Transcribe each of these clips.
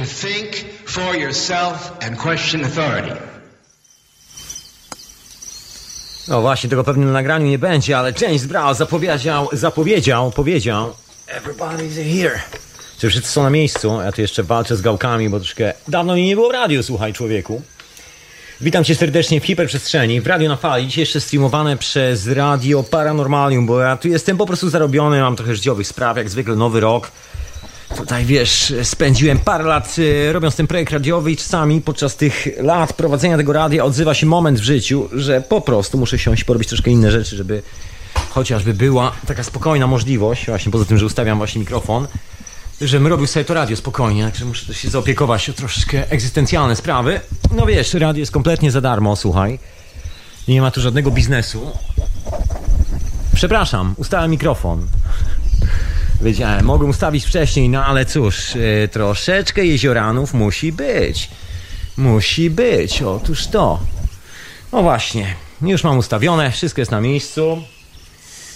to think for yourself and question authority. No właśnie, tego pewnie na nagraniu nie będzie, ale James Brown zapowiedział, zapowiedział, powiedział Everybody's here. Czy wszyscy są na miejscu? Ja tu jeszcze walczę z gałkami, bo troszkę dawno mi nie było w radiu, słuchaj człowieku. Witam cię serdecznie w hiperprzestrzeni, w Radio na Fali, dzisiaj jeszcze streamowane przez Radio Paranormalium, bo ja tu jestem po prostu zarobiony, mam trochę życiowych spraw, jak zwykle nowy rok. Tutaj wiesz, spędziłem parę lat y, robiąc ten projekt radiowy i czasami podczas tych lat prowadzenia tego radia odzywa się moment w życiu, że po prostu muszę siąść porobić troszkę inne rzeczy, żeby chociażby była taka spokojna możliwość, właśnie poza tym, że ustawiam właśnie mikrofon, żebym robił sobie to radio spokojnie, także muszę się zaopiekować o troszkę egzystencjalne sprawy. No wiesz, radio jest kompletnie za darmo, słuchaj. Nie ma tu żadnego biznesu. Przepraszam, ustałem mikrofon. Wiedziałem, mogłem ustawić wcześniej, no ale cóż, yy, troszeczkę jezioranów musi być. Musi być, otóż to. No właśnie, już mam ustawione, wszystko jest na miejscu.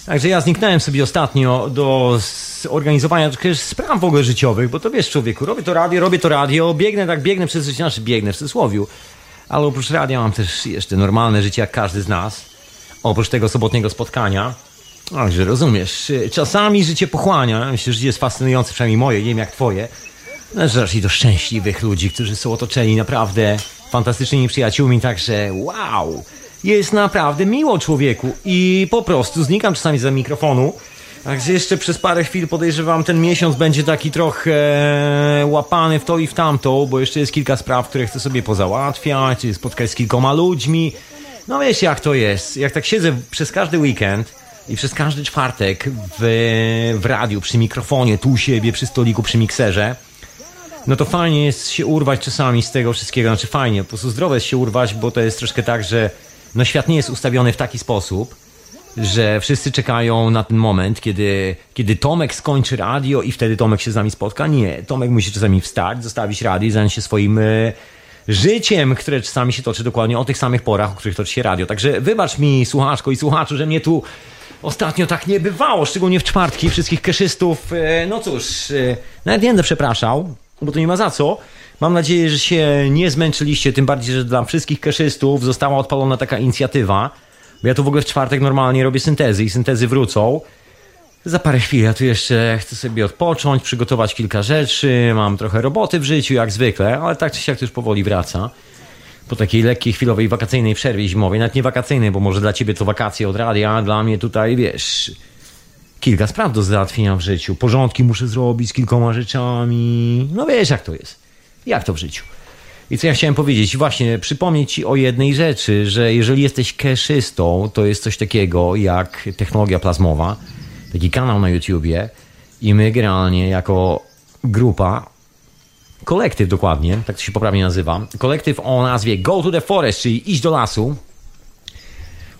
Także ja zniknąłem sobie ostatnio do organizowania spraw w ogóle życiowych, bo to wiesz człowieku, robię to radio, robię to radio, biegnę tak, biegnę przez życie, znaczy biegnę w cudzysłowiu, ale oprócz radia mam też jeszcze normalne życie jak każdy z nas, oprócz tego sobotniego spotkania. Także rozumiesz, czasami życie pochłania, myślę, że życie jest fascynujące, przynajmniej moje, nie wiem jak twoje, należy raczej do szczęśliwych ludzi, którzy są otoczeni naprawdę fantastycznymi przyjaciółmi, także wow, jest naprawdę miło człowieku i po prostu znikam czasami za mikrofonu, Także jeszcze przez parę chwil podejrzewam, ten miesiąc będzie taki trochę łapany w to i w tamto, bo jeszcze jest kilka spraw, które chcę sobie pozałatwiać, spotkać z kilkoma ludźmi. No wiesz jak to jest. Jak tak siedzę przez każdy weekend i przez każdy czwartek w, w radiu, przy mikrofonie, tu u siebie, przy stoliku, przy mikserze, no to fajnie jest się urwać czasami z tego wszystkiego. Znaczy fajnie, po prostu zdrowe jest się urwać, bo to jest troszkę tak, że no świat nie jest ustawiony w taki sposób, że wszyscy czekają na ten moment, kiedy, kiedy Tomek skończy radio i wtedy Tomek się z nami spotka. Nie, Tomek musi czasami wstać, zostawić radio i zająć się swoim e, życiem, które czasami się toczy dokładnie o tych samych porach, o których toczy się radio. Także wybacz mi, słuchaczko i słuchaczu, że mnie tu ostatnio tak nie bywało, szczególnie w czwartki, wszystkich keszystów. E, no cóż, e, nawet nie będę przepraszał, bo to nie ma za co. Mam nadzieję, że się nie zmęczyliście, tym bardziej, że dla wszystkich keszystów została odpalona taka inicjatywa, bo ja tu w ogóle w czwartek normalnie robię syntezy i syntezy wrócą. Za parę chwil ja tu jeszcze chcę sobie odpocząć, przygotować kilka rzeczy, mam trochę roboty w życiu jak zwykle, ale tak czy siak to już powoli wraca. Po takiej lekkiej, chwilowej, wakacyjnej przerwie zimowej, nawet nie wakacyjnej, bo może dla ciebie to wakacje od radia, a dla mnie tutaj, wiesz, kilka spraw do załatwienia w życiu. Porządki muszę zrobić z kilkoma rzeczami. No wiesz jak to jest. Jak to w życiu. I co ja chciałem powiedzieć? Właśnie przypomnieć Ci o jednej rzeczy, że jeżeli jesteś keszystą, to jest coś takiego jak technologia plazmowa, taki kanał na YouTubie i my generalnie jako grupa, kolektyw dokładnie, tak to się poprawnie nazywa, kolektyw o nazwie Go to the Forest, czyli iść do lasu,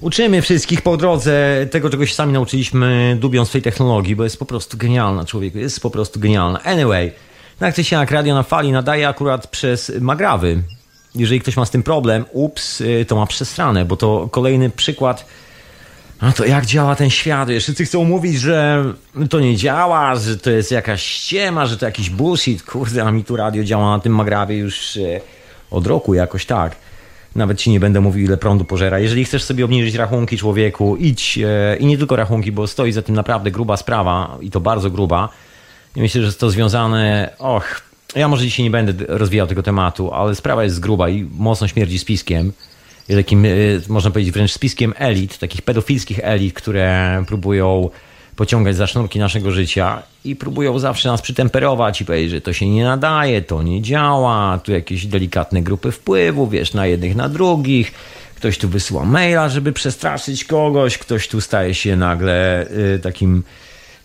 Uczymy wszystkich po drodze tego, czego się sami nauczyliśmy, dubiąc tej technologii, bo jest po prostu genialna, człowieku. Jest po prostu genialna. Anyway, tak czy siak, radio na fali nadaje akurat przez magrawy. Jeżeli ktoś ma z tym problem, ups, y, to ma przesrane, bo to kolejny przykład. No to jak działa ten świat? Wszyscy chcą mówić, że to nie działa, że to jest jakaś ściema, że to jakiś bullshit. Kurde, a mi tu radio działa na tym magrawie już y, od roku jakoś tak. Nawet ci nie będę mówił, ile prądu pożera. Jeżeli chcesz sobie obniżyć rachunki człowieku, idź y, i nie tylko rachunki, bo stoi za tym naprawdę gruba sprawa i to bardzo gruba i myślę, że jest to związane. Och, ja może dzisiaj nie będę rozwijał tego tematu, ale sprawa jest gruba i mocno śmierdzi spiskiem. Takim, y, można powiedzieć, wręcz spiskiem elit, takich pedofilskich elit, które próbują pociągać za sznurki naszego życia i próbują zawsze nas przytemperować i powiedzieć, że to się nie nadaje, to nie działa, tu jakieś delikatne grupy wpływu, wiesz, na jednych, na drugich. Ktoś tu wysyła maila, żeby przestraszyć kogoś, ktoś tu staje się nagle y, takim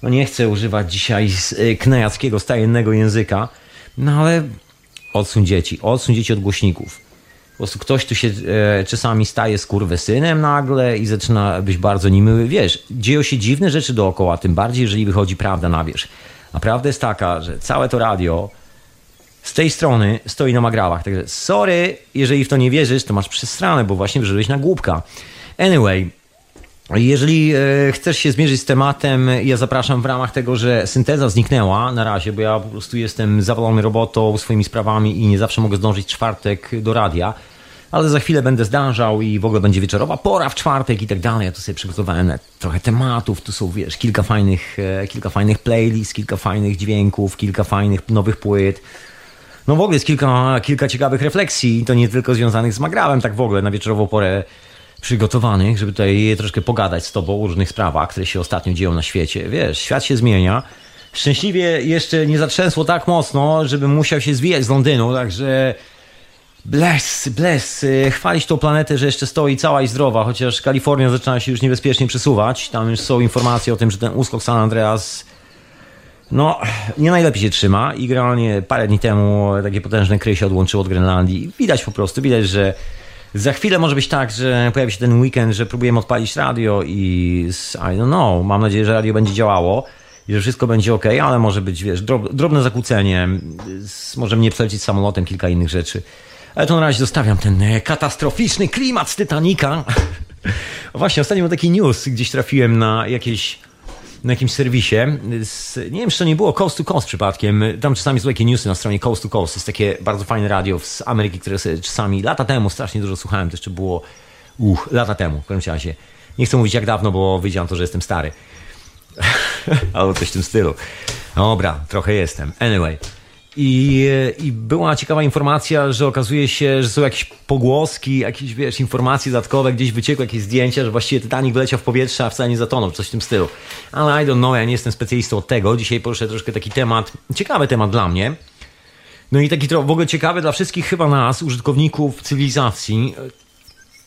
no nie chcę używać dzisiaj y, knajackiego, stajennego języka, no ale odsuń dzieci, odsuń dzieci od głośników. Prostu ktoś tu się e, czasami staje skurwysynem nagle i zaczyna być bardzo niemiły. Wiesz, dzieją się dziwne rzeczy dookoła, tym bardziej, jeżeli wychodzi prawda na wierzch. A prawda jest taka, że całe to radio z tej strony stoi na magrawach. Także sorry, jeżeli w to nie wierzysz, to masz przesrane, bo właśnie wyżyłeś na głupka. Anyway, Jeżeli e, chcesz się zmierzyć z tematem, ja zapraszam w ramach tego, że synteza zniknęła na razie, bo ja po prostu jestem zawalony robotą, swoimi sprawami i nie zawsze mogę zdążyć czwartek do radia, ale za chwilę będę zdążał i w ogóle będzie wieczorowa pora w czwartek i tak dalej. Ja tu sobie przygotowałem trochę tematów, tu są, wiesz, kilka fajnych, e, kilka fajnych playlist, kilka fajnych dźwięków, kilka fajnych nowych płyt. No w ogóle jest kilka, kilka ciekawych refleksji, to nie tylko związanych z Magrawem, tak w ogóle na wieczorową porę przygotowanych, żeby tutaj troszkę pogadać z tobą o różnych sprawach, które się ostatnio dzieją na świecie. Wiesz, świat się zmienia. Szczęśliwie jeszcze nie zatrzęsło tak mocno, żebym musiał się zwijać z Londynu, także bless, bless. Chwalić tą planetę, że jeszcze stoi cała i zdrowa, chociaż Kalifornia zaczyna się już niebezpiecznie przesuwać. Tam już są informacje o tym, że ten uskok San Andreas no, nie najlepiej się trzyma i generalnie parę dni temu takie potężne kry się odłączyło od Grenlandii. Widać po prostu, widać, że za chwilę może być tak, że pojawi się ten weekend, że próbujemy odpalić radio i I don't know, mam nadzieję, że radio będzie działało i że wszystko będzie ok, ale może być, wiesz, drobne zakłócenie, może mnie przelecieć samolotem, kilka innych rzeczy. Ale to na razie zostawiam ten e, katastroficzny klimat z Titanica. Właśnie, ostatnio był taki news, gdzieś trafiłem na jakieś na jakimś serwisie. Z, nie wiem, czy to nie było Coast to Coast przypadkiem. Tam czasami są takie newsy na stronie Coast to Coast. Jest takie bardzo fajne radio z Ameryki, które czasami lata temu strasznie dużo słuchałem. To jeszcze było uch, lata temu w każdym razie. Nie chcę mówić jak dawno, bo wyjdzie to, że jestem stary. Albo coś w tym stylu. Dobra, trochę jestem. Anyway. I, I była ciekawa informacja, że okazuje się, że są jakieś pogłoski, jakieś wiesz, informacje dodatkowe, gdzieś wyciekły jakieś zdjęcia, że właściwie Titanic wyleciał w powietrze, a wcale nie zatonął, coś w tym stylu. Ale I don't know, ja nie jestem specjalistą od tego. Dzisiaj poruszę troszkę taki temat, ciekawy temat dla mnie. No i taki w ogóle ciekawy dla wszystkich chyba nas, użytkowników cywilizacji.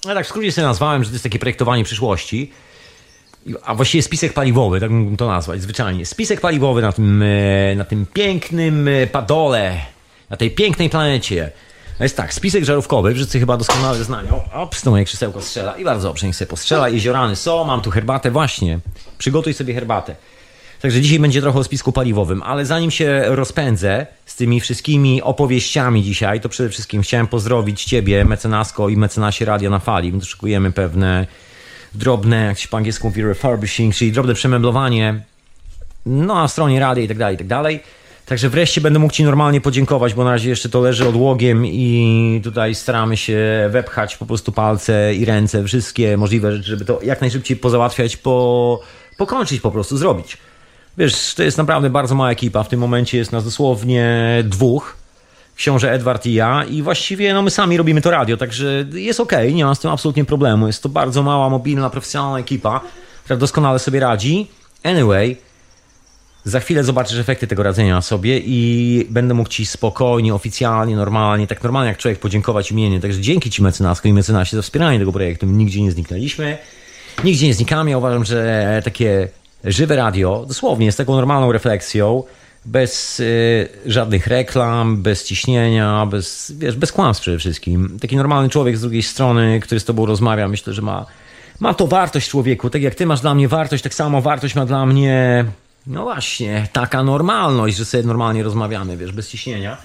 Ja tak w skrócie sobie nazwałem, że to jest takie projektowanie przyszłości a właściwie spisek paliwowy, tak mógłbym to nazwać zwyczajnie. Spisek paliwowy na tym, e, na tym pięknym e, padole, na tej pięknej planecie. No jest tak, spisek żarówkowy, wszyscy chyba doskonale znają. Ops, to moje krzesełko strzela i bardzo dobrze, niech sobie postrzela. Jeziorany są, mam tu herbatę, właśnie. Przygotuj sobie herbatę. Także dzisiaj będzie trochę o spisku paliwowym, ale zanim się rozpędzę z tymi wszystkimi opowieściami dzisiaj, to przede wszystkim chciałem pozdrowić Ciebie, mecenasko i mecenasie Radia na Fali. My szykujemy pewne drobne, jak się po angielsku mówi refurbishing, czyli drobne przemeblowanie no, na stronie rady i tak dalej, i tak dalej. Także wreszcie będę mógł Ci normalnie podziękować, bo na razie jeszcze to leży odłogiem i tutaj staramy się wepchać po prostu palce i ręce, wszystkie możliwe rzeczy, żeby to jak najszybciej pozałatwiać, po, pokończyć po prostu, zrobić. Wiesz, to jest naprawdę bardzo mała ekipa, w tym momencie jest nas dosłownie dwóch, książę Edward i ja i właściwie no, my sami robimy to radio, także jest ok, nie mam z tym absolutnie problemu. Jest to bardzo mała, mobilna, profesjonalna ekipa, która doskonale sobie radzi. Anyway, za chwilę zobaczysz efekty tego radzenia sobie i będę mógł Ci spokojnie, oficjalnie, normalnie, tak normalnie jak człowiek podziękować imiennie. Także dzięki Ci mecenasko i mecenasie za wspieranie tego projektu. Nigdzie nie zniknęliśmy, nigdzie nie znikamy. Ja uważam, że takie żywe radio dosłownie jest taką normalną refleksją, bez y, żadnych reklam, bez ciśnienia, bez, wiesz, bez kłamstw przede wszystkim. Taki normalny człowiek z drugiej strony, który z tobą rozmawia, myślę, że ma, ma to wartość człowieku. Tak jak ty masz dla mnie wartość, tak samo wartość ma dla mnie, no właśnie, taka normalność, że sobie normalnie rozmawiamy, wiesz, bez ciśnienia.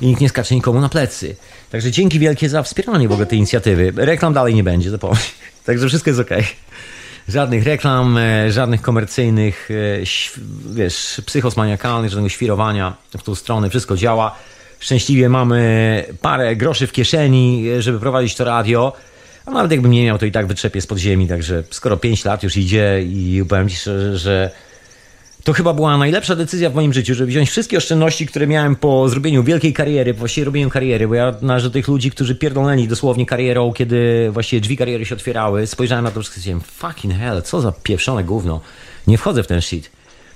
I nikt nie skacze nikomu na plecy. Także dzięki wielkie za wspieranie w ogóle tej inicjatywy. Reklam dalej nie będzie, zapomnij. Także wszystko jest ok. Żadnych reklam, e, żadnych komercyjnych, e, wiesz, psychosmaniakalnych, żadnego świrowania w tą stronę. Wszystko działa. Szczęśliwie mamy parę groszy w kieszeni, e, żeby prowadzić to radio. A nawet jakbym nie miał, to i tak wytrzepię z ziemi. Także skoro 5 lat już idzie i powiem Ci szczerze, że to chyba była najlepsza decyzja w moim życiu, żeby wziąć wszystkie oszczędności, które miałem po zrobieniu wielkiej kariery, właściwie robieniu kariery, bo ja do tych ludzi, którzy pierdolnęli dosłownie karierą, kiedy właściwie drzwi kariery się otwierały. Spojrzałem na to wszystko i powiedziałem, fucking hell, co za pieprzone gówno. Nie wchodzę w ten shit.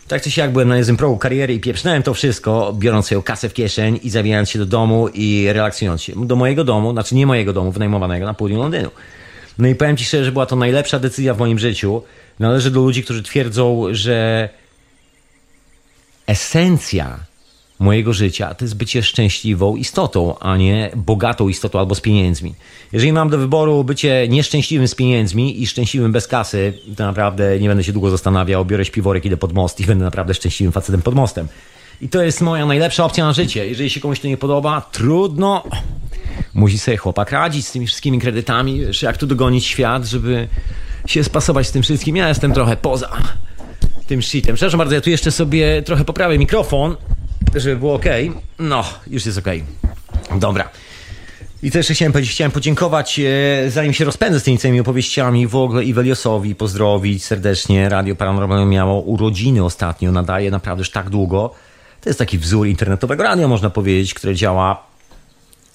Tak czy siak byłem na jednym progu kariery i pieprznąłem to wszystko, biorąc swoją kasę w kieszeń i zawijając się do domu i relaksując się. Do mojego domu, znaczy nie mojego domu, wynajmowanego na południu Londynu. No i powiem Ci szczerze, że była to najlepsza decyzja w moim życiu. Należy do ludzi, którzy twierdzą, że esencja mojego życia to jest bycie szczęśliwą istotą, a nie bogatą istotą albo z pieniędzmi. Jeżeli mam do wyboru bycie nieszczęśliwym z pieniędzmi i szczęśliwym bez kasy, to naprawdę nie będę się długo zastanawiał, biorę śpiworek, idę pod most i będę naprawdę szczęśliwym facetem pod mostem. I to jest moja najlepsza opcja na życie. Jeżeli się komuś to nie podoba, trudno. Musi sobie chłopak radzić z tymi wszystkimi kredytami, wiesz, jak tu dogonić świat, żeby się spasować z tym wszystkim. Ja jestem trochę poza tym shitem. Przepraszam bardzo, ja tu jeszcze sobie trochę poprawię mikrofon, żeby było ok. No, już jest ok. Dobra. I jeszcze chciałem powiedzieć? Chciałem podziękować, e, zanim się rozpędzę z tymi całymi opowieściami, w ogóle i pozdrowić serdecznie. Radio Paranormalne miało urodziny ostatnio, nadaje naprawdę już tak długo. To jest taki wzór internetowego radia, można powiedzieć, które działa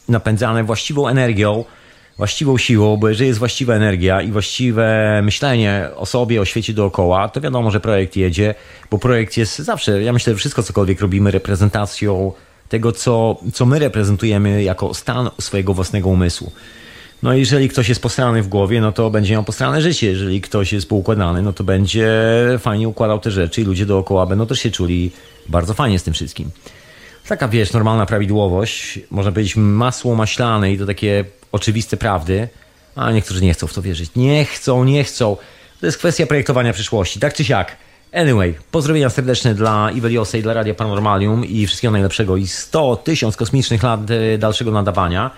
napędzane właściwą energią, właściwą siłą, bo jeżeli jest właściwa energia i właściwe myślenie o sobie, o świecie dookoła, to wiadomo, że projekt jedzie, bo projekt jest zawsze, ja myślę, że wszystko cokolwiek robimy reprezentacją tego, co, co my reprezentujemy jako stan swojego własnego umysłu. No jeżeli ktoś jest postrany w głowie, no to będzie miał postrane życie. Jeżeli ktoś jest poukładany, no to będzie fajnie układał te rzeczy i ludzie dookoła będą też się czuli bardzo fajnie z tym wszystkim. Taka, wiesz, normalna prawidłowość, można powiedzieć masło maślane i to takie oczywiste prawdy, a niektórzy nie chcą w to wierzyć. Nie chcą, nie chcą. To jest kwestia projektowania przyszłości, tak czy siak. Anyway, pozdrowienia serdeczne dla Iweliosa i dla Radia Paranormalium i wszystkiego najlepszego i 100 tysiąc kosmicznych lat e, dalszego nadawania.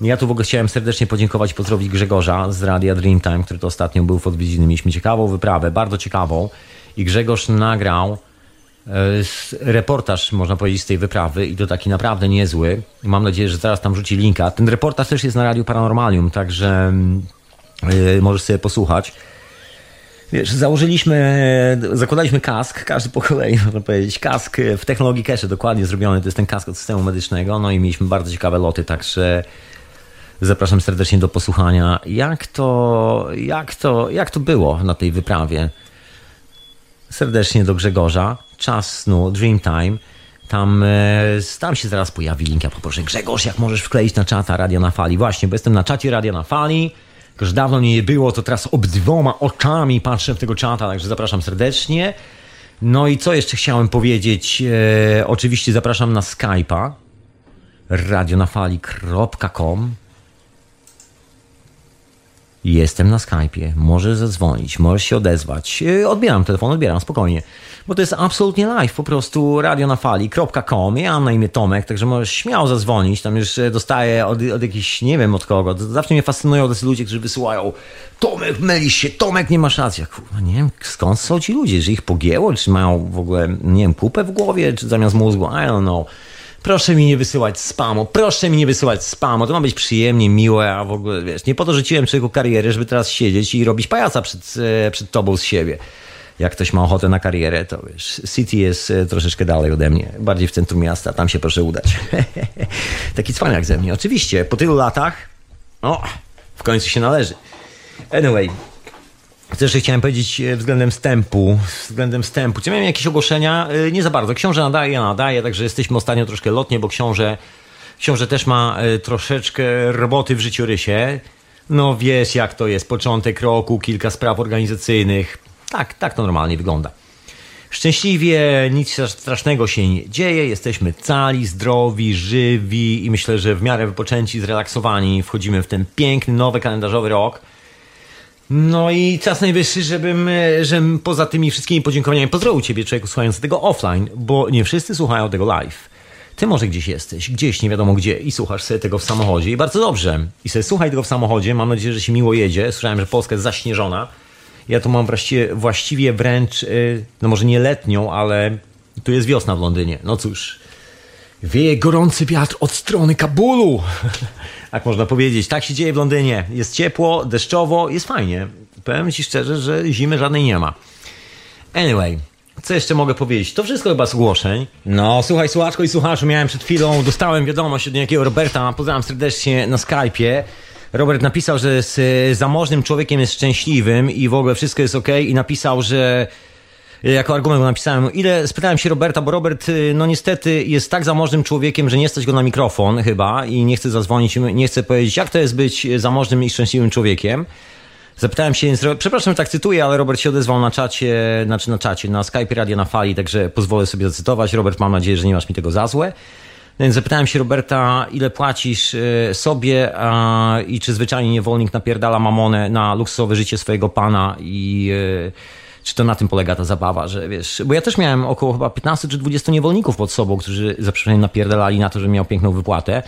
Ja tu w ogóle chciałem serdecznie podziękować i pozdrowić Grzegorza z Radia Dreamtime, który to ostatnio był w odwiedziny. Mieliśmy ciekawą wyprawę, bardzo ciekawą i Grzegorz nagrał reportaż, można powiedzieć, z tej wyprawy i to taki naprawdę niezły. Mam nadzieję, że zaraz tam rzuci linka. Ten reportaż też jest na Radiu Paranormalium, także yy, możesz sobie posłuchać. Wiesz, założyliśmy, zakładaliśmy kask, każdy po kolei, można powiedzieć, kask w technologii Cache, dokładnie zrobiony, to jest ten kask od systemu medycznego, no i mieliśmy bardzo ciekawe loty, także zapraszam serdecznie do posłuchania, jak to, jak to, jak to było na tej wyprawie. Serdecznie do Grzegorza, czas snu, Dreamtime, tam, e, tam się zaraz pojawi link, ja poproszę Grzegorz, jak możesz wkleić na czata Radia na Fali, właśnie, bo jestem na czacie Radia na Fali, już dawno nie było, to teraz obydwoma oczami patrzę w tego czata, także zapraszam serdecznie. No i co jeszcze chciałem powiedzieć? E, oczywiście zapraszam na Skype'a. Radionafali.com Jestem na Skype'ie, możesz zadzwonić, możesz się odezwać. E, odbieram telefon, odbieram, spokojnie bo to jest absolutnie live, po prostu radionafali.com. Ja mam na imię Tomek, także możesz śmiało zadzwonić, tam już e, dostaję od, od jakichś, nie wiem od kogo, zawsze mnie fascynują tacy ludzie, którzy wysyłają Tomek, mylisz się, Tomek, nie masz racji. Ja, kurwa, nie wiem, skąd są ci ludzie, że ich pogięło, czy mają w ogóle, nie wiem, kupę w głowie, czy zamiast mózgu, I don't know. Proszę mi nie wysyłać spamu, proszę mi nie wysyłać spamu, to ma być przyjemnie, miłe, a w ogóle, wiesz, nie po to życiłem człowieku karierę, żeby teraz siedzieć i robić pajaca przed, e, przed tobą z siebie jak ktoś ma ochotę na karierę, to wiesz, City jest e, troszeczkę dalej ode mnie, bardziej w centrum miasta, tam się proszę udać. Taki cwaniak ze mnie. Oczywiście, po tylu latach, o, w końcu się należy. Anyway, jeszcze chciałem powiedzieć e, względem wstępu, względem wstępu. Czy miałem jakieś ogłoszenia? E, nie za bardzo. Książę nadaje, ja nadaję, także jesteśmy ostatnio troszkę lotnie, bo książę, książę też ma troszeczkę roboty w życiorysie. No wiesz jak to jest, początek roku, kilka spraw organizacyjnych, tak, tak to normalnie wygląda. Szczęśliwie nic strasznego się nie dzieje, jesteśmy cali, zdrowi, żywi i myślę, że w miarę wypoczęci, zrelaksowani wchodzimy w ten piękny, nowy kalendarzowy rok. No i czas najwyższy, żebym, żebym poza tymi wszystkimi podziękowaniami pozdrowił Ciebie, człowieku, słuchając tego offline, bo nie wszyscy słuchają tego live. Ty może gdzieś jesteś, gdzieś nie wiadomo gdzie i słuchasz sobie tego w samochodzie i bardzo dobrze. I sobie słuchaj tego w samochodzie, mam nadzieję, że się miło jedzie. Słyszałem, że Polska jest zaśnieżona. Ja tu mam właściwie, właściwie wręcz, y, no może nie letnią, ale tu jest wiosna w Londynie. No cóż, wieje gorący wiatr od strony Kabulu. Jak można powiedzieć, tak się dzieje w Londynie. Jest ciepło, deszczowo, jest fajnie. Powiem Ci szczerze, że zimy żadnej nie ma. Anyway, co jeszcze mogę powiedzieć? To wszystko chyba z ogłoszeń. No, słuchaj, słuchaczko i słuchaczu, miałem przed chwilą, dostałem wiadomość od niejakiego Roberta, pozdrawiam serdecznie na Skype'ie. Robert napisał, że z zamożnym człowiekiem jest szczęśliwym i w ogóle wszystko jest ok i napisał, że jako argument napisałem, ile spytałem się Roberta, bo Robert, y, no niestety jest tak zamożnym człowiekiem, że nie stać go na mikrofon chyba i nie chce zadzwonić, nie chce powiedzieć, jak to jest być zamożnym i szczęśliwym człowiekiem. Zapytałem się, przepraszam, że tak cytuję, ale Robert się odezwał na czacie, znaczy na czacie, na Skype Radia na Fali, także pozwolę sobie zacytować. Robert, mam nadzieję, że nie masz mi tego za złe. Więc zapytałem się Roberta, ile płacisz sobie a, i czy zwyczajnie niewolnik napierdala mamonę na luksusowe życie swojego pana i e, czy to na tym polega ta zabawa, że wiesz, bo ja też miałem około chyba 15 czy 20 niewolników pod sobą, którzy za przeproszeniem napierdalali na to, że miał piękną wypłatę.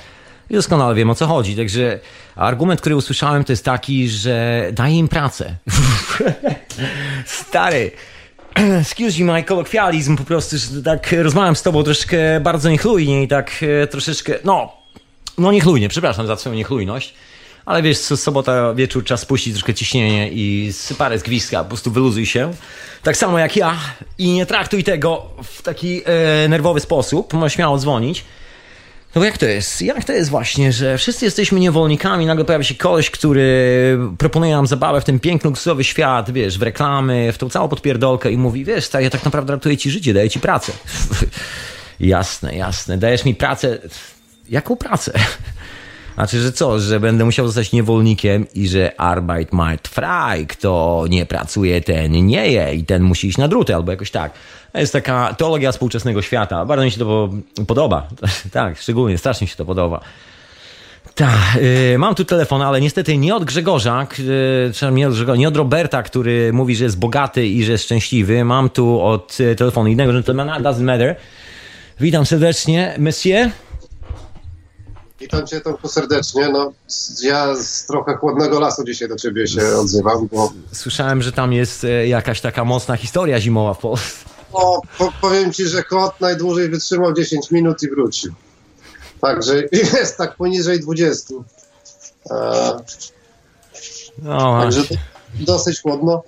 I doskonale wiem o co chodzi. Także argument, który usłyszałem, to jest taki, że daje im pracę. Stary. Excuse me, my kolokwializm po prostu, że tak rozmawiam z tobą troszkę bardzo niechlujnie i tak e, troszeczkę, no, no niechlujnie, przepraszam za swoją niechlujność. Ale wiesz, sobota wieczór czas spuścić troszkę ciśnienie i parę z gwizdka, po prostu wyluzuj się. Tak samo jak ja i nie traktuj tego w taki e, nerwowy sposób. Możesz śmiało dzwonić. No bo jak to jest? Jak to jest właśnie, że wszyscy jesteśmy niewolnikami, nagle pojawia się koleś, który proponuje nam zabawę w ten piękny, luksusowy świat, wiesz, w reklamy, w tą całą podpierdolkę i mówi, wiesz, ja tak naprawdę ratuję ci życie, daję ci pracę. jasne, jasne, dajesz mi pracę. Jaką pracę? Znaczy, że co, że będę musiał zostać niewolnikiem i że Arbeit macht frei, kto nie pracuje, ten nie je i ten musi iść na druty albo jakoś tak. To jest taka teologia współczesnego świata. Bardzo mi się to podoba. tak, szczególnie, strasznie mi się to podoba. Tak, yy, mam tu telefon, ale niestety nie od Grzegorza, yy, nie, od Grzegorza, nie od Roberta, który mówi, że jest bogaty i że jest szczęśliwy. Mam tu od yy, telefonu innego gentlemana, doesn't matter. Witam serdecznie, monsieur. Witam cię Tomku serdecznie. No, ja z trochę chłodnego lasu dzisiaj do ciebie się odzywam, bo... Słyszałem, że tam jest e, jakaś taka mocna historia zimowa w Polsce. No, po, powiem ci, że kot najdłużej wytrzymał 10 minut i wrócił. Także jest tak poniżej 20. E, no, także dosyć chłodno,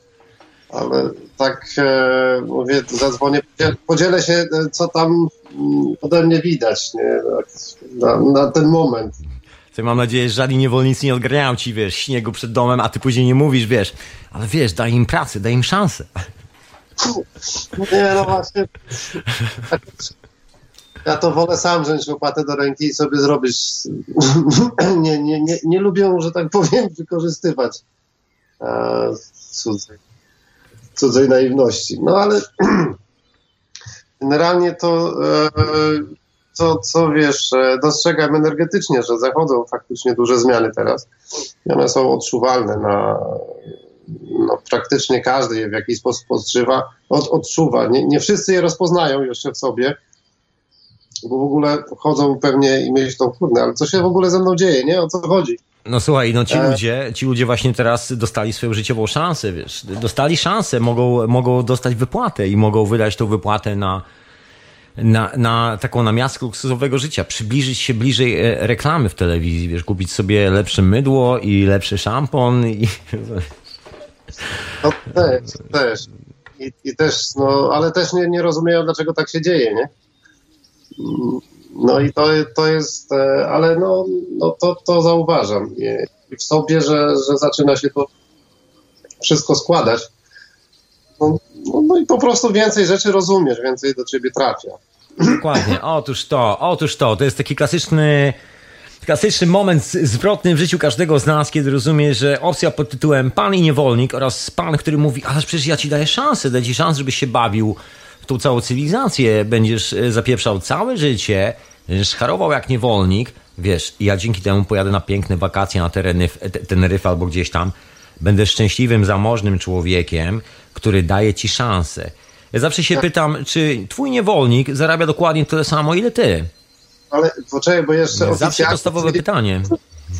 ale tak e, mówię, zadzwonię, podzielę się, e, co tam mm, ode mnie widać nie? Na, na ten moment. Co mam nadzieję, że żadni niewolnicy nie odgrają ci, wiesz, śniegu przed domem, a ty później nie mówisz, wiesz, ale wiesz, daj im pracę, daj im szansę. Nie, no właśnie. Ja to wolę sam wziąć łopatę do ręki i sobie zrobić. Nie, nie, nie, nie lubię, że tak powiem, wykorzystywać e, cudzej, naiwności. No ale generalnie to, e, co, co wiesz, e, dostrzegam energetycznie, że zachodzą faktycznie duże zmiany teraz. I one są odczuwalne na, no, praktycznie każdy je w jakiś sposób odczuwa. Od, odczuwa. Nie, nie wszyscy je rozpoznają jeszcze w sobie, bo w ogóle chodzą pewnie i myślą, kurde, ale co się w ogóle ze mną dzieje, nie? O co chodzi? No słuchaj, no ci e... ludzie, ci ludzie właśnie teraz dostali swoją życiową szansę, wiesz, dostali szansę, mogą, mogą dostać wypłatę i mogą wydać tą wypłatę na, na, na taką namiastkę luksusowego życia, przybliżyć się bliżej e, reklamy w telewizji, wiesz, kupić sobie lepsze mydło i lepszy szampon i... No też, też. I, I, też, no, ale też nie, nie rozumieją, dlaczego tak się dzieje, nie? No i to, to jest, e, ale no, no to, to zauważam I w sobie, że, że zaczyna się to wszystko składać. No, no, no i po prostu więcej rzeczy rozumiesz, więcej do ciebie trafia. Dokładnie, otóż to, otóż to. To jest taki klasyczny klasyczny moment zwrotny w życiu każdego z nas, kiedy rozumie, że opcja pod tytułem pan i niewolnik oraz pan, który mówi, ale przecież ja ci daję szansę, daję ci szansę, żebyś się bawił tą całą cywilizację, będziesz e, zapieprzał całe życie, będziesz harował jak niewolnik, wiesz, ja dzięki temu pojadę na piękne wakacje na tereny Teneryfy albo gdzieś tam, będę szczęśliwym, zamożnym człowiekiem, który daje ci szansę. Ja zawsze się pytam, czy twój niewolnik zarabia dokładnie tyle samo, ile ty? Ale poczekaj, bo jeszcze Zawsze oficjalnie... podstawowe pytanie.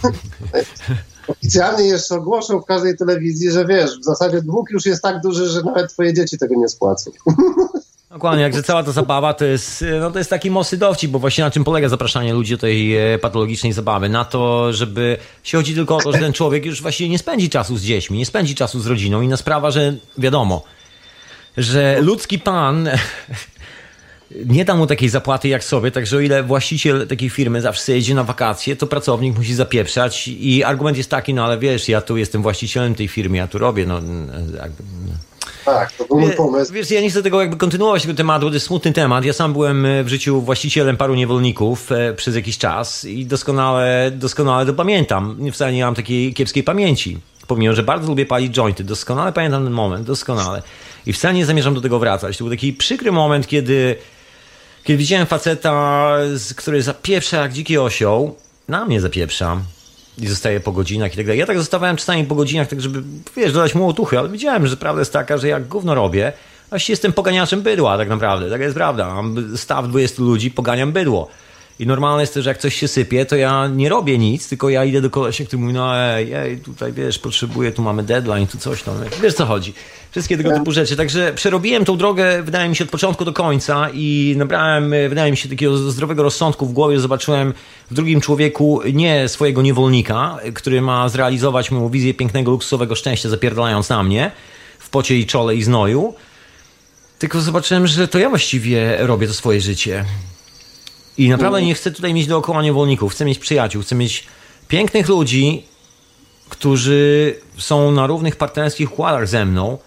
Oficjalnie jeszcze ogłoszą w każdej telewizji, że wiesz, w zasadzie dług już jest tak duży, że nawet twoje dzieci tego nie spłacą. Dokładnie, jakże cała ta zabawa to jest, no to jest taki mocny dowcip, bo właśnie na czym polega zapraszanie ludzi do tej e, patologicznej zabawy? Na to, żeby się chodzi tylko o to, że ten człowiek już właściwie nie spędzi czasu z dziećmi, nie spędzi czasu z rodziną. Inna sprawa, że wiadomo, że ludzki pan nie da mu takiej zapłaty jak sobie, także o ile właściciel takiej firmy zawsze jedzie na wakacje, to pracownik musi zapieprzać i argument jest taki, no ale wiesz, ja tu jestem właścicielem tej firmy, ja tu robię, no... Tak, to był mój pomysł. Wiesz, ja nie chcę tego jakby kontynuować tego tematu, bo to jest smutny temat. Ja sam byłem e, w życiu właścicielem paru niewolników e, przez jakiś czas i doskonale, doskonale to pamiętam. Wcale nie mam takiej kiepskiej pamięci. Pomimo, że bardzo lubię palić jointy, doskonale pamiętam ten moment, doskonale. I wcale nie zamierzam do tego wracać. To był taki przykry moment, kiedy kiedy widziałem faceta, który zapieprza jak dziki osioł, na mnie zapieprza i zostaje po godzinach i tak dalej. Ja tak zostawałem czasami po godzinach, tak żeby, wiesz, dodać mu otuchy, ale widziałem, że prawda jest taka, że jak gówno robię, właściwie jestem poganiaczem bydła tak naprawdę, tak jest prawda. Mam staw 20 ludzi, poganiam bydło. I normalne jest to, że jak coś się sypie, to ja nie robię nic, tylko ja idę do kolesia, który mówi, no ej, ej, tutaj wiesz, potrzebuję, tu mamy deadline, tu coś tam. Wiesz co chodzi. Wszystkie tego typu rzeczy. Także przerobiłem tą drogę, wydaje mi się, od początku do końca i nabrałem, wydaje mi się, takiego zdrowego rozsądku w głowie. Zobaczyłem w drugim człowieku nie swojego niewolnika, który ma zrealizować moją wizję pięknego, luksusowego szczęścia, zapierdalając na mnie w pocie i czole i znoju. Tylko zobaczyłem, że to ja właściwie robię to swoje życie. I naprawdę nie chcę tutaj mieć dookoła niewolników. Chcę mieć przyjaciół, chcę mieć pięknych ludzi, którzy są na równych partnerskich układach ze mną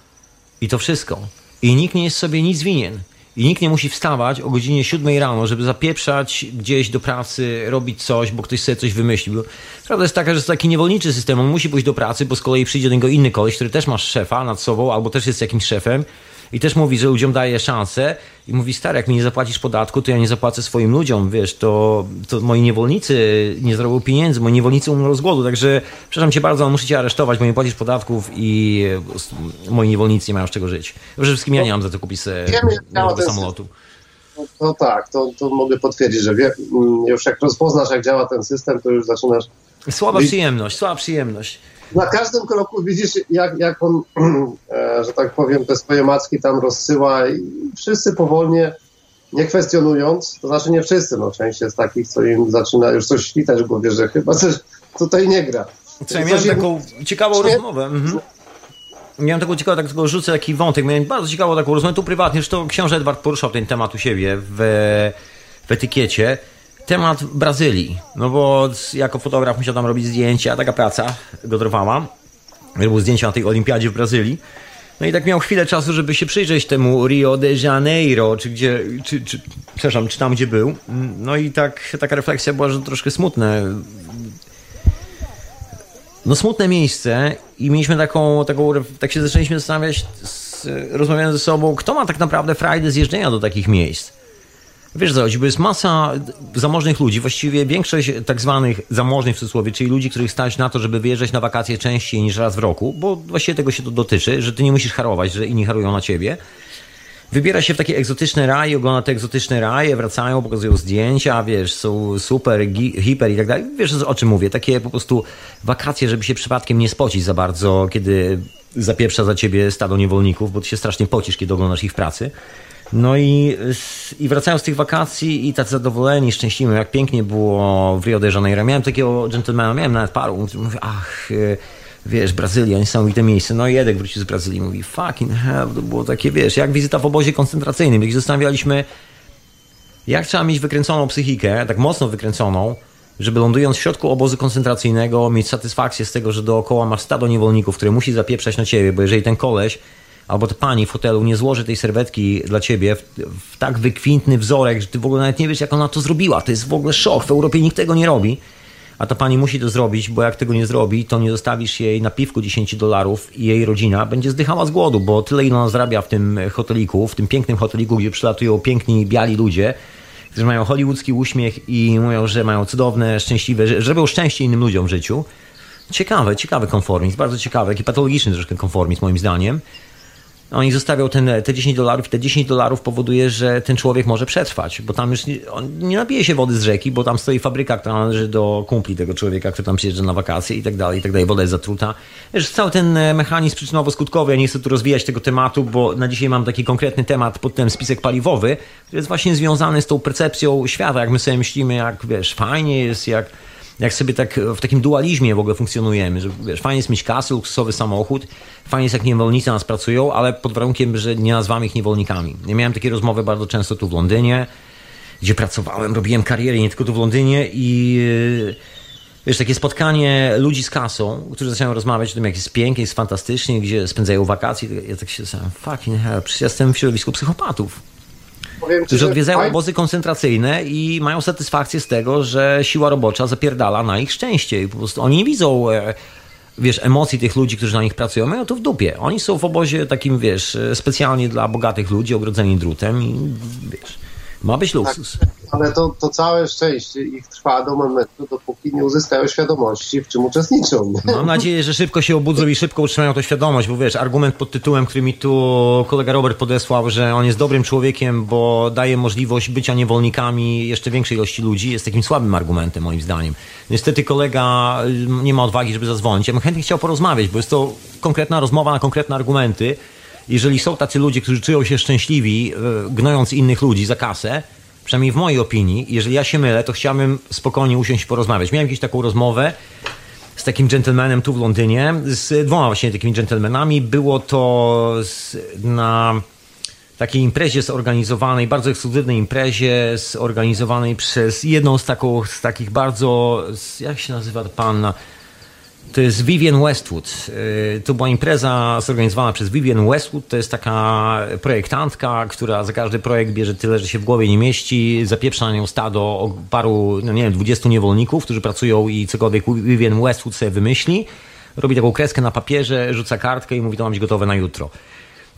i to wszystko. I nikt nie jest sobie nic winien. I nikt nie musi wstawać o godzinie 7 rano, żeby zapieprzać gdzieś do pracy, robić coś, bo ktoś sobie coś wymyślił. Prawda jest taka, że jest taki niewolniczy system. On musi pójść do pracy, bo z kolei przyjdzie do niego inny koleś, który też ma szefa nad sobą, albo też jest jakimś szefem i też mówi, że ludziom daje szansę i mówi, stary, jak mi nie zapłacisz podatku, to ja nie zapłacę swoim ludziom, wiesz, to, to moi niewolnicy nie zarobią pieniędzy, moi niewolnicy umrą z głodu, także przepraszam cię bardzo, muszę cię aresztować, bo nie płacisz podatków i moi niewolnicy nie mają z czego żyć. Przede wszystkim ja nie mam za to kupić sobie samolotu. No, to tak, to, to mogę potwierdzić, że wie, mm, już jak rozpoznasz, jak działa ten system, to już zaczynasz... Słaba przyjemność, słaba przyjemność na każdym kroku widzisz, jak, jak on, e, że tak powiem, te swoje macki tam rozsyła i wszyscy powolnie, nie kwestionując, to znaczy nie wszyscy, no część jest takich, co im zaczyna już coś świtać w głowie, że chyba coś tutaj nie gra. Co, ja miałem taką ciekawą rozmowę. Mhm. Miałem taką ciekawą, tak tylko rzucę taki wątek. Miałem bardzo ciekawą taką rozmowę tu prywatnie, zresztą książę Edward poruszał ten temat u siebie w, w etykiecie temat Brazylii. No bo jako fotograf musiał tam robić zdjęcia, taka praca go trwała. Robił zdjęcia na tej olimpiadzie w Brazylii. No i tak miał chwilę czasu, żeby się przyjrzeć temu Rio de Janeiro, czy gdzie, czy, czy, przepraszam, czy tam gdzie był. No i tak, taka refleksja była, że troszkę smutne. No smutne miejsce i mieliśmy taką, taką tak się zaczęliśmy zastanawiać, z, rozmawiając ze sobą, kto ma tak naprawdę frajdę z jeżdżenia do takich miejsc. Wiesz co bo jest masa zamożnych ludzi, właściwie większość tak zwanych zamożnych w cudzysłowie, czyli ludzi, których stać na to, żeby wyjeżdżać na wakacje częściej niż raz w roku, bo właściwie tego się to dotyczy, że ty nie musisz harować, że inni harują na ciebie. Wybiera się w takie egzotyczne raje, ogląda te egzotyczne raje, wracają, pokazują zdjęcia, wiesz, są super, hiper i tak dalej. Wiesz o czym mówię, takie po prostu wakacje, żeby się przypadkiem nie spocić za bardzo, kiedy zapieprza za ciebie stado niewolników, bo ty się strasznie pocisz, kiedy oglądasz ich w pracy. No i, i wracając z tych wakacji i tak zadowoleni, szczęśliwi, jak pięknie było w Rio de Janeiro. Miałem takiego gentlemana, miałem nawet paru, który mówi, ach, e, wiesz, Brazylia, niesamowite miejsce. No i Edek wrócił z Brazylii mówi, fucking hell, to było takie, wiesz, jak wizyta w obozie koncentracyjnym, gdzie zastanawialiśmy, jak trzeba mieć wykręconą psychikę, tak mocno wykręconą, żeby lądując w środku obozu koncentracyjnego mieć satysfakcję z tego, że dookoła masz stado niewolników, które musi zapieprzać na ciebie, bo jeżeli ten koleś albo ta pani w hotelu nie złoży tej serwetki dla ciebie w, w, tak wykwintny wzorek, że ty w ogóle nawet nie wiesz, jak ona to zrobiła. To jest w ogóle szok. W Europie nikt tego nie robi. A ta pani musi to zrobić, bo jak tego nie zrobi, to nie zostawisz jej na piwku 10 dolarów i jej rodzina będzie zdychała z głodu, bo tyle, ile ona zarabia w tym hoteliku, w tym pięknym hoteliku, gdzie przylatują piękni, biali ludzie, którzy mają hollywoodzki uśmiech i mówią, że mają cudowne, szczęśliwe, że, że szczęście innym ludziom w życiu. Ciekawe, ciekawy konformizm, bardzo ciekawy, taki patologiczny troszkę konformizm moim zdaniem. Oni zostawiał ten, te 10 dolarów i te 10 dolarów powoduje, że ten człowiek może przetrwać, bo tam już nie, on nie napije się wody z rzeki, bo tam stoi fabryka, która należy do kumpli tego człowieka, który tam przyjeżdża na wakacje i tak dalej, i tak dalej. Woda jest zatruta. Wiesz, cały ten e, mechanizm przyczynowo-skutkowy, ja nie chcę tu rozwijać tego tematu, bo na dzisiaj mam taki konkretny temat pod tym spisek paliwowy, który jest właśnie związany z tą percepcją świata, jak my sobie myślimy, jak wiesz, fajnie jest, jak jak sobie tak w takim dualizmie w ogóle funkcjonujemy, że wiesz, fajnie jest mieć kasy, luksusowy samochód, fajnie jest jak niewolnicy nas pracują, ale pod warunkiem, że nie nazywamy ich niewolnikami. Ja miałem takie rozmowy bardzo często tu w Londynie, gdzie pracowałem, robiłem karierę nie tylko tu w Londynie i yy, wiesz, takie spotkanie ludzi z kasą, którzy zaczynają rozmawiać o tym, jak jest pięknie, jest fantastycznie, gdzie spędzają wakacje. Ja tak się zastanawiam, fucking hell, przecież jestem w środowisku psychopatów Powiem którzy odwiedzają obozy koncentracyjne i mają satysfakcję z tego, że siła robocza zapierdala na ich szczęście. I po prostu oni nie widzą e, wiesz, emocji tych ludzi, którzy na nich pracują, mają to w dupie. Oni są w obozie takim, wiesz, specjalnie dla bogatych ludzi, ogrodzeni drutem i wiesz, Ma być luksus. Tak, ale to, to całe szczęście ich trwa do momentu, dopóki nie uzyskają świadomości, w czym uczestniczą. Mam nadzieję, że szybko się obudzą i szybko utrzymają tę świadomość, bo wiesz, argument pod tytułem, który mi tu kolega Robert podesłał, że on jest dobrym człowiekiem, bo daje możliwość bycia niewolnikami jeszcze większej ilości ludzi, jest takim słabym argumentem moim zdaniem. Niestety kolega y, nie ma odwagi, żeby zadzwonić. Ja bym chętnie chciał porozmawiać, bo jest to konkretna rozmowa na konkretne argumenty. Jeżeli są tacy ludzie, którzy czują się szczęśliwi, y, gnojąc innych ludzi za kasę, przynajmniej w mojej opinii, jeżeli ja się mylę, to chciałbym spokojnie usiąść i porozmawiać. Miałem jakąś taką rozmowę z takim gentlemanem tu w Londynie, z dwoma właśnie takimi gentlemanami. Było to na takiej imprezie zorganizowanej, bardzo ekskluzywnej imprezie zorganizowanej przez jedną z, taką, z takich bardzo, jak się nazywa pan to jest Vivian Westwood. Y, to była impreza zorganizowana przez Vivian Westwood. To jest taka projektantka, która za każdy projekt bierze tyle, że się w głowie nie mieści. Zapieprza na nią stado paru, no nie wiem, 20 niewolników, którzy pracują i cokolwiek Vivian Westwood sobie wymyśli. Robi taką kreskę na papierze, rzuca kartkę i mówi, to ma być gotowe na jutro.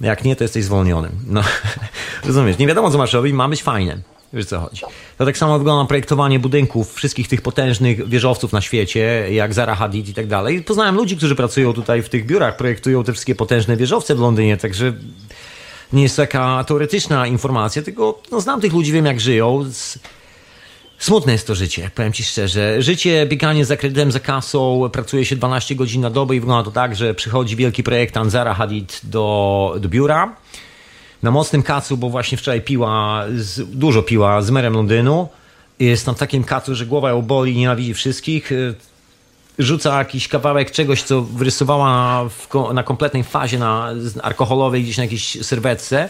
Jak nie, to jesteś zwolniony. No, rozumiesz, nie wiadomo co masz robić, ma być fajne. Wiesz co chodzi. To tak samo wygląda projektowanie budynków wszystkich tych potężnych wieżowców na świecie, jak Zara Hadid i tak dalej. Poznałem ludzi, którzy pracują tutaj w tych biurach, projektują te wszystkie potężne wieżowce w Londynie, także nie jest taka teoretyczna informacja, tylko no, znam tych ludzi, wiem jak żyją. Smutne jest to życie, powiem Ci szczerze. Życie, bieganie za kredytem, za kasą, pracuje się 12 godzin na dobę i wygląda to tak, że przychodzi wielki projektant Zara Hadid do, do biura, na mocnym kacu, bo właśnie wczoraj piła, z, dużo piła z merem Londynu. Jest na takim kacu, że głowa ją boli, nienawidzi wszystkich. Rzuca jakiś kawałek czegoś, co wyrysowała w, na kompletnej fazie na, alkoholowej gdzieś na jakiejś serwetce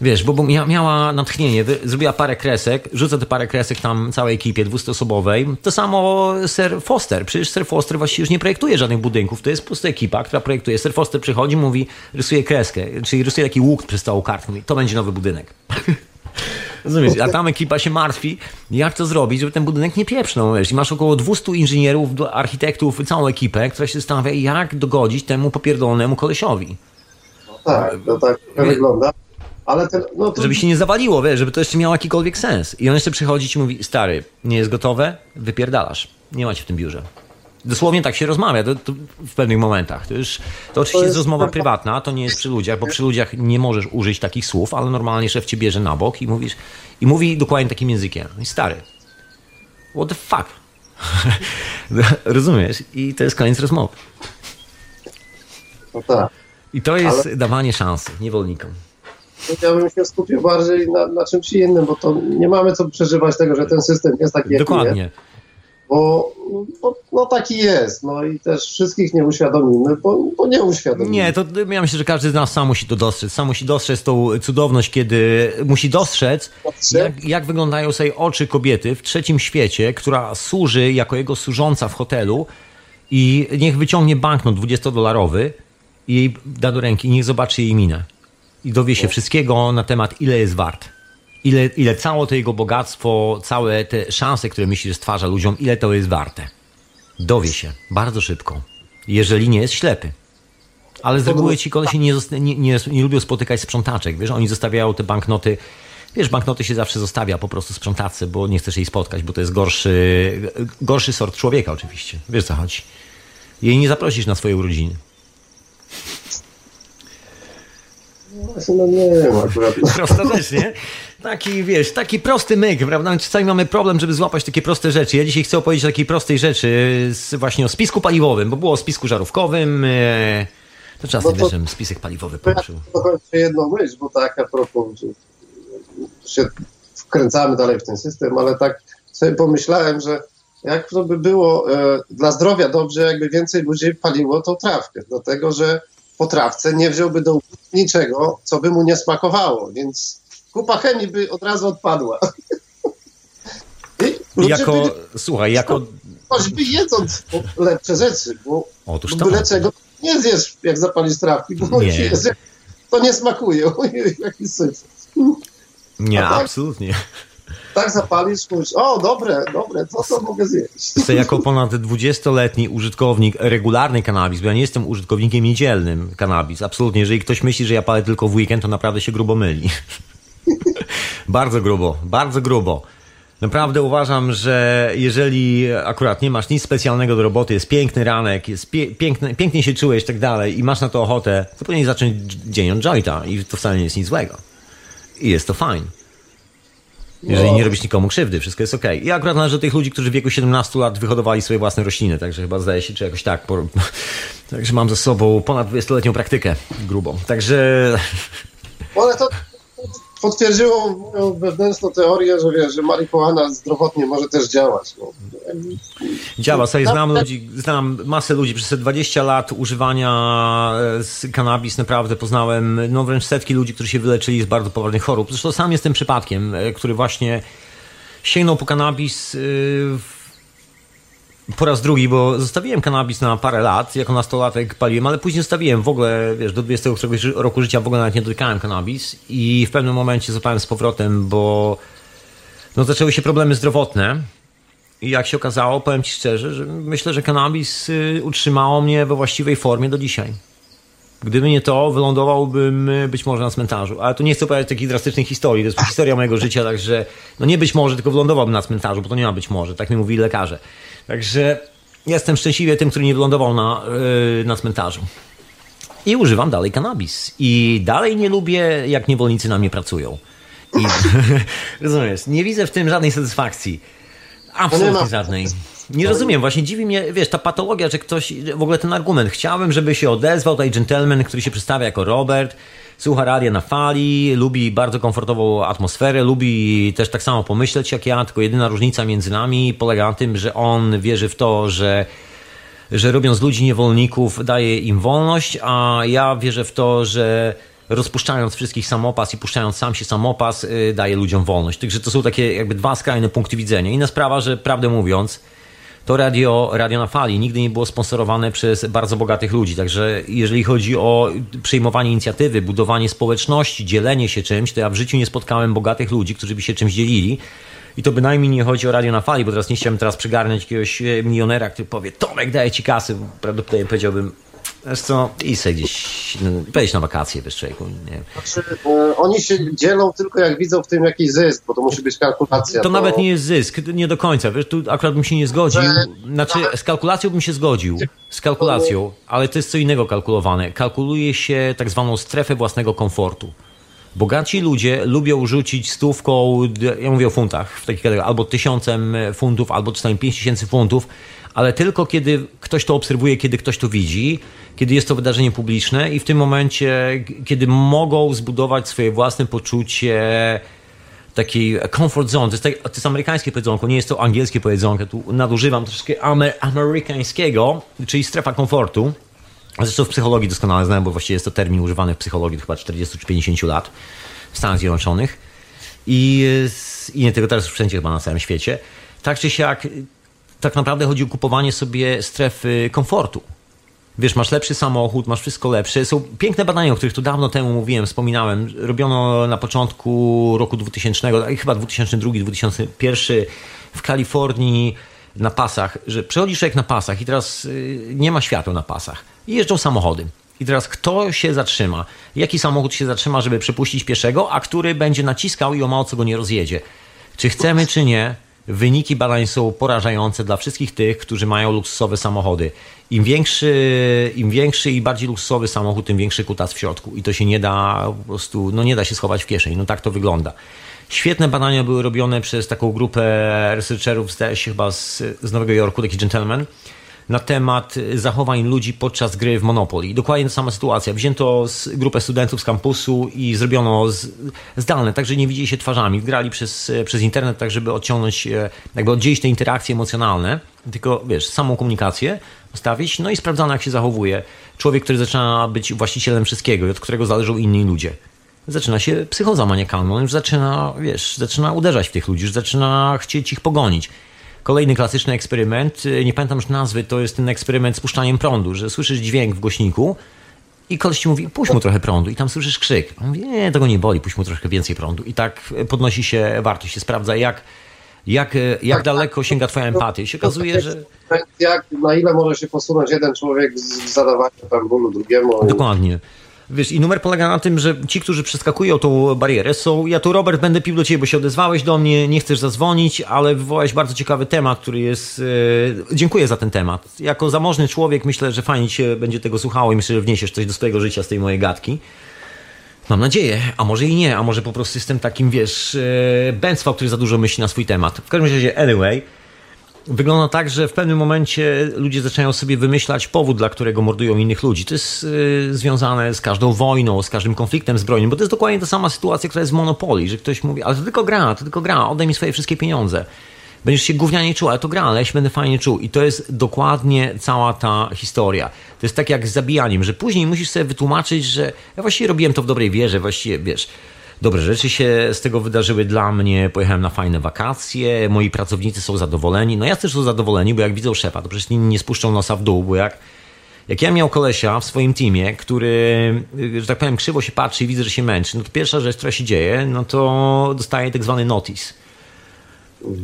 Wiesz, bo, bo miała natchnienie, zrobiła parę kresek, rzuca te parę kresek tam całej ekipie dwustoosobowej. To samo Sir Foster. Przecież Sir Foster właściwie już nie projektuje żadnych budynków. To jest po prostu ekipa, która projektuje. Sir Foster przychodzi, mówi, rysuje kreskę, czyli rysuje taki łuk przez całą kartkę. Mówi, to będzie nowy budynek. Rozumiesz? A tam ekipa się martwi, jak to zrobić, żeby ten budynek nie pieprznął. Wiesz? I masz około 200 inżynierów, architektów, całą ekipę, która się zastanawia, jak dogodzić temu popierdolonemu kolesiowi. No tak, to tak wygląda. Ale ten, no to... Żeby się nie zawaliło, wiesz, żeby to jeszcze miało jakikolwiek sens. I on jeszcze przychodzi i mówi, stary, nie jest gotowe, wypierdalasz. Nie macie w tym biurze. Dosłownie tak się rozmawia to, to w pewnych momentach. To, już, to oczywiście to jest, jest rozmowa prywatna, to nie jest przy ludziach, bo przy ludziach nie możesz użyć takich słów, ale normalnie szef cię bierze na bok i mówisz i mówi dokładnie takim językiem. I stary, what the fuck? Rozumiesz? I to jest koniec rozmowy. No tak. I to jest ale... dawanie szansy niewolnikom ja bym się skupił bardziej na, na czymś innym, bo to nie mamy co przeżywać tego, że ten system jest taki, jaki Dokładnie. Jest, bo, bo no taki jest, no i też wszystkich nie uświadomimy, bo, bo nie uświadomimy. Nie, to ja myślę, że każdy z nas sam musi to dostrzec, sam musi dostrzec tą cudowność, kiedy musi dostrzec, jak, jak wyglądają sobie oczy kobiety w trzecim świecie, która służy jako jego służąca w hotelu i niech wyciągnie banknot 20-dolarowy i jej da do ręki i niech zobaczy jej minę i dowie się wszystkiego na temat, ile jest wart. Ile, ile całe to jego bogactwo, całe te szanse, które myśli, że stwarza ludziom, ile to jest warte. Dowie się bardzo szybko, jeżeli nie jest ślepy. Ale z reguły ci kolesie nie, nie, nie, nie lubią spotykać sprzątaczek. Wiesz, oni zostawiają te banknoty. Wiesz, banknoty się zawsze zostawia po prostu sprzątaczce, bo nie chcesz jej spotkać, bo to jest gorszy, gorszy sort człowieka oczywiście. Wiesz co chodzi. Jej nie zaprosisz na swoje urodziny. No nie wiem akurat. Prosta rzecz, nie? Taki, wiesz, taki prosty myk, prawda? Czasami mamy problem, żeby złapać takie proste rzeczy. Ja dzisiaj chcę opowiedzieć o takiej prostej rzeczy, z, właśnie o spisku paliwowym, bo było o spisku żarówkowym. E, to czasem, no to, wiesz, spisek paliwowy poruszył. Ja to jedną myśl, bo tak a propos, się wkręcamy dalej w ten system, ale tak sobie pomyślałem, że jak to by było e, dla zdrowia dobrze, jakby więcej ludzi paliło tą trawkę, dlatego że po trawce nie wziąłby do niczego, co by mu nie smakowało, więc kupa chemii by od razu odpadła. jako, słuchaj, jako... Choćby jedząc lepsze rzeczy, bo Otóż to. byle czego nie zjesz, jak zapalisz trawki, bo nie. Jest, to nie smakuje. Jaki syf. Nie, tak, absolutnie tak zapalisz, mówisz, o dobre, dobre, co to mogę zjeść? Chcę jako ponad 20-letni użytkownik regularny kanabis, bo ja nie jestem użytkownikiem niedzielnym kanabis, absolutnie. Jeżeli ktoś myśli, że ja palę tylko w weekend, to naprawdę się grubo myli. Bardzo grubo, bardzo grubo. Naprawdę uważam, że jeżeli akurat nie masz nic specjalnego do roboty, jest piękny ranek, jest pie piękny, pięknie się czujesz i tak dalej i masz na to ochotę, to powinien zacząć dzień od jointa i to wcale nie jest nic złego. I jest to fajne. Jeżeli nie robisz nikomu krzywdy, wszystko jest ok. I akurat należy do tych ludzi, którzy w wieku 17 lat wyhodowali swoje własne rośliny, także chyba zdaje się, czy jakoś tak. Po... Także mam ze sobą ponad 20-letnią praktykę grubą. Także. Ale to potwierdziło moją wewnętrzną teorię, że wiesz, że marihuana zdrowotnie może też działać. No. Działa, sobie znam ludzi, znam masę ludzi przez te 20 lat używania e, kanabis, naprawdę poznałem no wręcz setki ludzi, którzy się wyleczyli z bardzo poważnych chorób. Zresztą sam jestem przypadkiem, e, który właśnie sięgnął po kanabis w e, po raz drugi, bo zostawiłem kanabis na parę lat, jako nastolatek paliłem, ale później zostawiłem w ogóle, wiesz, do 23 roku życia w ogóle nawet nie dotykałem kanabis i w pewnym momencie zapałem z powrotem, bo no, zaczęły się problemy zdrowotne i jak się okazało, powiem Ci szczerze, że myślę, że kanabis y, utrzymało mnie we właściwej formie do dzisiaj. Gdyby nie to, wylądowałbym y, być może na cmentarzu. Ale tu nie chcę opowiadać takich drastycznych historii. To jest historia mojego życia, także no nie być może, tylko wylądowałbym na cmentarzu, bo to nie ma być może. Tak mi mówili lekarze. Także jestem szczęśliwy tym, który nie wylądował na, yy, na cmentarzu. I używam dalej kanabis. I dalej nie lubię, jak niewolnicy na mnie pracują. I, rozumiesz, nie widzę w tym żadnej satysfakcji. Absolutnie żadnej. Nie rozumiem, właśnie dziwi mnie, wiesz, ta patologia, że ktoś, w ogóle ten argument, chciałbym, żeby się odezwał tutaj gentleman, który się przedstawia jako Robert, słucha radia na fali, lubi bardzo komfortową atmosferę, lubi też tak samo pomyśleć jak ja, tylko jedyna różnica między nami polega na tym, że on wierzy w to, że że robiąc ludzi niewolników daje im wolność, a ja wierzę w to, że rozpuszczając wszystkich samopas i puszczając sam się samopas, yy, daje ludziom wolność. Także to są takie jakby dwa skrajne punkty widzenia. Inna sprawa, że prawdę mówiąc, to radio, radio na fali nigdy nie było sponsorowane przez bardzo bogatych ludzi. Także jeżeli chodzi o przejmowanie inicjatywy, budowanie społeczności, dzielenie się czymś, to ja w życiu nie spotkałem bogatych ludzi, którzy by się czymś dzielili. I to bynajmniej nie chodzi o radio na fali, bo teraz nie chciałbym teraz przygarnąć jakiegoś e, milionera, który powie, Tomek, daję ci kasy. Prawdopodobnie powiedziałbym, Wiesz co, i sobie gdzieś, no, pojedź na wakacje, wiesz człowieku, nie znaczy, e, Oni się dzielą tylko jak widzą w tym jakiś zysk, bo to musi być kalkulacja. To, to... nawet nie jest zysk, nie do końca, wiesz, tu akurat bym się nie zgodził, znaczy z kalkulacją bym się zgodził, z kalkulacją, ale to jest co innego kalkulowane. Kalkuluje się tak zwaną strefę własnego komfortu. Bogaci ludzie lubią rzucić stówką, ja mówię o funtach, w takich albo tysiącem funtów, albo czasami pięć tysięcy funtów, ale tylko kiedy ktoś to obserwuje, kiedy ktoś to widzi, kiedy jest to wydarzenie publiczne i w tym momencie, kiedy mogą zbudować swoje własne poczucie takiej comfort zone. To jest, tak, to jest amerykańskie powiedzonko, nie jest to angielskie powiedzonko. Tu nadużywam troszkę amer amerykańskiego, czyli strefa komfortu. Zresztą w psychologii doskonale znam, bo właściwie jest to termin używany w psychologii od chyba 40 czy 50 lat w Stanach Zjednoczonych. I, I nie tylko teraz, wszędzie chyba na całym świecie. Tak czy siak, tak naprawdę chodzi o kupowanie sobie strefy komfortu. Wiesz, masz lepszy samochód, masz wszystko lepsze. Są piękne badania, o których tu dawno temu mówiłem, wspominałem. Robiono na początku roku 2000, chyba 2002-2001 w Kalifornii na pasach, że przechodzisz człowiek na pasach i teraz y, nie ma światła na pasach. I jeżdżą samochody. I teraz kto się zatrzyma? Jaki samochód się zatrzyma, żeby przepuścić pieszego, a który będzie naciskał i o mało co go nie rozjedzie? Czy chcemy, czy nie, Wyniki badań są porażające dla wszystkich tych, którzy mają luksusowe samochody. Im większy, im większy i bardziej luksusowy samochód, tym większy kutas w środku. I to się nie da po prostu, no nie da się schować w kieszeni. No tak to wygląda. Świetne badania były robione przez taką grupę researcherów, zdaje się chyba z, z Nowego Jorku, taki gentleman na temat zachowań ludzi podczas gry w Monopoly. Dokładnie ta sama sytuacja. Wzięto grupę studentów z kampusu i zrobiono z, zdalne, tak że nie widzieli się twarzami. Grali przez, przez internet, tak żeby odciągnąć, e, jakby oddzielić te interakcje emocjonalne, tylko wiesz, samą komunikację ustawić, no i sprawdzano jak się zachowuje. Człowiek, który zaczyna być właścicielem wszystkiego i od którego zależą inni ludzie zaczyna się psychoza maniakalna. On już zaczyna, wiesz, zaczyna uderzać w tych ludzi, już zaczyna chcieć ich pogonić. Kolejny klasyczny eksperyment, y, nie pamiętam już nazwy, to jest ten eksperyment z puszczaniem prądu, że słyszysz dźwięk w głośniku i koleś ci mówi, puść mu trochę prądu i tam słyszysz krzyk. On mówi, nie, tego nie boli, puść mu troszkę więcej prądu. I tak podnosi się wartość, się sprawdza, jak, jak, jak tak, daleko sięga twoja empatia. I się okazuje, że... Jak, na ile może się posunąć jeden człowiek w zadawaniu tam bólu drugiemu. Dokładnie. Wiesz, i numer polega na tym, że ci, którzy przeskakują tą barierę są, ja tu Robert będę pił do ciebie, bo się odezwałeś do mnie, nie chcesz zadzwonić, ale wywołałeś bardzo ciekawy temat, który jest, e, dziękuję za ten temat. Jako zamożny człowiek myślę, że fajnie ci będzie tego słuchało i myślę, że wniesiesz coś do swojego życia z tej mojej gadki. Mam nadzieję, a może i nie, a może po prostu jestem takim, wiesz, e, bęctwa, który za dużo myśli na swój temat. W każdym razie, anyway, wygląda tak, że w pewnym momencie ludzie zaczynają sobie wymyślać powód, dla którego mordują innych ludzi. To jest y, związane z każdą wojną, z każdym konfliktem zbrojnym, bo to jest dokładnie ta sama sytuacja, która jest w Monopoly, że ktoś mówi, ale to tylko gra, to tylko gra, oddaj mi swoje wszystkie pieniądze. Będziesz się gównianie czuł, ale to gra, ale ja się będę fajnie czuł. I to jest dokładnie cała ta historia. To jest tak jak z zabijaniem, że później musisz sobie wytłumaczyć, że ja właściwie robiłem to w dobrej wierze, właściwie, wiesz, dobre rzeczy się z tego wydarzyły dla mnie, pojechałem na fajne wakacje, moi pracownicy są zadowoleni, no ja też są zadowoleni, bo jak widzą szefa, to przecież inni nie spuszczą nosa w dół, bo jak, jak ja miał kolesia w swoim teamie, który, że tak powiem, krzywo się patrzy i widzę, że się męczy, no to pierwsza rzecz, która się dzieje, no to dostaje tak zwany notice.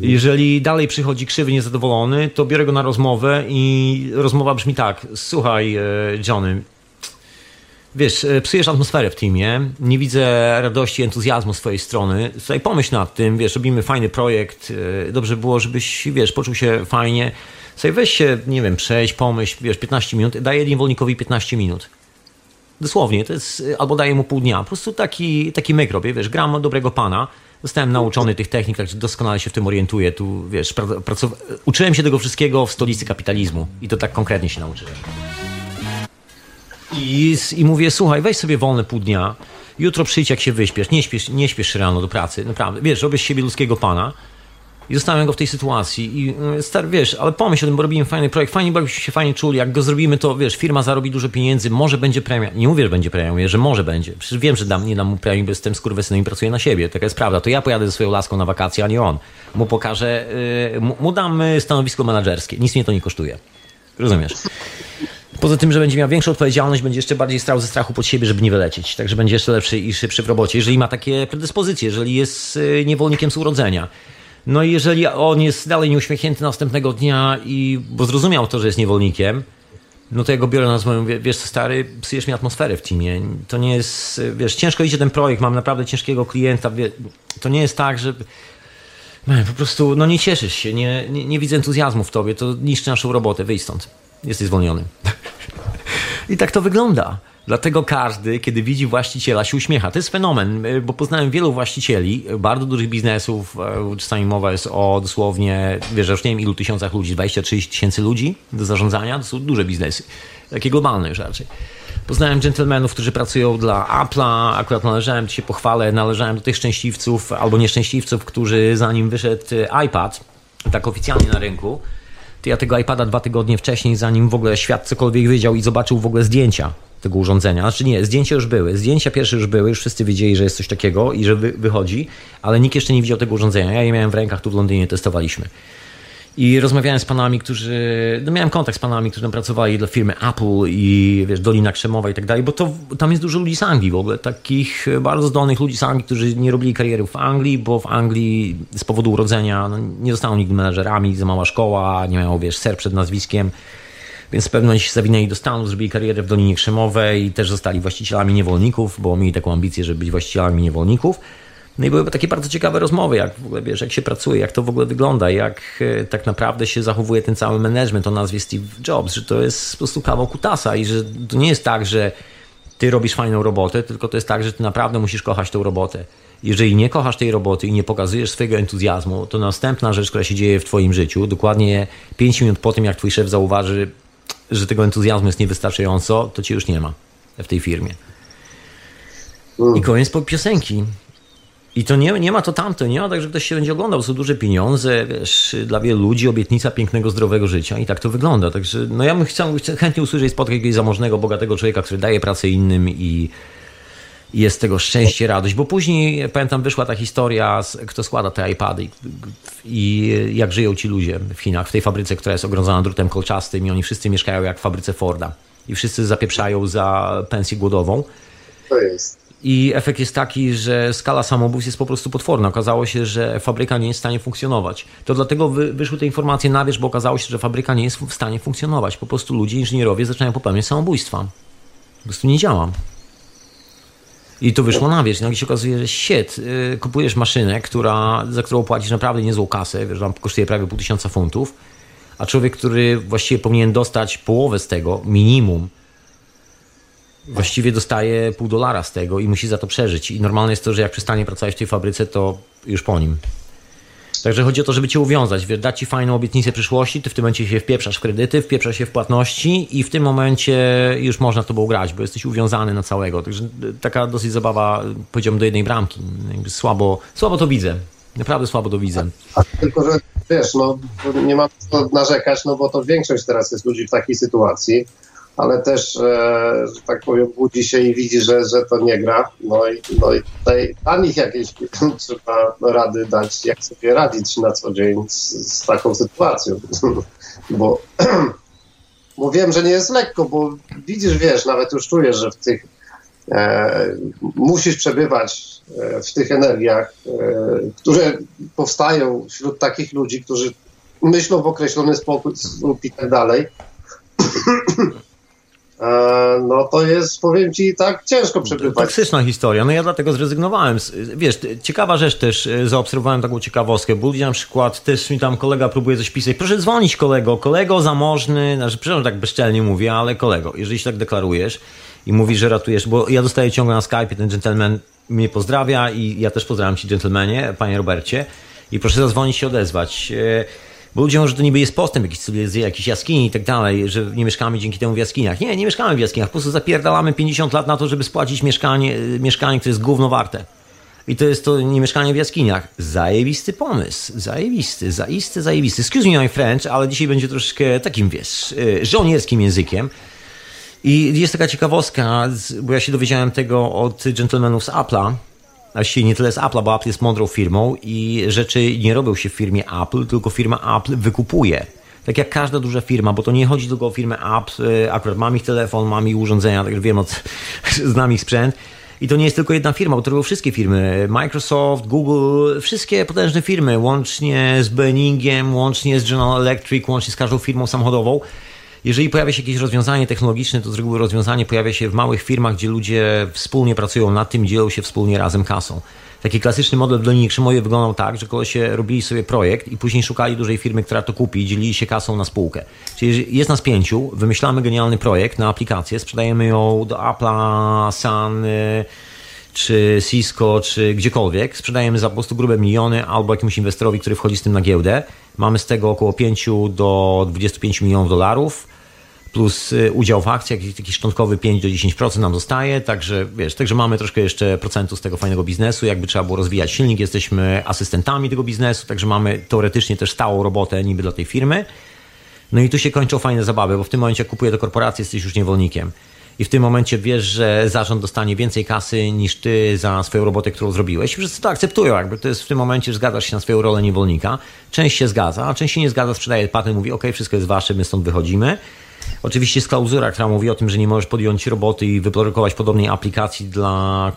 Jeżeli dalej przychodzi krzywy, niezadowolony, to biorę go na rozmowę i rozmowa brzmi tak: Słuchaj, e, Johnny, wiesz, e, psujesz atmosferę w teamie, nie widzę radości, entuzjazmu z twojej strony. Tutaj pomyśl nad tym, wiesz, robimy fajny projekt, e, dobrze było, żebyś, wiesz, poczuł się fajnie. Sobie weź się, nie wiem, przejść, pomyśl, wiesz, 15 minut, daję niewolnikowi 15 minut. Dosłownie, to jest, e, albo daję mu pół dnia. Po prostu taki, taki myk robię, wiesz, gram dobrego pana, zostałem nauczony tych technik, także doskonale się w tym orientuję. Tu, wiesz, uczyłem się tego wszystkiego w stolicy kapitalizmu i to tak konkretnie się nauczyłem. I, I mówię, słuchaj, weź sobie wolne pół dnia, jutro przyjdź jak się wyśpiesz, nie śpiesz, nie śpiesz rano do pracy, naprawdę, wiesz, robisz siebie ludzkiego pana. I zostawiam go w tej sytuacji i e, stary, wiesz, ale pomyśl o tym, bo robimy fajny projekt, fajnie, byśmy się fajnie czuli, jak go zrobimy, to wiesz, firma zarobi dużo pieniędzy, może będzie premia. Nie mówię, że będzie premia, mówię, że może będzie. Przecież wiem, że dam, nie dam mu premii, bo jestem skurwysynem i pracuję na siebie, taka jest prawda. To ja pojadę ze swoją laską na wakacje, a nie on. Mu pokażę, yy, mu, mu dam e, stanowisko menedżerskie, nic mnie to nie kosztuje. Rozumiesz? Poza tym, że będzie miał większą odpowiedzialność, będzie jeszcze bardziej strał ze strachu pod siebie, żeby nie wylecieć. Także będzie jeszcze lepszy i szybszy w robocie, jeżeli ma takie predyspozycje, jeżeli jest y, niewolnikiem z urodzenia. No i jeżeli on jest dalej nieuśmiechnięty następnego dnia i bo zrozumiał to, że jest niewolnikiem, no to ja go biorę na rozmowę mówię, wiesz co stary, psujesz mi atmosferę w teamie. To nie jest, wiesz, ciężko idzie ten projekt, mam naprawdę ciężkiego klienta. To nie jest tak, że man, po prostu, no nie cieszysz się, nie, nie, nie widzę entuzjazmu w tobie, to niszczy naszą robotę, wyjdź stąd. Jesteś zwolniony. I tak to wygląda. Dlatego każdy, kiedy widzi właściciela, się uśmiecha. To jest fenomen, y, bo poznałem wielu właścicieli bardzo dużych biznesów. Y, czasami mowa jest o dosłownie, wiesz, już nie wiem ilu tysiącach ludzi, 20-30 tysięcy ludzi do zarządzania. To są duże biznesy, takie globalne już raczej. Poznałem dżentelmenów, którzy pracują dla Apple'a. Akurat należałem, się pochwalę, należałem do tych szczęśliwców albo nieszczęśliwców, którzy zanim wyszedł iPad, tak oficjalnie na rynku, ja tego iPada dwa tygodnie wcześniej, zanim w ogóle świat cokolwiek wiedział i zobaczył w ogóle zdjęcia tego urządzenia. Znaczy nie, zdjęcia już były. Zdjęcia pierwsze już były, już wszyscy wiedzieli, że jest coś takiego i że wy, wychodzi, ale nikt jeszcze nie widział tego urządzenia. Ja je miałem w rękach, tu w Londynie testowaliśmy. I rozmawiałem z panami, którzy. No miałem kontakt z panami, którzy pracowali dla firmy Apple i wiesz, Dolina Krzemowa i tak dalej, bo to, tam jest dużo ludzi z Anglii w ogóle, takich bardzo zdolnych ludzi z Anglii, którzy nie robili kariery w Anglii, bo w Anglii z powodu urodzenia no, nie zostaną nigdy menedżerami, za mała szkoła, nie mają, wiesz, ser przed nazwiskiem. Więc w pewnym momencie się zawinęli do Stanów, zrobili karierę w Dolinie Krzemowej i też zostali właścicielami niewolników, bo mieli taką ambicję, żeby być właścicielami niewolników. No i były takie bardzo ciekawe rozmowy, jak w ogóle wiesz, jak się pracuje, jak to w ogóle wygląda, jak e, tak naprawdę się zachowuje ten cały management o nazwie Steve Jobs, że to jest po prostu kawał kutasa i że to nie jest tak, że ty robisz fajną robotę, tylko to jest tak, że ty naprawdę musisz kochać tą robotę. Jeżeli nie kochasz tej roboty i nie pokazujesz swojego entuzjazmu, to następna rzecz, która się dzieje w twoim życiu, dokładnie 5 minut po tym, jak twój szef zauważy, że tego entuzjazmu jest niewystarczająco, to cię już nie ma w tej firmie. I koniec po piosenki. I to nie, nie ma to tamto, nie ma tak, że ktoś się będzie oglądał, są duże pieniądze, wiesz, dla wielu ludzi obietnica pięknego, zdrowego życia i tak to wygląda. Także no ja bym chciał, chętnie usłyszeć spotkać jakiegoś zamożnego, bogatego człowieka, który daje pracę innym i, i jest tego szczęście, radość, bo później, pamiętam, wyszła ta historia, kto składa te iPady i, i jak żyją ci ludzie w Chinach, w tej fabryce, która jest ogrodzona drutem kolczastym i oni wszyscy mieszkają jak w fabryce Forda i wszyscy zapieprzają za pensję głodową. To jest. I efekt jest taki, że skala samobójstw jest po prostu potworna. Okazało się, że fabryka nie jest w stanie funkcjonować. To dlatego wy, wyszły te informacje na wierzch, bo okazało się, że fabryka nie jest w stanie funkcjonować. Po prostu ludzie, inżynierowie zaczynają popełniać samobójstwa. Po prostu nie działa. I to wyszło na wierzch. Nagle się okazuje, że shit, yy, kupujesz maszynę, która, za którą płacisz naprawdę niezłą kasę, wiesz, tam kosztuje prawie pół tysiąca funtów, a człowiek, który właściwie powinien dostać połowę z tego, minimum, właściwie dostaje pół dolara z tego i musi za to przeżyć. I normalne jest to, że jak przestanie pracować w tej fabryce, to już po nim. Także chodzi o to, żeby cię uwiązać, dać ci fajną obietnicę przyszłości, ty w tym momencie się wpieprzasz w kredyty, wpieprzasz się w płatności i w tym momencie już można tobą grać, bo jesteś uwiązany na całego. Także taka dosyć zabawa, powiedziałbym, do jednej bramki. Jakby słabo, słabo to widzę. Naprawdę słabo to widzę. Tylko, że wiesz, no nie mam co narzekać, no bo to większość teraz jest ludzi w takiej sytuacji ale też, e, że tak powiem, budzi się i widzi, że, że to nie gra. No i, no i tutaj dla nich jakieś trzeba rady dać, jak sobie radzić na co dzień z, z taką sytuacją. bo, bo wiem, że nie jest lekko, bo widzisz, wiesz, nawet już czujesz, że w tych e, musisz przebywać e, w tych energiach, e, które powstają wśród takich ludzi, którzy myślą w określony sposób i tak dalej. E, no to jest, powiem ci, tak ciężko przebywać. Toksyczna historia, no ja dlatego zrezygnowałem. Wiesz, ciekawa rzecz też, e, zaobserwowałem taką ciekawostkę, bo na przykład też mi tam kolega próbuje coś pisać, proszę dzwonić kolego, kolego zamożny, znaczy przepraszam, tak bezczelnie mówię, ale kolego, jeżeli się tak deklarujesz i mówisz, że ratujesz, bo ja dostaję ciągle na Skype, ten gentleman mnie pozdrawia i ja też pozdrawiam ci gentlemanie, panie Robercie i proszę zadzwonić się odezwać. E, bo ludzie mówią, że to niby jest postęp jakiś jakichś jaskini i tak dalej, że nie mieszkamy dzięki temu w jaskiniach. Nie, nie mieszkamy w jaskiniach, po prostu zapierdalamy 50 lat na to, żeby spłacić mieszkanie, mieszkanie które jest gówno warte. I to jest to nie mieszkanie w jaskiniach. Zajebisty pomysł. Zajebisty, zaisty, zajebisty. Excuse me my French, ale dzisiaj będzie troszkę takim, wiesz, y, żołnierskim językiem. I jest taka ciekawostka, bo ja się dowiedziałem tego od gentlemanów z Apple'a, właściwie nie tyle z Apple'a, bo Apple jest mądrą firmą i rzeczy nie robią się w firmie Apple, tylko firma Apple wykupuje. Tak jak każda duża firma, bo to nie chodzi tylko o firmę Apple, y, akurat mam ich telefon, mam ich urządzenia, także wiem, od, znam ich sprzęt. I to nie jest tylko jedna firma, bo to były wszystkie firmy. Microsoft, Google, wszystkie potężne firmy, łącznie z Benningiem, łącznie z General Electric, łącznie z każdą firmą samochodową jeżeli pojawia się jakieś rozwiązanie technologiczne, to z reguły rozwiązanie pojawia się w małych firmach, gdzie ludzie wspólnie pracują nad tym, dzielą się wspólnie razem kasą. Taki klasyczny model w Dolinie Krzemowie wyglądał tak, że się robili sobie projekt i później szukali dużej firmy, która to kupi i dzielili się kasą na spółkę. Czyli jest nas pięciu, wymyślamy genialny projekt na aplikację, sprzedajemy ją do Apple'a, Sun, y, czy Cisco, czy gdziekolwiek. Sprzedajemy za po prostu grube miliony albo jakiemuś inwestorowi, który wchodzi z tym na giełdę. Mamy z tego około 5 do 25 milionów dolarów plus y, udział w akcjach, taki szczątkowy 5 do 10% nam zostaje, także wiesz, także mamy troszkę jeszcze procentu z tego fajnego biznesu, jakby trzeba było rozwijać silnik, jesteśmy asystentami tego biznesu, także mamy teoretycznie też stałą robotę niby dla tej firmy. No i tu się kończą fajne zabawy, bo w tym momencie jak kupuje do korporacji, jesteś już niewolnikiem. I w tym momencie wiesz, że zarząd dostanie więcej kasy niż ty za swoją robotę, którą zrobiłeś. I wszyscy to akceptują, jakby to jest w tym momencie, że zgadzasz się na swoją rolę niewolnika. Część się zgadza, a część się nie zgadza, sprzedaje patent, mówi, ok, wszystko jest wasze, my stąd wychodzimy. Oczywiście jest klauzura, która mówi o tym, że nie możesz podjąć roboty i wyprodukować podobnej aplikacji dla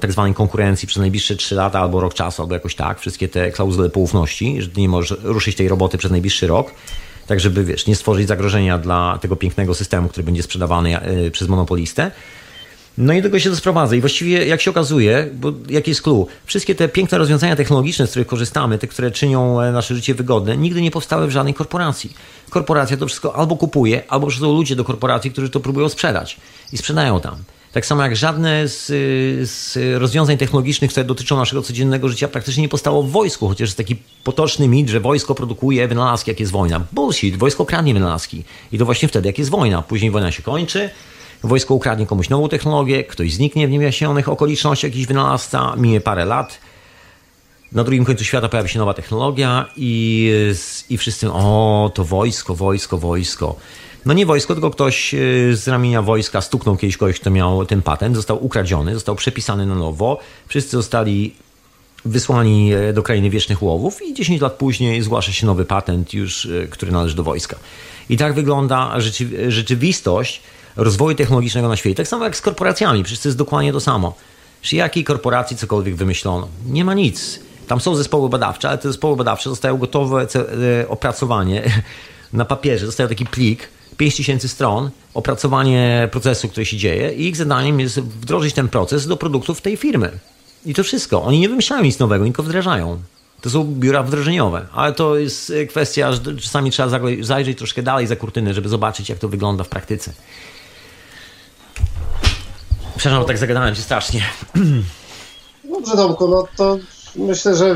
tak zwanej konkurencji przez najbliższe 3 lata albo rok czasu, albo jakoś tak. Wszystkie te klauzule poufności, że nie możesz ruszyć tej roboty przez najbliższy rok. Tak, żeby wiesz, nie stworzyć zagrożenia dla tego pięknego systemu, który będzie sprzedawany e, przez monopolistę. No i do tego się to sprowadza. I właściwie, jak się okazuje, bo jaki jest clue? Wszystkie te piękne rozwiązania technologiczne, z których korzystamy, te, które czynią e, nasze życie wygodne, nigdy nie powstały w żadnej korporacji. Korporacja to wszystko albo kupuje, albo przychodzą ludzie do korporacji, którzy to próbują sprzedać. I sprzedają tam. Tak samo jak żadne z, z, rozwiązań technologicznych, które dotyczą naszego codziennego życia, praktycznie nie powstało w wojsku, chociaż jest taki potoczny mit, że wojsko produkuje wynalazki, jak jest wojna. Bullshit, wojsko kradnie wynalazki. I to właśnie wtedy, jak jest wojna. Później wojna się kończy, wojsko ukradnie komuś nową technologię, ktoś zniknie w niewyjaśnionych okolicznościach, jakiś wynalazca, minie parę lat, na drugim końcu świata pojawi się nowa technologia i, i wszyscy, o, to wojsko, wojsko, wojsko. No nie wojsko, tylko ktoś e, z ramienia wojska stuknął kiedyś kogoś, kto miał ten patent, został ukradziony, został przepisany na nowo. Wszyscy zostali wysłani e, do krainy wiecznych łowów i 10 lat później zgłasza się nowy patent już, e, który należy do wojska. I tak wygląda rzeczywistość rozwoju technologicznego na świecie. Tak samo jak z korporacjami, przecież to jest dokładnie to samo. Przy jakiej korporacji cokolwiek wymyślono? Nie ma nic. Tam są zespoły badawcze, ale te zespoły badawcze zostają gotowe opracowanie na papierze, dostają taki plik, 5000 stron, opracowanie procesu, który się dzieje i ich zadaniem jest wdrożyć ten proces do produktów tej firmy. I to wszystko. Oni nie wymyślają nic nowego, tylko wdrażają. To są biura wdrożeniowe, ale to jest kwestia, że czasami trzeba zajrzeć troszkę dalej za kurtyny, żeby zobaczyć, jak to wygląda w praktyce. Przepraszam, tak zagadałem się strasznie. Dobrze, Tomku, no to myślę, że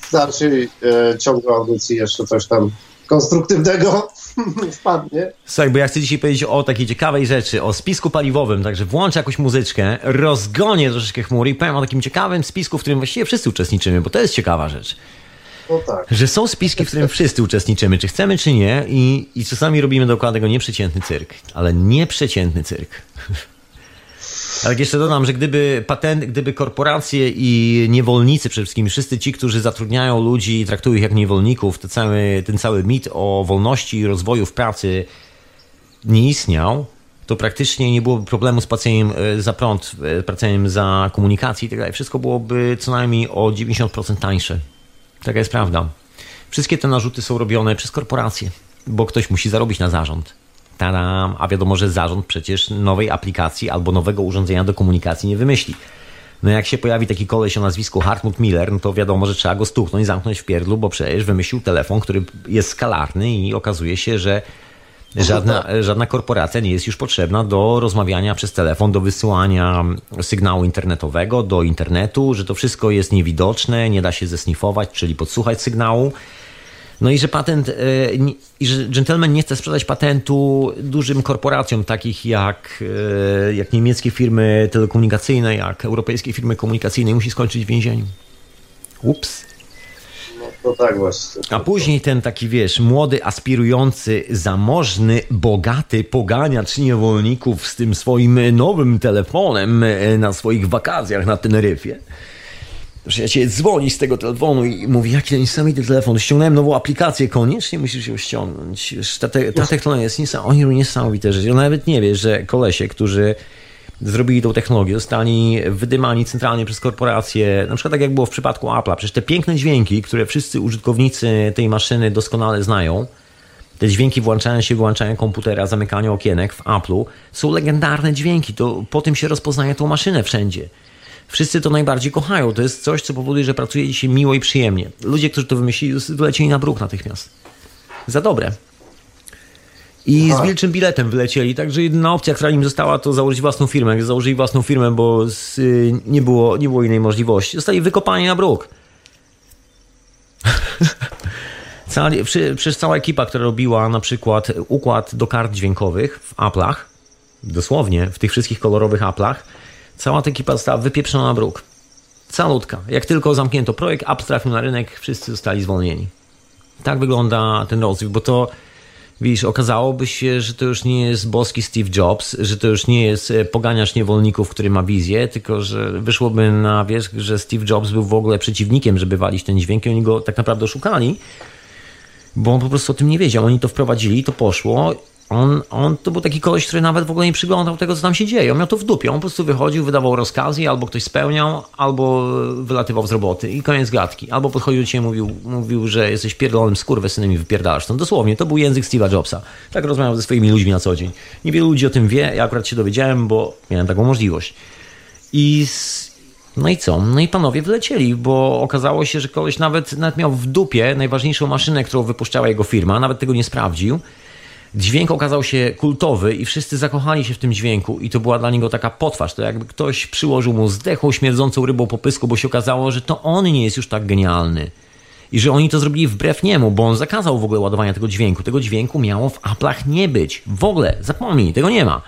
w dalszej e, ciągu audycji jeszcze coś tam konstruktywnego wpadnie. Słuchaj, bo ja chcę dzisiaj powiedzieć o takiej ciekawej rzeczy, o spisku paliwowym, także włączę jakąś muzyczkę, rozgonię troszeczkę chmury i powiem o takim ciekawym spisku, w którym właściwie wszyscy uczestniczymy, bo to jest ciekawa rzecz. No tak. Że są spiski, w którym wszyscy uczestniczymy, czy chcemy, czy nie, i, i czasami robimy dokładnie tego nieprzeciętny cyrk, ale nieprzeciętny cyrk. Ale jeszcze dodam, że gdyby patent, gdyby korporacje i niewolnicy, przede wszystkim wszyscy ci, którzy zatrudniają ludzi i traktują ich jak niewolników, to cały, ten cały mit o wolności i rozwoju w pracy nie istniał, to praktycznie nie byłoby problemu z płaceniem e, za prąd, e, płaceniem za komunikację i tak dalej. Wszystko byłoby co najmniej o 90% tańsze. Taka jest prawda. Wszystkie te narzuty są robione przez korporacje, bo ktoś musi zarobić na zarząd. Tadam. A wiadomo, że zarząd przecież nowej aplikacji albo nowego urządzenia do komunikacji nie wymyśli. No jak się pojawi taki koleś o nazwisku Hartmut Miller, no to wiadomo, że trzeba go stuknąć, zamknąć w pierdlu, bo przecież wymyślił telefon, który jest skalarny i okazuje się, że żadna, żadna korporacja nie jest już potrzebna do rozmawiania przez telefon, do wysyłania sygnału internetowego, do internetu, że to wszystko jest niewidoczne, nie da się zesnifować, czyli podsłuchać sygnału. No i że patent, e, i że gentleman nie chce sprzedać patentu dużym korporacjom, takich jak, e, jak niemieckie firmy telekomunikacyjne, jak europejskie firmy komunikacyjne, musi skończyć w więzieniu. Ups. No to tak właśnie. A później ten taki, wiesz, młody, aspirujący, zamożny, bogaty poganiacz niewolników z tym swoim nowym telefonem e, na swoich wakacjach na Teneryfie cię dzwoni z tego telefonu i mówi, jaki niesamowity telefon, ściągnąłem nową aplikację, koniecznie musisz ją ściągnąć. Ta, te, ta technologia jest niesamowita, oni robią niesamowite rzeczy. On nawet nie wie, że kolesie, którzy zrobili tą technologię, zostali wydymani centralnie przez korporacje, na przykład tak jak było w przypadku Apple'a. Przecież te piękne dźwięki, które wszyscy użytkownicy tej maszyny doskonale znają, te dźwięki włączania się, wyłączania komputera, zamykania okienek w Apple'u, są legendarne dźwięki. To po tym się rozpoznaje tą maszynę wszędzie. Wszyscy to najbardziej kochają. To jest coś, co powoduje, że pracuje dzisiaj miło i przyjemnie. Ludzie, którzy to wymyślili, wylecieli na bruk natychmiast. Za dobre. I z wilczym biletem wylecieli, także jedyna opcja, która im została, to założyć własną firmę. Założyli własną firmę, bo z, y, nie, było, nie było innej możliwości. Zostali wykopani na bruk. Cała, przecież cała ekipa, która robiła na przykład układ do kart dźwiękowych w Apple'ach, dosłownie w tych wszystkich kolorowych Apple'ach, Cała ta ekipa została wypieprzona na bruk. Calutka. Jak tylko zamknięto projekt, Apple trafił na rynek, wszyscy zostali zwolnieni. Tak wygląda ten rozwój, bo to Widzisz, okazałoby się, że to już nie jest boski Steve Jobs, że to już nie jest e, poganiacz niewolników, który ma wizję, tylko że wyszłoby na wierzch, że Steve Jobs był w ogóle przeciwnikiem, żeby walić ten dźwięk i oni go tak naprawdę oszukali, bo on po prostu o tym nie wiedział. Oni to wprowadzili, to poszło on, on to był taki koleś, który nawet w ogóle nie przyglądał tego, co tam się dzieje. On miał to w dupie. On po prostu wychodził, wydawał rozkazy, albo ktoś spełniał, albo wylatywał z roboty i koniec gadki. Albo podchodził do ciebie i mówił, mówił, że jesteś pierdolonym skurwysynem i wypierdalasz. No dosłownie, to był język Steve'a Jobsa. Tak rozmawiał ze swoimi ludźmi na co dzień. Niewielu ludzi o tym wie, ja akurat się dowiedziałem, bo miałem taką możliwość. I no i co? No i panowie wlecieli, bo okazało się, że koleś nawet, nawet miał w dupie najważniejszą maszynę, którą wypuszczała jego firma, nawet tego nie sprawdził Dźwięk okazał się kultowy i wszyscy zakochali się w tym dźwięku i to była dla niego taka potwarz. To jakby ktoś przyłożył mu zdechłą, śmierdzącą rybą po pysku, bo się okazało, że to on nie jest już tak genialny. I że oni to zrobili wbrew niemu, bo on zakazał w ogóle ładowania tego dźwięku. Tego dźwięku miało w Apple'ach nie być. W ogóle, zapomnij, tego nie ma.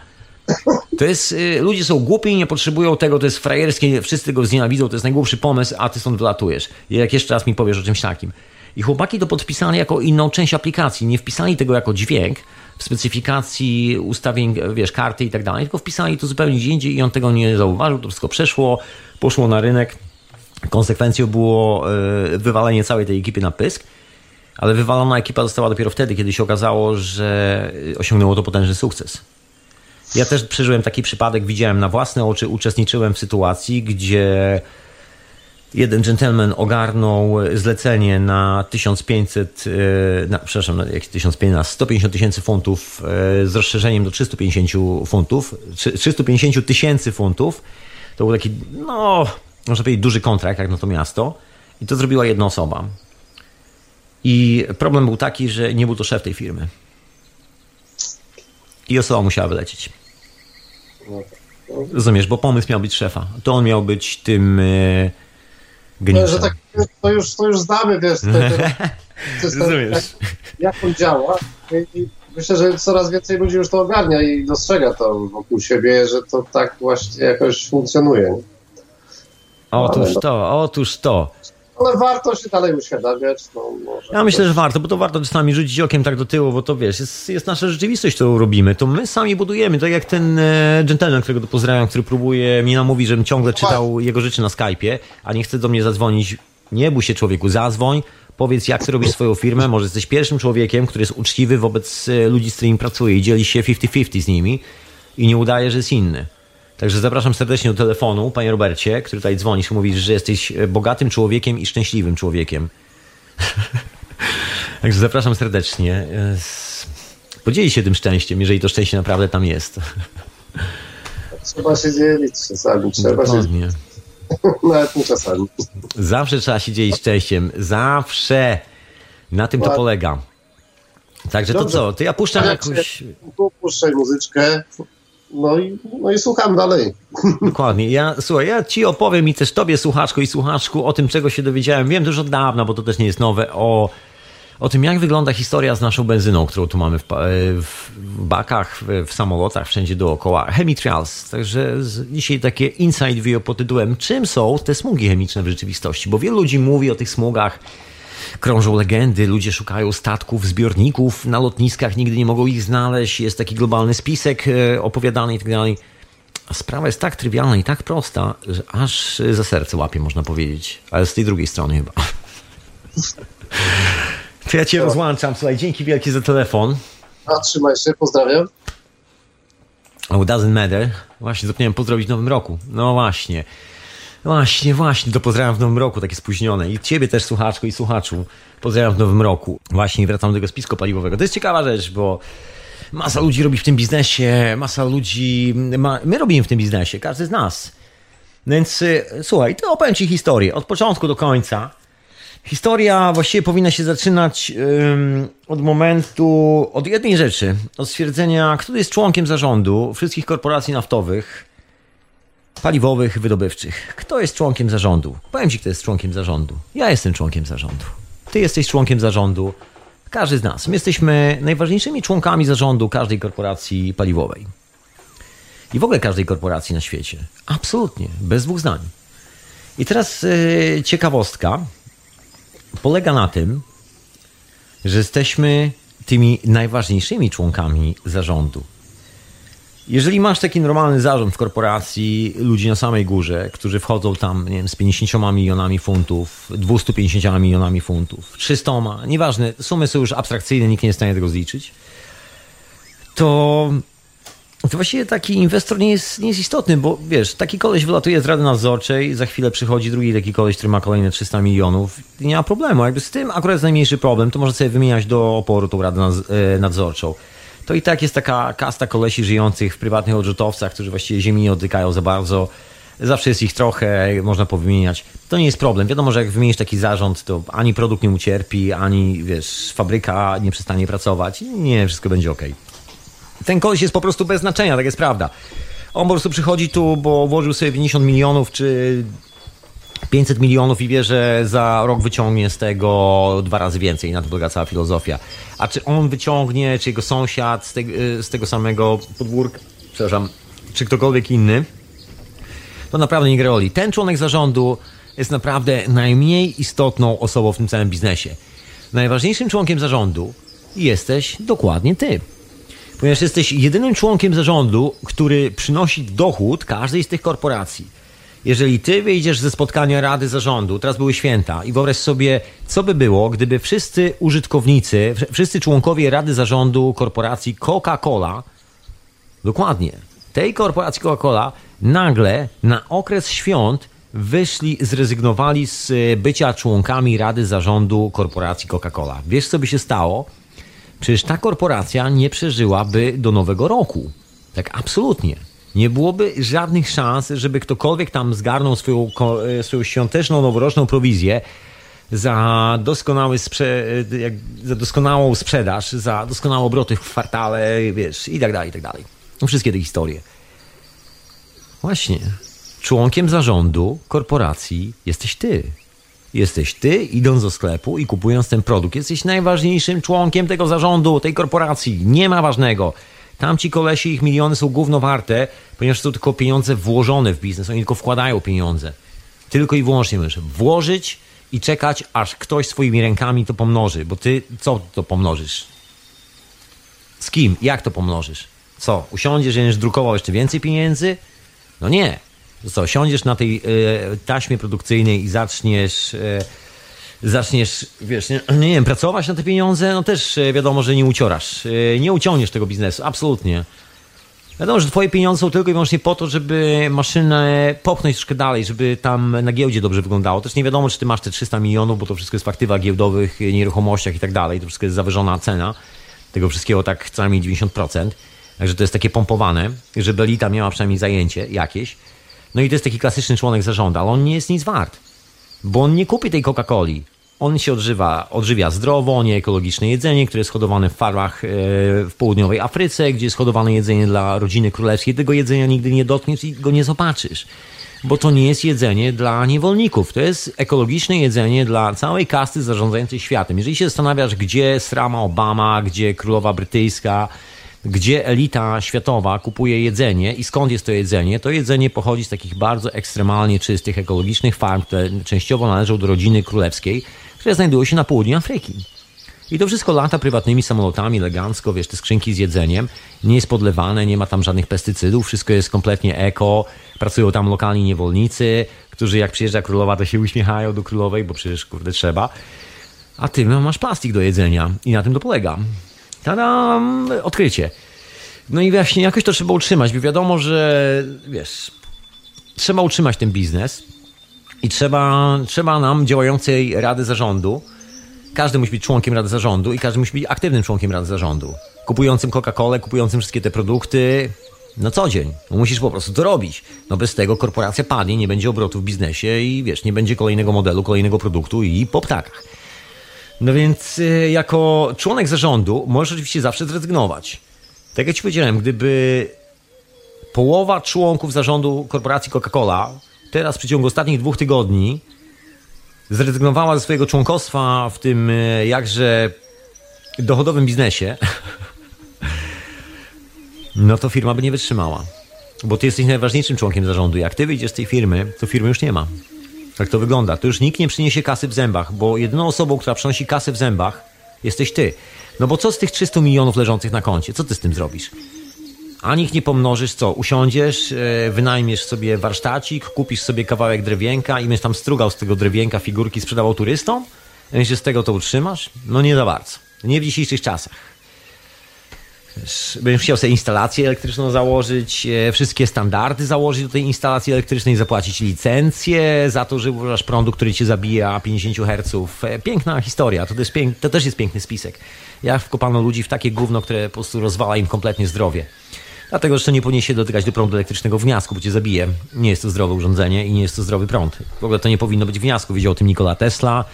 To jest, y, ludzie są głupi i nie potrzebują tego, to jest frajerskie, wszyscy go znienawidzą, to jest najgłupszy pomysł, a ty stąd wylatujesz. Jak jeszcze raz mi powiesz o czymś takim. I chłopaki to podpisali jako inną część aplikacji. Nie wpisali tego jako dźwięk w specyfikacji ustawień, wiesz, karty i tak dalej, tylko wpisali to zupełnie gdzie indziej i on tego nie zauważył. To wszystko przeszło, poszło na rynek. Konsekwencją było e, wywalenie całej tej ekipy na pysk. Ale wywalona ekipa została dopiero wtedy, kiedy się okazało, że osiągnęło to potężny sukces. Ja też przeżyłem taki przypadek, widziałem na własne oczy, uczestniczyłem w sytuacji, gdzie jeden gentleman ogarnął zlecenie na 1500, e, na, przepraszam, na 1500, na 150 tysięcy funtów e, z rozszerzeniem do 350 funtów, 350 tysięcy funtów. To był taki, no, można powiedzieć, duży kontrakt jak na to miasto. I to zrobiła jedna osoba. I problem był taki, że nie był to szef tej firmy. I osoba musiała wylecieć. Rozumiesz, bo pomysł miał być szefa. To on miał być tym geniuszem. że tak, to, już, to już znamy, wiesz, te, te, Rozumiesz. Jak, jak on działa. I myślę, że coraz więcej ludzi już to ogarnia i dostrzega to wokół siebie, że to tak właśnie jakoś funkcjonuje. Otóż to, otóż to. Ale warto się dalej uświadamiać. No, ja myślę, że warto, bo to warto czasami rzucić okiem tak do tyłu, bo to wiesz, jest, jest nasza rzeczywistość, którą robimy. To my sami budujemy. Tak jak ten e, gentleman, którego pozdrawiam, który próbuje mi namówić, żebym ciągle czytał jego rzeczy na Skype'ie, a nie chce do mnie zadzwonić. Nie bój się człowieku, zadzwoń, powiedz jak ty robisz swoją firmę. Może jesteś pierwszym człowiekiem, który jest uczciwy wobec e, ludzi, z którymi pracuje i dzieli się 50-50 z nimi i nie udaje, że jest inny. Także zapraszam serdecznie do telefonu, panie Robercie, który tutaj dzwonisz i mówisz, że jesteś bogatym człowiekiem i szczęśliwym człowiekiem. Także zapraszam serdecznie. Podzieli się tym szczęściem, jeżeli to szczęście naprawdę tam jest. Trzeba się dzielić czasami. Trzeba Dokładnie. się... Nawet nie czasami. Zawsze trzeba się dzielić szczęściem. Zawsze. Na tym to polega. Także Dobrze. to co? To ja puszczam jakąś... Puszczaj muzyczkę. No i, no i słucham dalej. Dokładnie. Ja, słuchaj, ja ci opowiem i też tobie, słuchaczko i słuchaczku, o tym, czego się dowiedziałem. Wiem też od dawna, bo to też nie jest nowe, o, o tym, jak wygląda historia z naszą benzyną, którą tu mamy w, w bakach, w, w, samolotach, wszędzie dookoła. Chemitrials. Także dzisiaj takie inside video pod tytułem Czym są te smugi chemiczne w rzeczywistości? Bo wielu ludzi mówi o tych smugach krążą legendy, ludzie szukają statków, zbiorników na lotniskach, nigdy nie mogą ich znaleźć, jest taki globalny spisek e, opowiadany i tak. A sprawa jest tak trywialna i tak prosta, że aż za serce łapie, można powiedzieć. Ale z tej drugiej strony chyba. To ja cię rozłączam. Słuchaj, dzięki wielkie za telefon. A, trzymaj się, pozdrawiam. Oh, doesn't matter. Właśnie zapomniałem pozdrowić w nowym roku. No właśnie. Właśnie, właśnie, to pozdrawiam w nowym roku, takie spóźnione. I ciebie też, słuchaczko i słuchaczu, pozdrawiam w nowym roku. Właśnie wracam do tego spisku paliwowego. To jest ciekawa rzecz, bo masa ludzi robi w tym biznesie, masa ludzi... Ma, my robimy w tym biznesie, każdy z nas. Więc y, słuchaj, to opowiem ci historię, od początku do końca. Historia właściwie powinna się zaczynać od momentu, od jednej rzeczy, od stwierdzenia, kto jest członkiem zarządu wszystkich korporacji naftowych, paliwowych, wydobywczych. Kto jest członkiem zarządu? Powiem Ci, kto jest członkiem zarządu. Ja jestem członkiem zarządu. Ty jesteś członkiem zarządu. Każdy z nas. My jesteśmy najważniejszymi członkami zarządu każdej korporacji paliwowej. I w ogóle każdej korporacji na świecie. Absolutnie, bez dwóch zdań. I teraz yy, ciekawostka polega na tym, że jesteśmy tymi najważniejszymi członkami zarządu. Jeżeli masz taki normalny zarząd w korporacji, ludzi na samej górze, którzy wchodzą tam, nie wiem, z 50 milionami funtów, 250 milionami funtów, 300, nieważne, sumy są już abstrakcyjne, nikt nie jest w stanie tego zliczyć, to, to właściwie taki inwestor nie jest, nie jest istotny, bo wiesz, taki koleś wylatuje z rady nadzorczej, za chwilę przychodzi drugi taki koleś, który ma kolejne 300 milionów nie ma problemu. Jakby z tym akurat jest najmniejszy problem, to może sobie wymieniać do oporu tą radę e, nadzorczą to i tak jest taka kasta kolesi żyjących w prywatnych odrzutowcach, którzy właściwie ziemi nie dotykają za bardzo. Zawsze jest ich trochę, można powymieniać. To nie jest problem. Wiadomo, że jak wymienisz taki zarząd, to ani produkt nie ucierpi, ani wiesz, fabryka nie przestanie pracować. Nie, wszystko będzie ok. Ten koleś jest po prostu bez znaczenia, tak jest prawda. On po prostu przychodzi tu, bo włożył sobie 50 milionów, czy 500 milionów i wie, że za rok wyciągnie z tego dwa razy więcej. Na to polega cała filozofia. A czy on wyciągnie, czy jego sąsiad z, te, z tego samego podwórka, przepraszam, czy ktokolwiek inny, to naprawdę nie gra roli. Ten członek zarządu jest naprawdę najmniej istotną osobą w tym całym biznesie. Najważniejszym członkiem zarządu jesteś dokładnie ty. Ponieważ jesteś jedynym członkiem zarządu, który przynosi dochód każdej z tych korporacji jeżeli ty wyjdziesz ze spotkania Rady Zarządu, teraz były święta, i wyobraź sobie, co by było, gdyby wszyscy użytkownicy, wszyscy członkowie Rady Zarządu korporacji Coca-Cola, dokładnie, tej korporacji Coca-Cola, nagle na okres świąt wyszli, zrezygnowali z bycia członkami Rady Zarządu Korporacji Coca-Cola. Wiesz, co by się stało? Przecież ta korporacja nie przeżyłaby do nowego roku. Tak absolutnie. Nie byłoby żadnych szans, żeby ktokolwiek tam zgarnął swoją, e, swoją świąteczną, noworoczną prowizję za, doskonały sprze jak, za doskonałą sprzedaż, za doskonałe obroty w kwartale, wiesz, i tak dalej, i tak dalej. No, wszystkie te historie. Właśnie. Członkiem zarządu korporacji jesteś ty. Jesteś ty, idąc do sklepu i kupując ten produkt. Jesteś najważniejszym członkiem tego zarządu, tej korporacji. Nie ma ważnego. Tamci kolesi, ich miliony są gówno warte, ponieważ są tylko pieniądze włożone w biznes. Oni tylko wkładają pieniądze. Tylko i wyłącznie możesz włożyć i czekać, aż ktoś swoimi rękami to pomnoży. Bo ty co to pomnożysz? Z kim? Jak to pomnożysz? Co? Usiądziesz, będziesz drukował jeszcze więcej pieniędzy? No nie. Co? Siądziesz na tej y, taśmie produkcyjnej i zaczniesz... Y, zaczniesz, wiesz, nie, nie, wiem, pracować na te pieniądze, no też e, wiadomo, że nie uciorasz. Nie uciągniesz tego biznesu, absolutnie. Wiadomo, że twoje pieniądze są tylko i wyłącznie po to, żeby maszynę popchnąć troszkę dalej, żeby tam na giełdzie dobrze wyglądało. Też nie wiadomo, czy ty masz te 300 milionów, bo to wszystko jest w aktywach giełdowych, nieruchomościach i tak dalej. To wszystko jest zawyżona cena tego wszystkiego, tak co najmniej 90%. Także to jest takie pompowane, żeby elita miała przynajmniej zajęcie jakieś. No i to jest taki klasyczny członek zarządu, ale on nie jest nic wart. Bo on nie kupi tej Coca-Coli. On się odżywa, odżywia zdrowo, nie ekologiczne jedzenie, które jest hodowane w farmach e, w południowej Afryce, gdzie jest hodowane jedzenie dla rodziny królewskiej. Tego jedzenia nigdy nie dotkniesz i go nie zobaczysz. Bo to nie jest jedzenie dla niewolników. To jest ekologiczne jedzenie dla całej kasty zarządzającej światem. Jeżeli się zastanawiasz, gdzie srama Obama, gdzie królowa brytyjska, gdzie elita światowa kupuje jedzenie i skąd jest to jedzenie, to jedzenie pochodzi z takich bardzo ekstremalnie czystych, ekologicznych farm, które częściowo należą do rodziny królewskiej, które znajdują się na południu Afryki. I to wszystko lata prywatnymi samolotami, elegancko, wiesz, te skrzynki z jedzeniem, nie jest podlewane, nie ma tam żadnych pestycydów, wszystko jest kompletnie eko, pracują tam lokalni niewolnicy, którzy jak przyjeżdża królowa, to się uśmiechają do królowej, bo przecież, kurde, trzeba. A ty no, masz plastik do jedzenia i na tym to polega. Tadam! Odkrycie. No i właśnie jakoś to trzeba utrzymać, bo wiadomo, że wiesz, trzeba utrzymać ten biznes i trzeba, trzeba nam działającej rady zarządu. Każdy musi być członkiem rady zarządu i każdy musi być aktywnym członkiem rady zarządu. Kupującym Coca-Colę, kupującym wszystkie te produkty na co dzień. No musisz po prostu to robić. No bez tego korporacja padnie, nie będzie obrotu w biznesie i wiesz, nie będzie kolejnego modelu, kolejnego produktu i po ptakach. No więc y, jako członek zarządu możesz oczywiście zawsze zrezygnować. Tak jak ci powiedziałem, gdyby połowa członków zarządu korporacji Coca-Cola teraz w przeciągu ostatnich dwóch tygodni zrezygnowała ze swojego członkostwa w tym y, jakże dochodowym biznesie, no to firma by nie wytrzymała. Bo ty jesteś najważniejszym członkiem zarządu. Jak ty wyjdziesz z tej firmy, to firmy już nie ma. Tak to wygląda. To już nikt nie przyniesie kasy w zębach, bo jedyną osobą, która przynosi kasę w zębach, jesteś ty. No bo co z tych 300 milionów leżących na koncie? Co ty z tym zrobisz? Ani ich nie pomnożysz, co? Usiądziesz, e, wynajmiesz sobie warsztacik, kupisz sobie kawałek drewienka i będziesz tam strugał z tego drewienka figurki, sprzedawał turystom? I się z tego to utrzymasz? No nie za bardzo. Nie w dzisiejszych czasach. Będziesz chciał sobie instalację elektryczną założyć, e, wszystkie standardy założyć do tej instalacji elektrycznej, zapłacić licencję za to, że używasz prądu, który cię zabija 50 Hz. E, piękna historia, to, pięk, to też jest piękny spisek. Jak wkopano ludzi w takie gówno, które po prostu rozwala im kompletnie zdrowie. Dlatego, że nie powinien się dotykać do prądu elektrycznego w wniazku, bo cię zabije. Nie jest to zdrowe urządzenie i nie jest to zdrowy prąd. W ogóle to nie powinno być w wniazku. Wiedział o tym Nikola Tesla,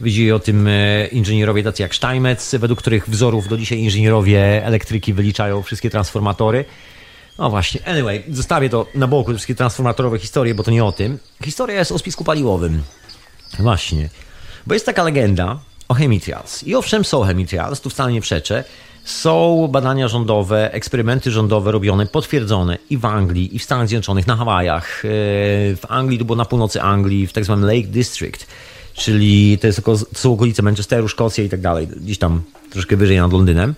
Wiedzieli o tym e, inżynierowie tacy jak Steinmetz, według których wzorów do dzisiaj inżynierowie elektryki wyliczają wszystkie transformatory. No właśnie, anyway, zostawię to na boku, te wszystkie transformatorowe historie, bo to nie o tym. Historia jest o spisku paliwowym. Właśnie. Bo jest taka legenda o chemitrials. I owszem, są chemitrials, tu wcale nie przeczę. Są badania rządowe, eksperymenty rządowe robione, potwierdzone i w Anglii, i w Stanach Zjednoczonych, na Hawajach. E, w Anglii, to było na północy Anglii, w tak zwanym Lake District czyli to, jest, to są okolice Manchesteru, Szkocja i tak dalej, gdzieś tam troszkę wyżej nad Londynem.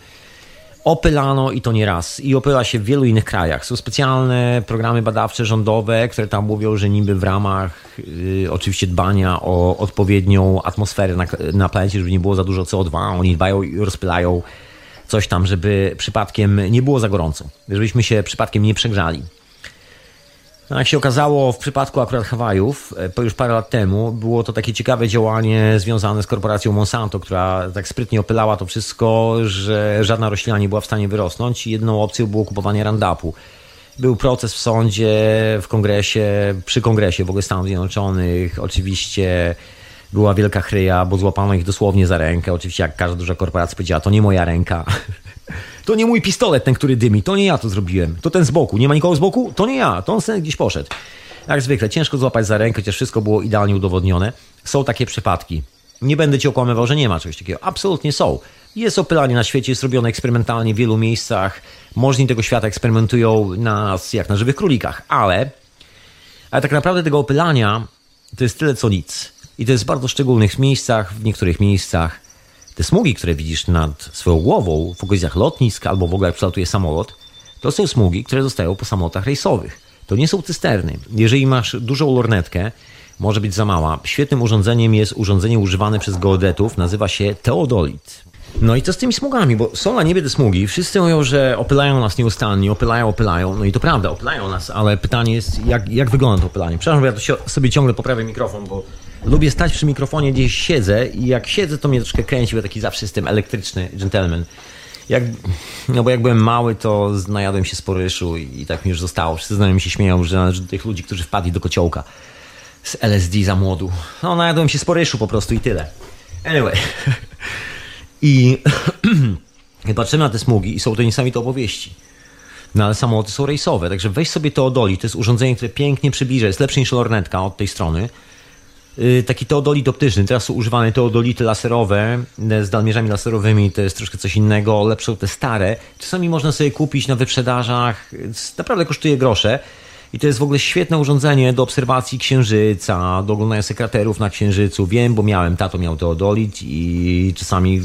Opylano i to nie raz. I opyla się w wielu innych krajach. Są specjalne programy badawcze rządowe, które tam mówią, że niby w ramach y, oczywiście dbania o odpowiednią atmosferę na, na planecie, żeby nie było za dużo CO2, oni dbają i rozpylają coś tam, żeby przypadkiem nie było za gorąco, żebyśmy się przypadkiem nie przegrzali. No, jak się okazało, w przypadku akurat Hawajów, e, już parę lat temu, było to takie ciekawe działanie związane z korporacją Monsanto, która tak sprytnie opylała to wszystko, że żadna roślina nie była w stanie wyrosnąć jedną opcją było kupowanie Roundupu. Był proces w sądzie, w kongresie, przy kongresie w ogóle Stanów Zjednoczonych. Oczywiście była wielka chryja, bo złapano ich dosłownie za rękę. Oczywiście jak każda duża korporacja powiedziała, to nie moja ręka. To nie mój pistolet, ten, który dymi. To nie ja to zrobiłem. To ten z boku. Nie ma nikogo z boku? To nie ja. To on sobie gdzieś poszedł. Jak zwykle, ciężko złapać za rękę, chociaż wszystko było idealnie udowodnione. Są takie przypadki. Nie będę ci okłamywał, że nie ma czegoś takiego. Absolutnie są. Jest opylanie na świecie, jest robione eksperymentalnie w wielu miejscach. Możni tego świata eksperymentują nas jak na żywych królikach, ale, ale tak naprawdę tego opylania to jest tyle co nic. I to jest w bardzo szczególnych miejscach, w niektórych miejscach. Te smugi, które widzisz nad swoją głową w okolicach lotnisk albo w ogóle jak przelatuje samolot, to są smugi, które zostają po samolotach rejsowych. To nie są cysterny. Jeżeli masz dużą lornetkę, może być za mała. Świetnym urządzeniem jest urządzenie używane przez geodetów, nazywa się teodolit. No i co z tymi smugami? Bo są na niebie te smugi, wszyscy mówią, że opylają nas nieustannie, opylają, opylają. No i to prawda, opylają nas, ale pytanie jest, jak, jak wygląda to opylanie? Przepraszam, bo ja to sobie ciągle poprawię mikrofon, bo lubię stać przy mikrofonie, gdzieś siedzę i jak siedzę, to mnie troszkę kręci, bo taki zawsze jestem elektryczny gentleman. Jak, no bo jak byłem mały, to najadłem się sporyszu i, i tak mi już zostało. Wszyscy znajomi się śmieją, że należy do tych ludzi, którzy wpadli do kociołka z LSD za młodu. No, najadłem się sporyszu po prostu i tyle. Anyway. I patrzymy na te smugi i są to niesamowite opowieści. No ale samoloty są rejsowe, także weź sobie Teodoli, to jest urządzenie, które pięknie przybliża, jest lepsze niż lornetka od tej strony. Yy, taki teodolit optyczny, teraz są używane teodolity laserowe z dalmierzami laserowymi, to jest troszkę coś innego, lepsze są te stare. Czasami można sobie kupić na wyprzedażach, naprawdę kosztuje grosze. I to jest w ogóle świetne urządzenie do obserwacji księżyca, do oglądania sekraterów na księżycu. Wiem, bo miałem, tato miał teodolit i czasami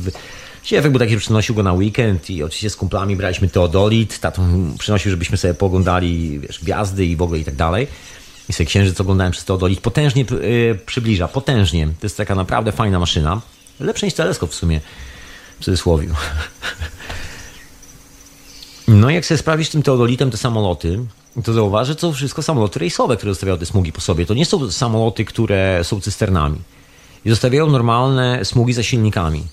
Siewek był taki, że przynosił go na weekend i oczywiście z kumplami braliśmy teodolit. Tato przynosił, żebyśmy sobie poglądali wiesz, gwiazdy i w ogóle i tak dalej. I sobie księżyc oglądałem przez teodolit. Potężnie yy, przybliża, potężnie. To jest taka naprawdę fajna maszyna. Lepsza niż teleskop w sumie, w cudzysłowie. No jak sobie sprawisz tym teodolitem te samoloty, to zauważy, to wszystko samoloty rejsowe, które zostawiają te smugi po sobie. To nie są samoloty, które są cysternami. I zostawiają normalne smugi za silnikami.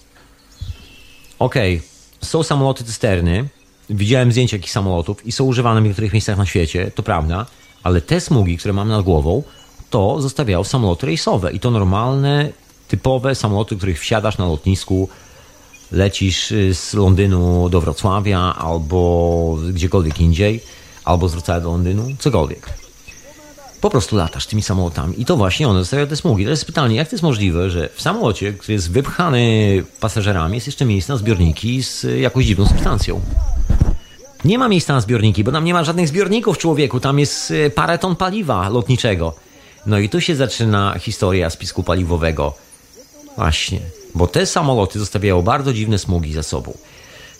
Okej, okay. są samoloty cysterny. Widziałem zdjęcia takich samolotów i są używane w niektórych miejscach na świecie, to prawda, ale te smugi, które mam nad głową, to zostawiają samoloty rejsowe i to normalne, typowe samoloty, których wsiadasz na lotnisku, lecisz z Londynu do Wrocławia albo gdziekolwiek indziej albo zwracała do Londynu, cokolwiek. Po prostu latasz tymi samolotami i to właśnie one zostawiają te smugi. Teraz pytanie, jak to jest możliwe, że w samolocie, który jest wypchany pasażerami, jest jeszcze miejsce na zbiorniki z jakąś dziwną substancją. Nie ma miejsca na zbiorniki, bo tam nie ma żadnych zbiorników człowieku, tam jest e, parę ton paliwa lotniczego. No i tu się zaczyna historia spisku paliwowego. Właśnie, bo te samoloty zostawiają bardzo dziwne smugi za sobą.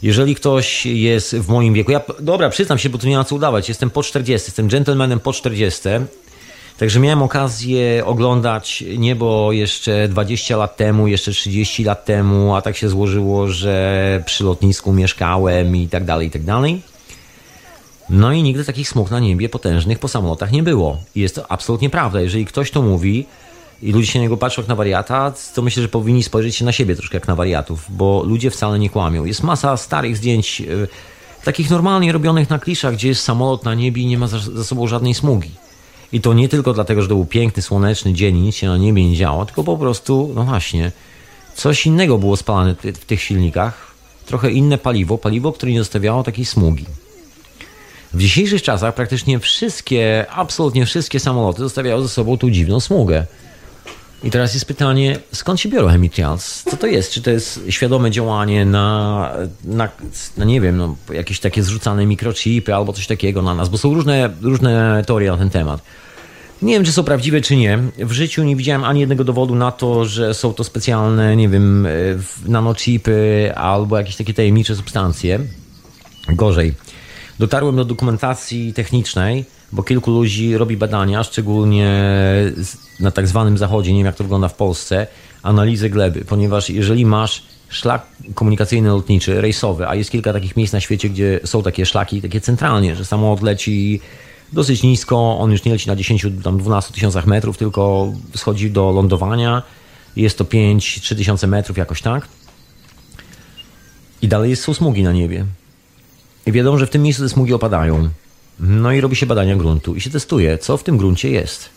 Jeżeli ktoś jest w moim wieku, ja, dobra, przyznam się, bo tu nie ma co udawać, jestem po 40, jestem gentlemanem po 40, Także miałem okazję oglądać niebo jeszcze 20 lat temu, jeszcze 30 lat temu, a tak się złożyło, że przy lotnisku mieszkałem i tak dalej, i tak dalej. No i nigdy takich smug na niebie potężnych po samolotach nie było. I jest to absolutnie prawda. Jeżeli ktoś to mówi, i ludzie się na niego patrzą jak na wariata, to myślę, że powinni spojrzeć się na siebie troszkę jak na wariatów, bo ludzie wcale nie kłamią. Jest masa starych zdjęć, yy, takich normalnie robionych na kliszach, gdzie jest samolot na niebie i nie ma za, za, sobą żadnej smugi. I to nie tylko dlatego, że to był piękny, słoneczny dzień i nic się na niebie nie działo, tylko po prostu, no właśnie, coś innego było spalane w tych silnikach, trochę inne paliwo, paliwo, które nie zostawiało takiej smugi. W dzisiejszych czasach praktycznie wszystkie, absolutnie wszystkie samoloty zostawiają ze sobą tą dziwną smugę. I teraz jest pytanie, skąd się biorą chemicals? Co to jest? Czy to jest świadome działanie na, na, na nie wiem, no, jakieś takie zrzucane mikrochipy albo coś takiego na nas? Bo są różne, różne teorie na ten temat. Nie wiem, czy są prawdziwe, czy nie. W życiu nie widziałem ani jednego dowodu na to, że są to specjalne, nie wiem, e, nanochipy albo jakieś takie tajemnicze substancje. Gorzej. Dotarłem do dokumentacji technicznej, bo kilku ludzi robi badania, szczególnie na tak zwanym zachodzie, nie wiem jak to wygląda w Polsce, analizę gleby, ponieważ jeżeli masz szlak komunikacyjny lotniczy, rejsowy, a jest kilka takich miejsc na świecie, gdzie są takie szlaki, takie centralnie, że samolot leci dosyć nisko, on już nie leci na 10-12 tysiącach metrów, tylko schodzi do lądowania, jest to 5-3 tysiące metrów jakoś tak. I dalej są smugi na niebie. I wiadomo, że w tym miejscu te smugi opadają. No i robi się badania gruntu i się testuje, co w tym gruncie jest.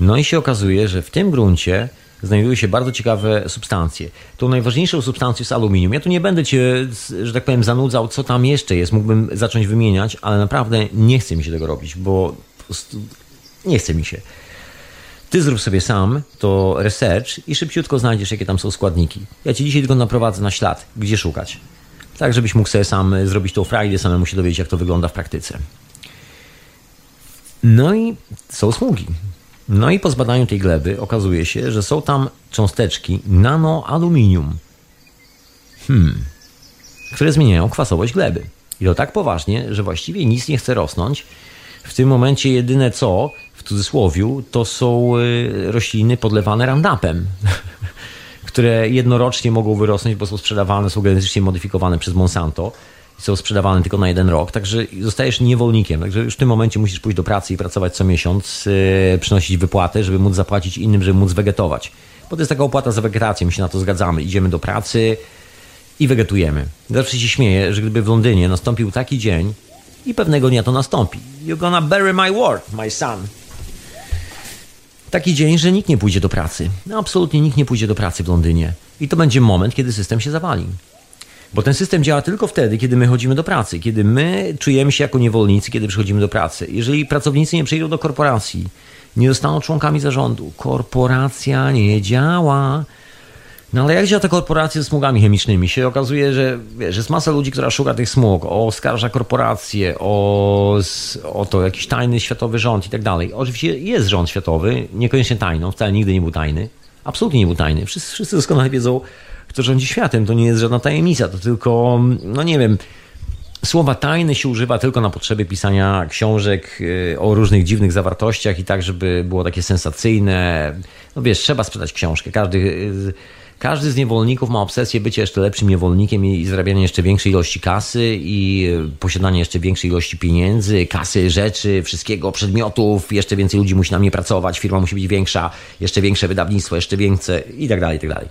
No i się okazuje, że w tym gruncie znajdują się bardzo ciekawe substancje. Tą najważniejszą substancją jest aluminium. Ja tu nie będę cię, że tak powiem, zanudzał, co tam jeszcze jest. Mógłbym zacząć wymieniać, ale naprawdę nie chce mi się tego robić, bo nie chce mi się. Ty zrób sobie sam to research i szybciutko znajdziesz, jakie tam są składniki. Ja ci dzisiaj tylko naprowadzę na ślad, gdzie szukać. Tak, żebyś mógł sobie sam zrobić tą frajdę, samemu się dowiedzieć, jak to wygląda w praktyce. No i są smugi. No i po zbadaniu tej gleby okazuje się, że są tam cząsteczki nanoaluminium, hmm, które zmieniają kwasowość gleby. I to tak poważnie, że właściwie nic nie chce rosnąć. W tym momencie jedyne co, w cudzysłowiu, to są y, rośliny podlewane randapem, które jednorocznie mogą wyrosnąć, bo są sprzedawane, są genetycznie modyfikowane przez Monsanto są sprzedawane tylko na jeden rok, także zostajesz niewolnikiem. Także już w tym momencie musisz pójść do pracy i pracować co miesiąc, yy, przynosić wypłaty, żeby móc zapłacić innym, żeby móc wegetować. Bo to jest taka opłata za wegetację, my się na to zgadzamy. Idziemy do pracy i wegetujemy. Zawsze się śmieję, że gdyby w Londynie nastąpił taki dzień i pewnego dnia to nastąpi. You're gonna bury my word, my son. Taki dzień, że nikt nie pójdzie do pracy. Absolutnie nikt nie pójdzie do pracy w Londynie. I to będzie moment, kiedy system się zawali. Bo ten system działa tylko wtedy, kiedy my chodzimy do pracy, kiedy my czujemy się jako niewolnicy, kiedy przychodzimy do pracy. Jeżeli pracownicy nie przyjdą do korporacji, nie zostaną członkami zarządu, korporacja nie działa. No ale jak działa ta korporacja ze smugami chemicznymi? Się okazuje, że wiesz, jest masa ludzi, która szuka tych smug, oskarża korporacje, o, o to jakiś tajny światowy rząd i tak dalej. Oczywiście jest rząd światowy, niekoniecznie tajny, wcale nigdy nie był tajny. Absolutnie nie był tajny. Wszyscy, wszyscy doskonale wiedzą, kto rządzi światem. To nie jest żadna tajemnica, to tylko, no nie wiem, słowa tajne się używa tylko na potrzeby pisania książek y, o różnych dziwnych zawartościach i tak, żeby było takie sensacyjne. No wiesz, trzeba sprzedać książkę. Każdy, y, każdy z niewolników ma obsesję bycia jeszcze lepszym niewolnikiem i zarabianie jeszcze większej ilości kasy i posiadanie jeszcze większej ilości pieniędzy, kasy, rzeczy, wszystkiego, przedmiotów. Jeszcze więcej ludzi musi na mnie pracować, firma musi być większa, jeszcze większe wydawnictwo, jeszcze większe i tak dalej, i tak dalej.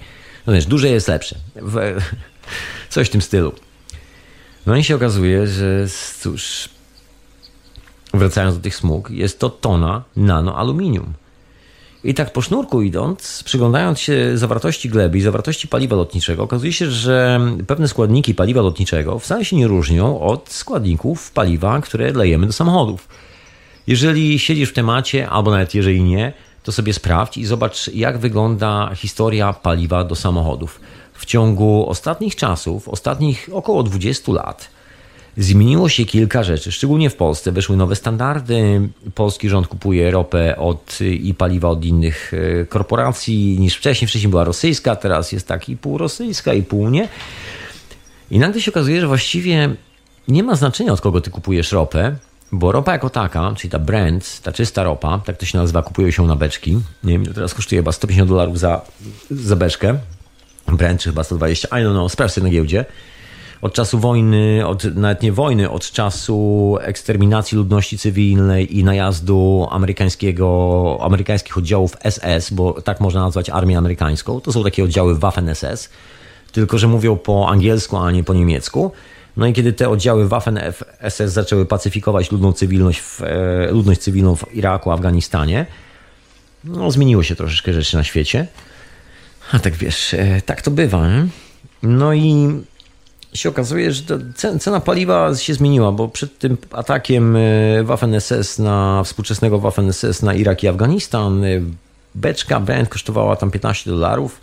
No wiesz, duże jest lepsze. Coś w tym stylu. No i się okazuje, że cóż, wracając do tych smug, jest to tona nanoaluminium. I tak po sznurku idąc, przyglądając się zawartości gleby i zawartości paliwa lotniczego, okazuje się, że pewne składniki paliwa lotniczego wcale się nie różnią od składników paliwa, które lejemy do samochodów. Jeżeli siedzisz w temacie, albo nawet jeżeli nie, to sobie sprawdź i zobacz, jak wygląda historia paliwa do samochodów. W ciągu ostatnich czasów, ostatnich około 20 lat, zmieniło się kilka rzeczy. Szczególnie w Polsce wyszły nowe standardy. Polski rząd kupuje ropę od, i paliwa od innych e, korporacji niż wcześniej. Wcześniej była rosyjska, teraz jest tak i pół rosyjska, i pół nie. I nagle się okazuje, że właściwie nie ma znaczenia, od kogo ty kupujesz ropę, bo ropa jako taka, czyli ta Brent, ta czysta ropa, tak to się nazywa, kupują się na beczki. Nie wiem, teraz kosztuje chyba 150 dolarów za, za beczkę. Brent czy chyba 120, I don't know, sprawdź sobie na giełdzie. Od czasu wojny, od, nawet nie wojny, od czasu eksterminacji ludności cywilnej i najazdu amerykańskiego, amerykańskich oddziałów SS, bo tak można nazwać armię amerykańską, to są takie oddziały Waffen-SS, tylko że mówią po angielsku, a nie po niemiecku no i kiedy te oddziały Waffen-SS zaczęły pacyfikować ludną cywilność w, e, ludność cywilną w Iraku, Afganistanie, no zmieniło się troszeczkę rzeczy na świecie. A tak wiesz, e, tak to bywa. Nie? No i się okazuje, że cena paliwa się zmieniła, bo przed tym atakiem e, Waffen-SS na współczesnego Waffen-SS na Irak i Afganistan beczka Brent kosztowała tam 15 dolarów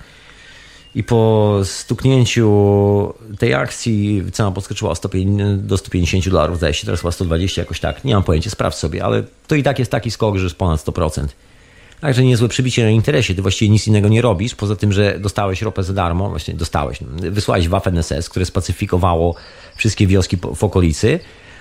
i po stuknięciu tej akcji cena podskoczyła do 150 dolarów, zdaje się, teraz chyba 120 jakoś tak, nie mam pojęcia, sprawdź sobie, ale to i tak jest taki skok, że jest ponad 100%. Także niezłe przybicie na interesie, ty właściwie nic innego nie robisz, poza tym, że dostałeś ropę za darmo, właśnie dostałeś, wysłałeś Waffen SS, które spacyfikowało wszystkie wioski w okolicy,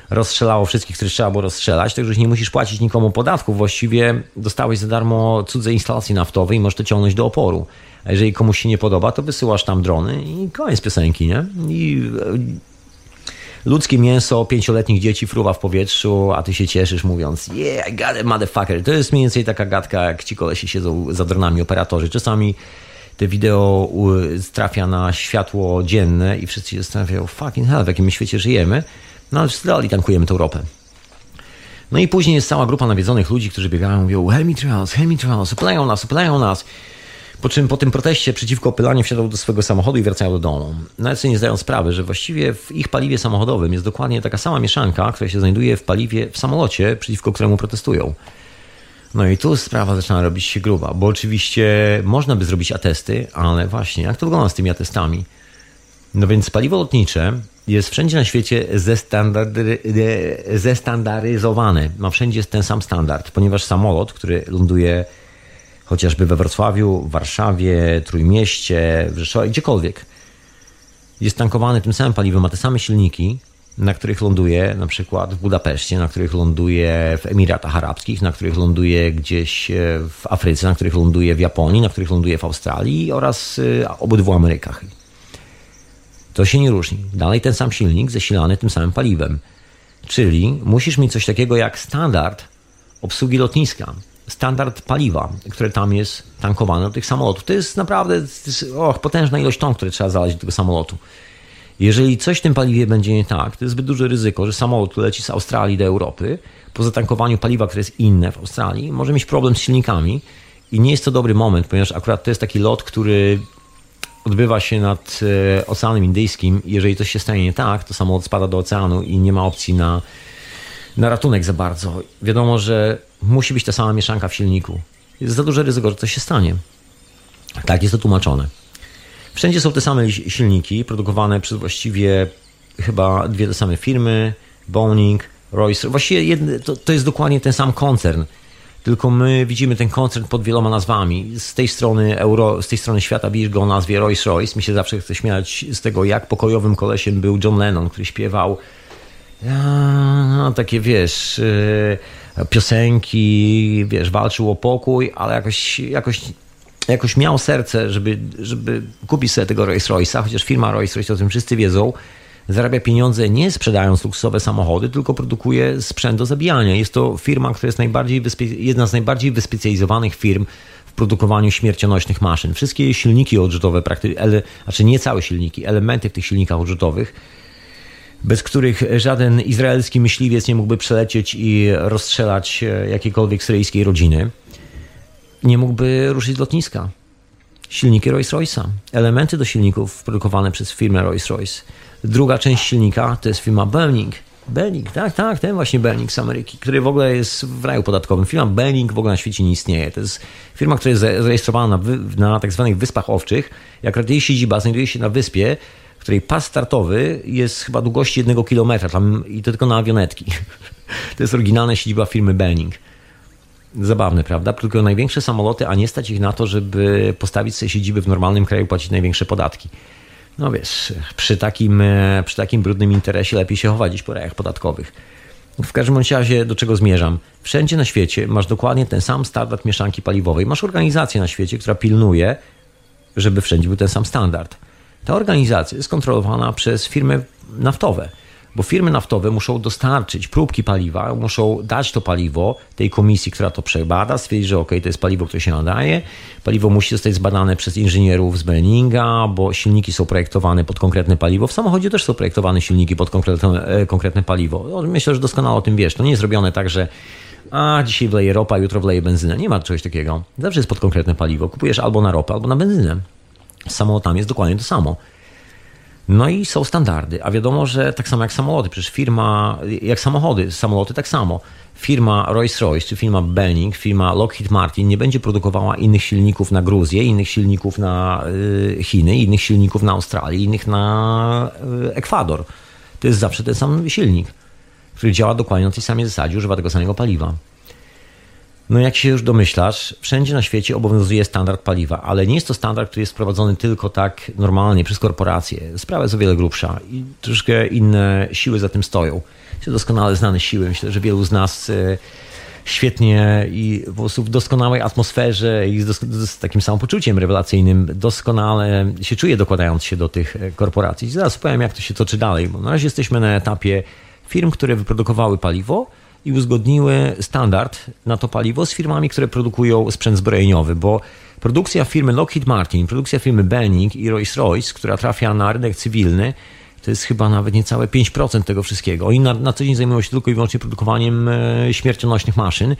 rozstrzelało wszystkich, których trzeba było rozstrzelać, także już nie musisz płacić nikomu podatków, właściwie dostałeś za darmo cudze instalacje naftowe i możesz to ciągnąć do oporu. A jeżeli komuś się nie podoba, to wysyłasz tam drony i koniec piosenki, nie? I ludzkie mięso pięcioletnich dzieci fruwa w powietrzu, a ty się cieszysz mówiąc yeah, I got it, motherfucker. To jest mniej więcej taka gadka, jak ci kolesi siedzą za dronami operatorzy. Czasami te wideo trafia na światło dzienne i wszyscy się zastanawiają, fucking hell, w jakim świecie żyjemy. No ale dalej tankujemy tę ropę. No i później jest cała grupa nawiedzonych ludzi, którzy biegają, mówią chemitrails, chemitrails, opylają nas, opylają nas. Po czym po tym proteście przeciwko opylaniu wsiadają do swojego samochodu i wracają do domu. Nawet sobie nie zdają sprawy, że właściwie w ich paliwie samochodowym jest dokładnie taka sama mieszanka, która się znajduje w paliwie w samolocie, przeciwko któremu protestują. No i tu sprawa zaczyna robić się gruba, bo oczywiście można by zrobić atesty, ale właśnie, jak to wygląda z tymi atestami? No więc paliwo lotnicze jest wszędzie na świecie zestandaryzowane. Ma wszędzie ten sam standard, ponieważ samolot, który ląduje chociażby we Wrocławiu, Warszawie, Trójmieście, Rzeszowie, gdziekolwiek, jest tankowany tym samym paliwem, ma te same silniki, na których ląduje na przykład w Budapeszcie, na których ląduje w Emiratach Arabskich, na których ląduje gdzieś e, w Afryce, na których ląduje w Japonii, na których ląduje w Australii oraz e, obydwu Amerykach. To się nie różni. Dalej ten sam silnik zasilany tym samym paliwem. Czyli musisz mieć coś takiego jak standard obsługi lotniska, standard paliwa, które tam jest tankowane do tych samolotów. To jest naprawdę och, potężna ilość ton, które trzeba zalać do tego samolotu. Jeżeli coś w tym paliwie będzie nie tak, to jest zbyt duże ryzyko, że samolot leci z Australii do Europy, po zatankowaniu paliwa, które jest inne w Australii, może mieć problem z silnikami i nie jest to dobry moment, ponieważ akurat to jest taki lot, który odbywa się nad e, Oceanem Indyjskim. Jeżeli coś się stanie nie tak, to samolot spada do oceanu i nie ma opcji na, na ratunek za bardzo. Wiadomo, że musi być ta sama mieszanka w silniku. Jest za duże ryzyko, że coś się stanie. Tak jest to tłumaczone. Wszędzie są te same silniki, produkowane przez właściwie chyba dwie te same firmy, Boeing, Rolls. Właściwie jedne, to, to jest dokładnie ten sam koncern tylko my widzimy ten koncert pod wieloma nazwami. Z tej strony Euro, z tej strony świata widzisz go o nazwie Rolls Royce. Mi się zawsze chce śmiać z tego, jak pokojowym kolesiem był John Lennon, który śpiewał no, takie, wiesz, e, piosenki, wiesz, walczył o pokój, ale jakoś, jakoś, jakoś miał serce, żeby, żeby kupić sobie tego Rolls Royce'a, chociaż firma Rolls Royce, o tym wszyscy wiedzą, zarabia pieniądze nie sprzedając luksusowe samochody, tylko produkuje sprzęt do zabijania. Jest to firma, która jest najbardziej jedna z najbardziej wyspecjalizowanych firm w produkowaniu śmiercionośnych maszyn. Wszystkie silniki odrzutowe, praktycznie, znaczy nie całe silniki, elementy w tych silnikach odrzutowych, bez których żaden izraelski myśliwiec nie mógłby przelecieć i rozstrzelać e, jakiejkolwiek syryjskiej rodziny, nie mógłby ruszyć z lotniska. Silniki Rolls-Royce'a, elementy do silników produkowane przez firmę Rolls-Royce Druga część silnika to jest firma Belling. Belling, tak, tak, ten właśnie Belling z Ameryki, który w ogóle jest w raju podatkowym. Firma Belling w ogóle na świecie nie istnieje. To jest firma, która jest zarejestrowana na, na tak zwanych Wyspach Owczych. Jak jej siedziba znajduje się na wyspie, której pas startowy jest chyba długości jednego kilometra tam, i to tylko na awionetki. To jest oryginalna siedziba firmy Belling. Zabawne, prawda? Tylko największe samoloty, a nie stać ich na to, żeby postawić sobie siedziby w normalnym kraju, płacić największe podatki. No wiesz, przy takim, e, przy takim brudnym interesie lepiej się chować po rajach podatkowych. W każdym razie do czego zmierzam? Wszędzie na świecie masz dokładnie ten sam standard mieszanki paliwowej. Masz organizację na świecie, która pilnuje, żeby wszędzie był ten sam standard. Ta organizacja jest kontrolowana przez firmy naftowe bo firmy naftowe muszą dostarczyć próbki paliwa, muszą dać to paliwo tej komisji, która to przebada, stwierdzić, że ok, to jest paliwo, które się nadaje. Paliwo musi zostać zbadane przez inżynierów z Benninga, bo silniki są projektowane pod konkretne paliwo. W samochodzie też są projektowane silniki pod konkretne, e, konkretne paliwo. No, myślę, że doskonale o tym wiesz. To nie jest robione tak, że a dzisiaj wleje ropa, jutro wleje benzynę. Nie ma czegoś takiego. Zawsze jest pod konkretne paliwo. Kupujesz albo na ropę, albo na benzynę. Samolotami jest dokładnie to samo. No i są standardy, a wiadomo, że tak samo jak samoloty, przecież firma, jak samochody, samoloty tak samo. Firma Rolls-Royce, czy firma Benning, firma Lockheed Martin nie będzie produkowała innych silników na Gruzję, innych silników na y, Chiny, innych silników na Australię, innych na y, Ekwador. To jest zawsze ten sam silnik, który działa dokładnie na tej samej zasadzie, używa tego samego paliwa. No jak się już domyślasz, wszędzie na świecie obowiązuje standard paliwa, ale nie jest to standard, który jest wprowadzony tylko tak normalnie przez korporacje. Sprawa jest o wiele grubsza i troszkę inne siły za tym stoją. To doskonale znane siły. Myślę, że wielu z nas e, świetnie i po prostu w doskonałej atmosferze i z, z takim samopoczuciem rewelacyjnym doskonale się czuję dokładając się do tych korporacji. Zaraz powiem, jak to się toczy dalej, bo na razie jesteśmy na etapie firm, które wyprodukowały paliwo i uzgodniły standard na to paliwo z firmami, które produkują sprzęt zbrojeniowy, bo produkcja firmy Lockheed Martin, produkcja firmy Benning i Rolls-Royce, która trafia na rynek cywilny, to jest chyba nawet niecałe 5% tego wszystkiego. Oni na, na co dzień zajmują się tylko i wyłącznie produkowaniem e, śmiercionośnych maszyn.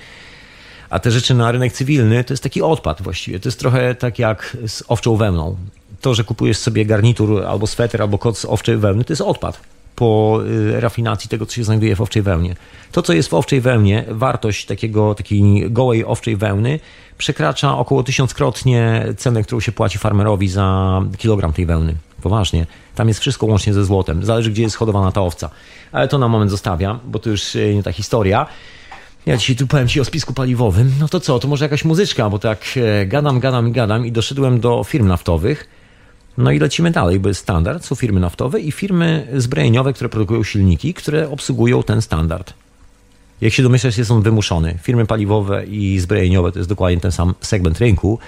A te rzeczy na rynek cywilny to jest taki odpad właściwie. To jest trochę tak jak z owczą wełną. To, że kupujesz sobie garnitur albo sweter, albo kot z owczej wełny, to jest odpad po y, rafinacji tego, co się znajduje w owczej wełnie. To, co jest w owczej wełnie, wartość takiego, takiej gołej owczej wełny przekracza około tysiąckrotnie cenę, którą się płaci farmerowi za kilogram tej wełny. Poważnie. Tam jest wszystko łącznie ze złotem. Zależy, gdzie jest hodowana ta owca. Ale to na moment zostawiam, bo to już y, nie ta historia. Ja dzisiaj tu powiem Ci o spisku paliwowym. No to co, to może jakaś muzyczka, bo tak e, gadam, gadam i gadam i doszedłem do firm naftowych no i lecimy dalej, bo jest standard, są firmy naftowe i firmy zbrojeniowe, które produkują silniki, które obsługują ten standard. Jak się domyślasz, jest on wymuszony. Firmy paliwowe i zbrojeniowe to jest dokładnie ten sam segment rynku.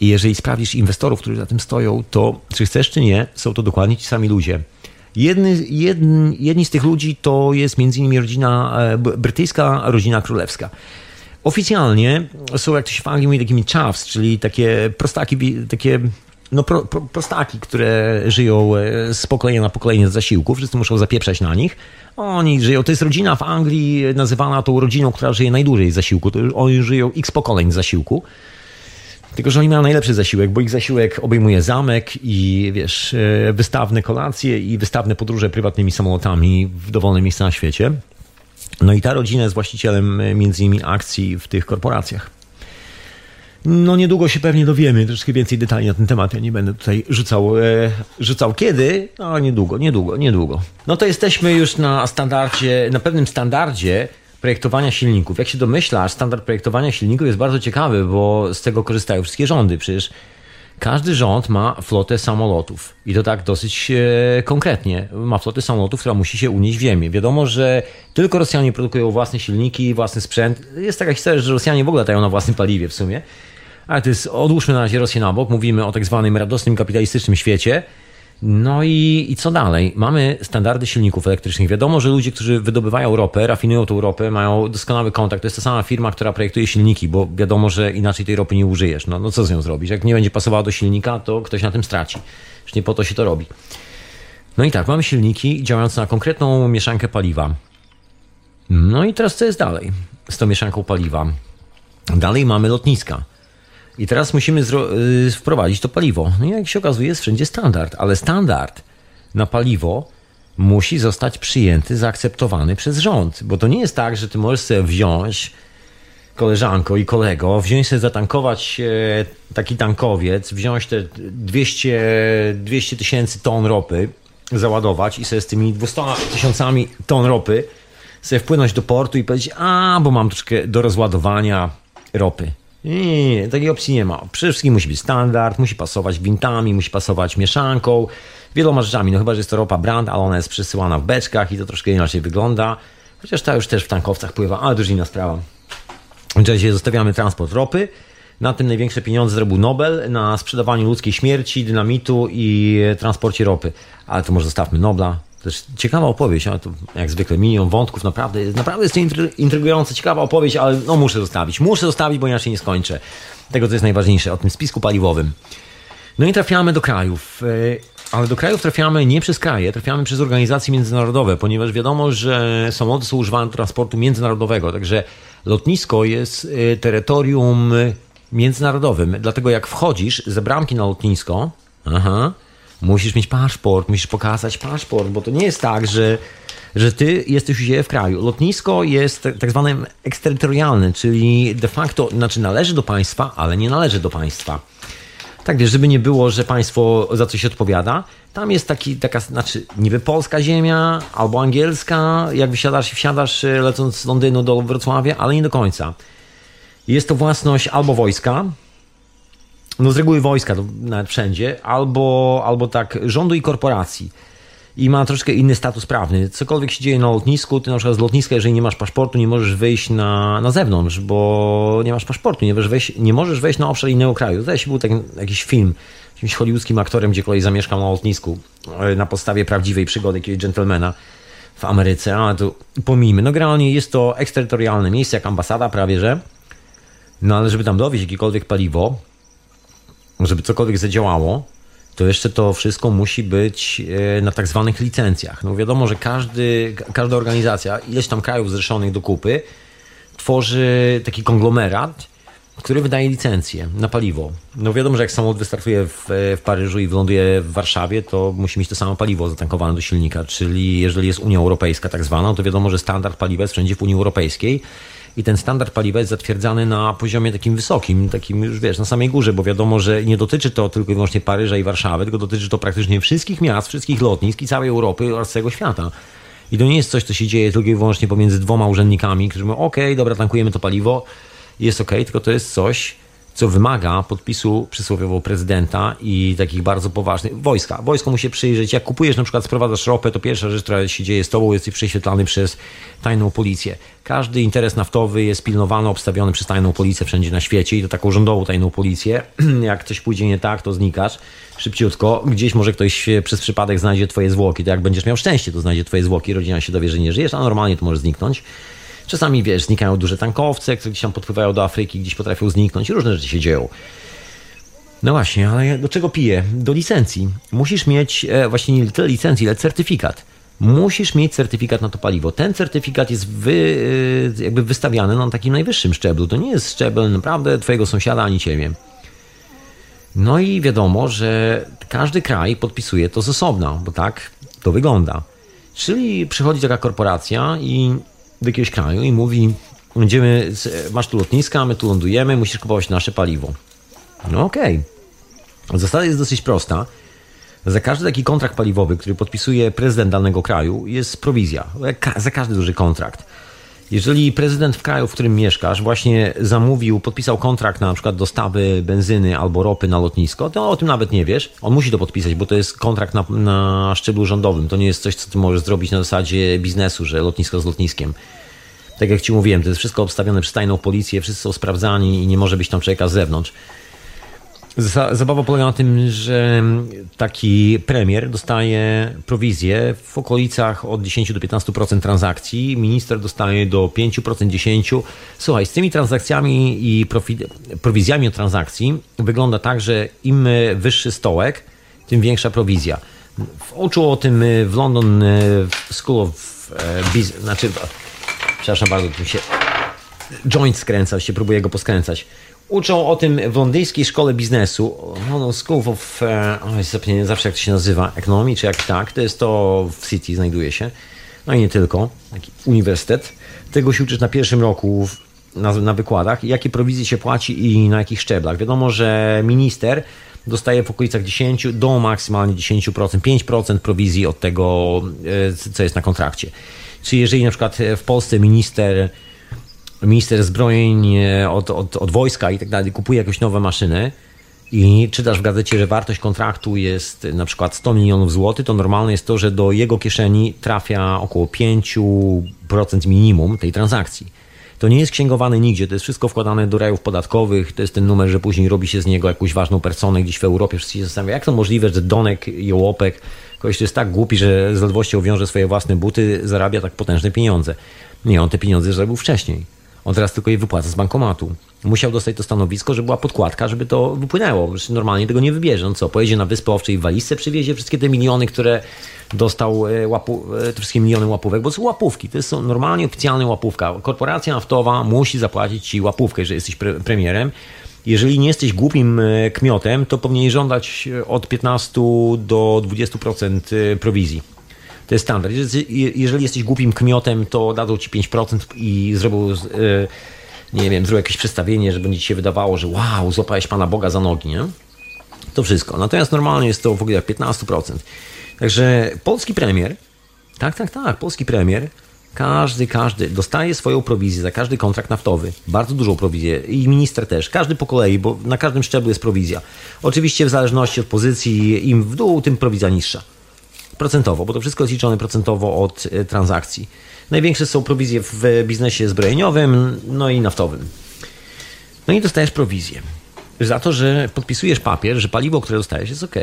I jeżeli sprawdzisz inwestorów, którzy za tym stoją, to czy chcesz, czy nie, są to dokładnie ci sami ludzie. Jedny, jedni, jedni z tych ludzi to jest między innymi rodzina, e, brytyjska rodzina królewska. Oficjalnie są, jak to się w Anglii mówi, takimi chaffs, czyli takie prostaki, takie no, pro, pro, prostaki, które żyją e, z pokolenia na pokolenie z zasiłku, wszyscy muszą zapieprzać na nich. Oni żyją, to jest rodzina w Anglii nazywana tą rodziną, która żyje najdłużej z zasiłku. To oni żyją x pokoleń z zasiłku. Tylko, że oni mają najlepszy zasiłek, bo ich zasiłek obejmuje zamek i wiesz, e, wystawne kolacje i wystawne podróże prywatnymi samolotami w dowolne miejsca na świecie. No i ta rodzina jest właścicielem e, między innymi akcji w tych korporacjach. No niedługo się pewnie dowiemy troszkę więcej detali na ten temat. Ja nie będę tutaj rzucał, e, rzucał kiedy, no niedługo, niedługo, niedługo. No to jesteśmy już na standardzie, na pewnym standardzie projektowania silników. Jak się domyślasz, standard projektowania silników jest bardzo ciekawy, bo z tego korzystają wszystkie rządy. Przecież każdy rząd ma flotę samolotów i to tak dosyć e, konkretnie. Ma flotę samolotów, która musi się unieść w ziemię. Wiadomo, że tylko Rosjanie produkują własne silniki, własny sprzęt. Jest taka historia, że Rosjanie w ogóle latają na własnym paliwie w sumie. Ale to jest, odłóżmy na razie Rosję na bok, mówimy o tak zwanym radosnym kapitalistycznym świecie. No i, i co dalej? Mamy standardy silników elektrycznych. Wiadomo, że ludzie, którzy wydobywają ropę, rafinują tą ropę, mają doskonały kontakt. To jest ta sama firma, która projektuje silniki, bo wiadomo, że inaczej tej ropy nie użyjesz. No, no co z nią zrobić? Jak nie będzie pasowała do silnika, to ktoś na tym straci. Już nie po to się to robi. No i tak, mamy silniki działające na konkretną mieszankę paliwa. No i teraz co jest dalej z tą mieszanką paliwa? Dalej mamy lotniska. I teraz musimy y, wprowadzić to paliwo. No jak się okazuje, jest wszędzie standard, ale standard na paliwo musi zostać przyjęty, zaakceptowany przez rząd. Bo to nie jest tak, że ty możesz sobie wziąć koleżanko i kolego, wziąć sobie zatankować e, taki tankowiec, wziąć te 200 tysięcy ton ropy, załadować i sobie z tymi 200 tysiącami ton ropy sobie wpłynąć do portu i powiedzieć, a, bo mam troszkę do rozładowania ropy. Nie, nie, nie, takiej opcji nie ma. Przede wszystkim musi być standard, musi pasować gwintami, musi pasować mieszanką, wieloma rzeczami. No chyba, że jest to ropa brand, ale ona jest przesyłana w beczkach i to troszkę inaczej wygląda. Chociaż ta już też w tankowcach pływa, ale to już inna sprawa. W zostawiamy transport ropy. Na tym największe pieniądze zrobił Nobel, na sprzedawaniu ludzkiej śmierci, dynamitu i transporcie ropy. Ale to może zostawmy Nobla, też ciekawa opowieść, ale to jak zwykle milion wątków, naprawdę, naprawdę jest to intrygująca, ciekawa opowieść, ale no muszę zostawić. Muszę zostawić, bo inaczej nie skończę tego, co jest najważniejsze, o tym spisku paliwowym. No i trafiamy do krajów, e, ale do krajów trafiamy nie przez kraje, trafiamy przez organizacje międzynarodowe, ponieważ wiadomo, że samoloty są używane do transportu międzynarodowego, także lotnisko jest e, terytorium międzynarodowym. Dlatego jak wchodzisz ze bramki na lotnisko, aha, musisz mieć paszport, musisz pokazać paszport, bo to nie jest tak, że, że ty jesteś u siebie w kraju. Lotnisko jest tak zwane eksterytorialne, czyli de facto, znaczy należy do państwa, ale nie należy do państwa. Tak wiesz, żeby nie było, że państwo za coś odpowiada, tam jest taki, taka, znaczy niby polska ziemia albo angielska, jak wysiadasz i wsiadasz e, lecąc z Londynu do Wrocławia, ale nie do końca. Jest to własność albo wojska, no z reguły wojska, to nawet wszędzie, albo, albo tak rządu i korporacji. i ma troszkę inny status prawny. Cokolwiek się dzieje na lotnisku, ty na przykład z lotniska, jeżeli nie masz paszportu, nie możesz wyjść na, na zewnątrz, bo nie masz paszportu, nie możesz wejść, nie możesz wejść na obszar innego kraju. Zdaje się, był taki, jakiś film jakimś hollywoodzkim aktorem, gdzie kolej zamieszkał na lotnisku e, na podstawie prawdziwej przygody jakiegoś gentlemana w Ameryce, ale to pomijmy. No generalnie jest to eksterytorialne miejsce, jak ambasada prawie, że no ale żeby tam dowieść jakiekolwiek paliwo, żeby cokolwiek zadziałało, to jeszcze to wszystko musi być e, na tak zwanych licencjach. No wiadomo, że każdy, każda organizacja, ileś tam krajów zrzeszonych do kupy, tworzy taki konglomerat, który wydaje licencję na paliwo. No wiadomo, że jak samolot wystartuje w, w Paryżu i wyląduje w Warszawie, to musi mieć to samo paliwo zatankowane do silnika, czyli jeżeli jest Unia Europejska tak zwana, to wiadomo, że standard paliwa jest wszędzie w Unii Europejskiej i ten standard paliwa jest zatwierdzany na poziomie takim wysokim, takim już wiesz, na samej górze, bo wiadomo, że nie dotyczy to tylko i wyłącznie Paryża i Warszawy, tylko dotyczy to praktycznie wszystkich miast, wszystkich lotnisk i całej Europy oraz całego świata. I to nie jest coś, co się dzieje tylko i wyłącznie pomiędzy dwoma urzędnikami, którzy mówią, ok, dobra, tankujemy to paliwo, jest ok, tylko to jest coś, co wymaga podpisu przysłowiowo prezydenta i takich bardzo poważnych wojska. Wojsko musi przyjrzeć, jak kupujesz na przykład, sprowadzasz ropę, to pierwsza rzecz, która się dzieje z tobą, jesteś prześwietlany przez tajną policję. Każdy interes naftowy jest pilnowany, obstawiony przez tajną policję wszędzie na świecie i to taką rządową tajną policję. jak coś pójdzie nie tak, to znikasz szybciutko. Gdzieś może ktoś przez przypadek znajdzie twoje zwłoki, to jak będziesz miał szczęście, to znajdzie twoje zwłoki, rodzina się dowie, że nie żyjesz, a normalnie to może zniknąć. Czasami, wiesz, znikają duże tankowce, które gdzieś tam podpływają do Afryki, gdzieś potrafią zniknąć. Różne rzeczy się dzieją. No właśnie, ale do czego piję? Do licencji. Musisz mieć e, właśnie nie tyle licencji, ale certyfikat. Musisz mieć certyfikat na to paliwo. Ten certyfikat jest wy, e, jakby wystawiany na takim najwyższym szczeblu. To nie jest szczebel naprawdę twojego sąsiada ani ciebie. No i wiadomo, że każdy kraj podpisuje to z osobna, bo tak to wygląda. Czyli przychodzi taka korporacja i do jakiegoś kraju i mówi, będziemy, masz tu lotniska, my tu lądujemy, musisz kupować nasze paliwo. No okej. Okay. Zasada jest dosyć prosta. Za każdy taki kontrakt paliwowy, który podpisuje prezydent danego kraju, jest prowizja. Za każdy duży kontrakt. Jeżeli prezydent w kraju, w którym mieszkasz, właśnie zamówił, podpisał kontrakt na przykład dostawy benzyny albo ropy na lotnisko, to o tym nawet nie wiesz. On musi to podpisać, bo to jest kontrakt na, na szczeblu rządowym. To nie jest coś, co ty możesz zrobić na zasadzie biznesu, że lotnisko z lotniskiem. Tak jak ci mówiłem, to jest wszystko obstawione przez tajną policję, wszyscy są sprawdzani i nie może być tam człowieka z zewnątrz. Zabawa polega na tym, że taki premier dostaje prowizję w okolicach od 10 do 15% transakcji, minister dostaje do 5%, 10%. Słuchaj, z tymi transakcjami i prowizjami od transakcji wygląda tak, że im wyższy stołek, tym większa prowizja. Uczył o tym w London School of e, Business, znaczy, przepraszam bardzo, tu się joint skręca, się próbuje go poskręcać. Uczą o tym w londyńskiej szkole biznesu, London School of, e, o, zawsze jak to się nazywa, ekonomii czy jak tak, to jest to w City znajduje się, no i nie tylko, taki uniwersytet. Tego się uczysz na pierwszym roku na, na wykładach, jakie prowizje się płaci i na jakich szczeblach. Wiadomo, że minister dostaje w okolicach 10 do maksymalnie 10%, 5% prowizji od tego, e, co jest na kontrakcie. Czyli jeżeli na przykład w Polsce minister minister zbrojeń e, od, od, od wojska i tak dalej kupuje jakieś nowe maszyny i czytasz w gazecie, że wartość kontraktu jest na przykład 100 milionów złotych, to normalne jest to, że do jego kieszeni trafia około 5% minimum tej transakcji. To nie jest księgowane nigdzie, to jest wszystko wkładane do rajów podatkowych, to jest ten numer, że później robi się z niego jakąś ważną personę gdzieś w Europie. Wszyscy się zastanawiają, jak to możliwe, że Donek Jołopek, kogoś jest tak głupi, że z ledwością wiąże swoje własne buty, zarabia tak potężne pieniądze. Nie, on te pieniądze zarobił wcześniej. On teraz tylko je wypłaca z bankomatu. Musiał dostać to stanowisko, żeby była podkładka, żeby to wypłynęło. Normalnie tego nie wybierze. On co, pojedzie na Wyspę Owczej w walizce, przywiezie wszystkie te miliony, które dostał, e, łapu, e, te wszystkie miliony łapówek, bo to są łapówki. To jest normalnie oficjalna łapówka. Korporacja naftowa musi zapłacić ci łapówkę, że jesteś pre premierem. Jeżeli nie jesteś głupim e, kmiotem, to powinien żądać od 15 do 20% prowizji. To jest standard. Jeżeli jesteś głupim kmiotem, to dadzą ci 5% i zrobią, e, nie wiem, zrobią jakieś przedstawienie, że będzie ci się wydawało, że wow, złapałeś Pana Boga za nogi, nie? To wszystko. Natomiast normalnie jest to w ogóle 15%. Także polski premier, tak, tak, tak, polski premier, każdy, każdy dostaje swoją prowizję za każdy kontrakt naftowy. Bardzo dużą prowizję. I minister też. Każdy po kolei, bo na każdym szczeblu jest prowizja. Oczywiście w zależności od pozycji, im w dół, tym prowizja niższa. Procentowo, bo to wszystko jest liczone procentowo od e, transakcji. Największe są prowizje w biznesie zbrojeniowym, no i naftowym. No i dostajesz prowizję za to, że podpisujesz papier, że paliwo, które dostajesz jest ok.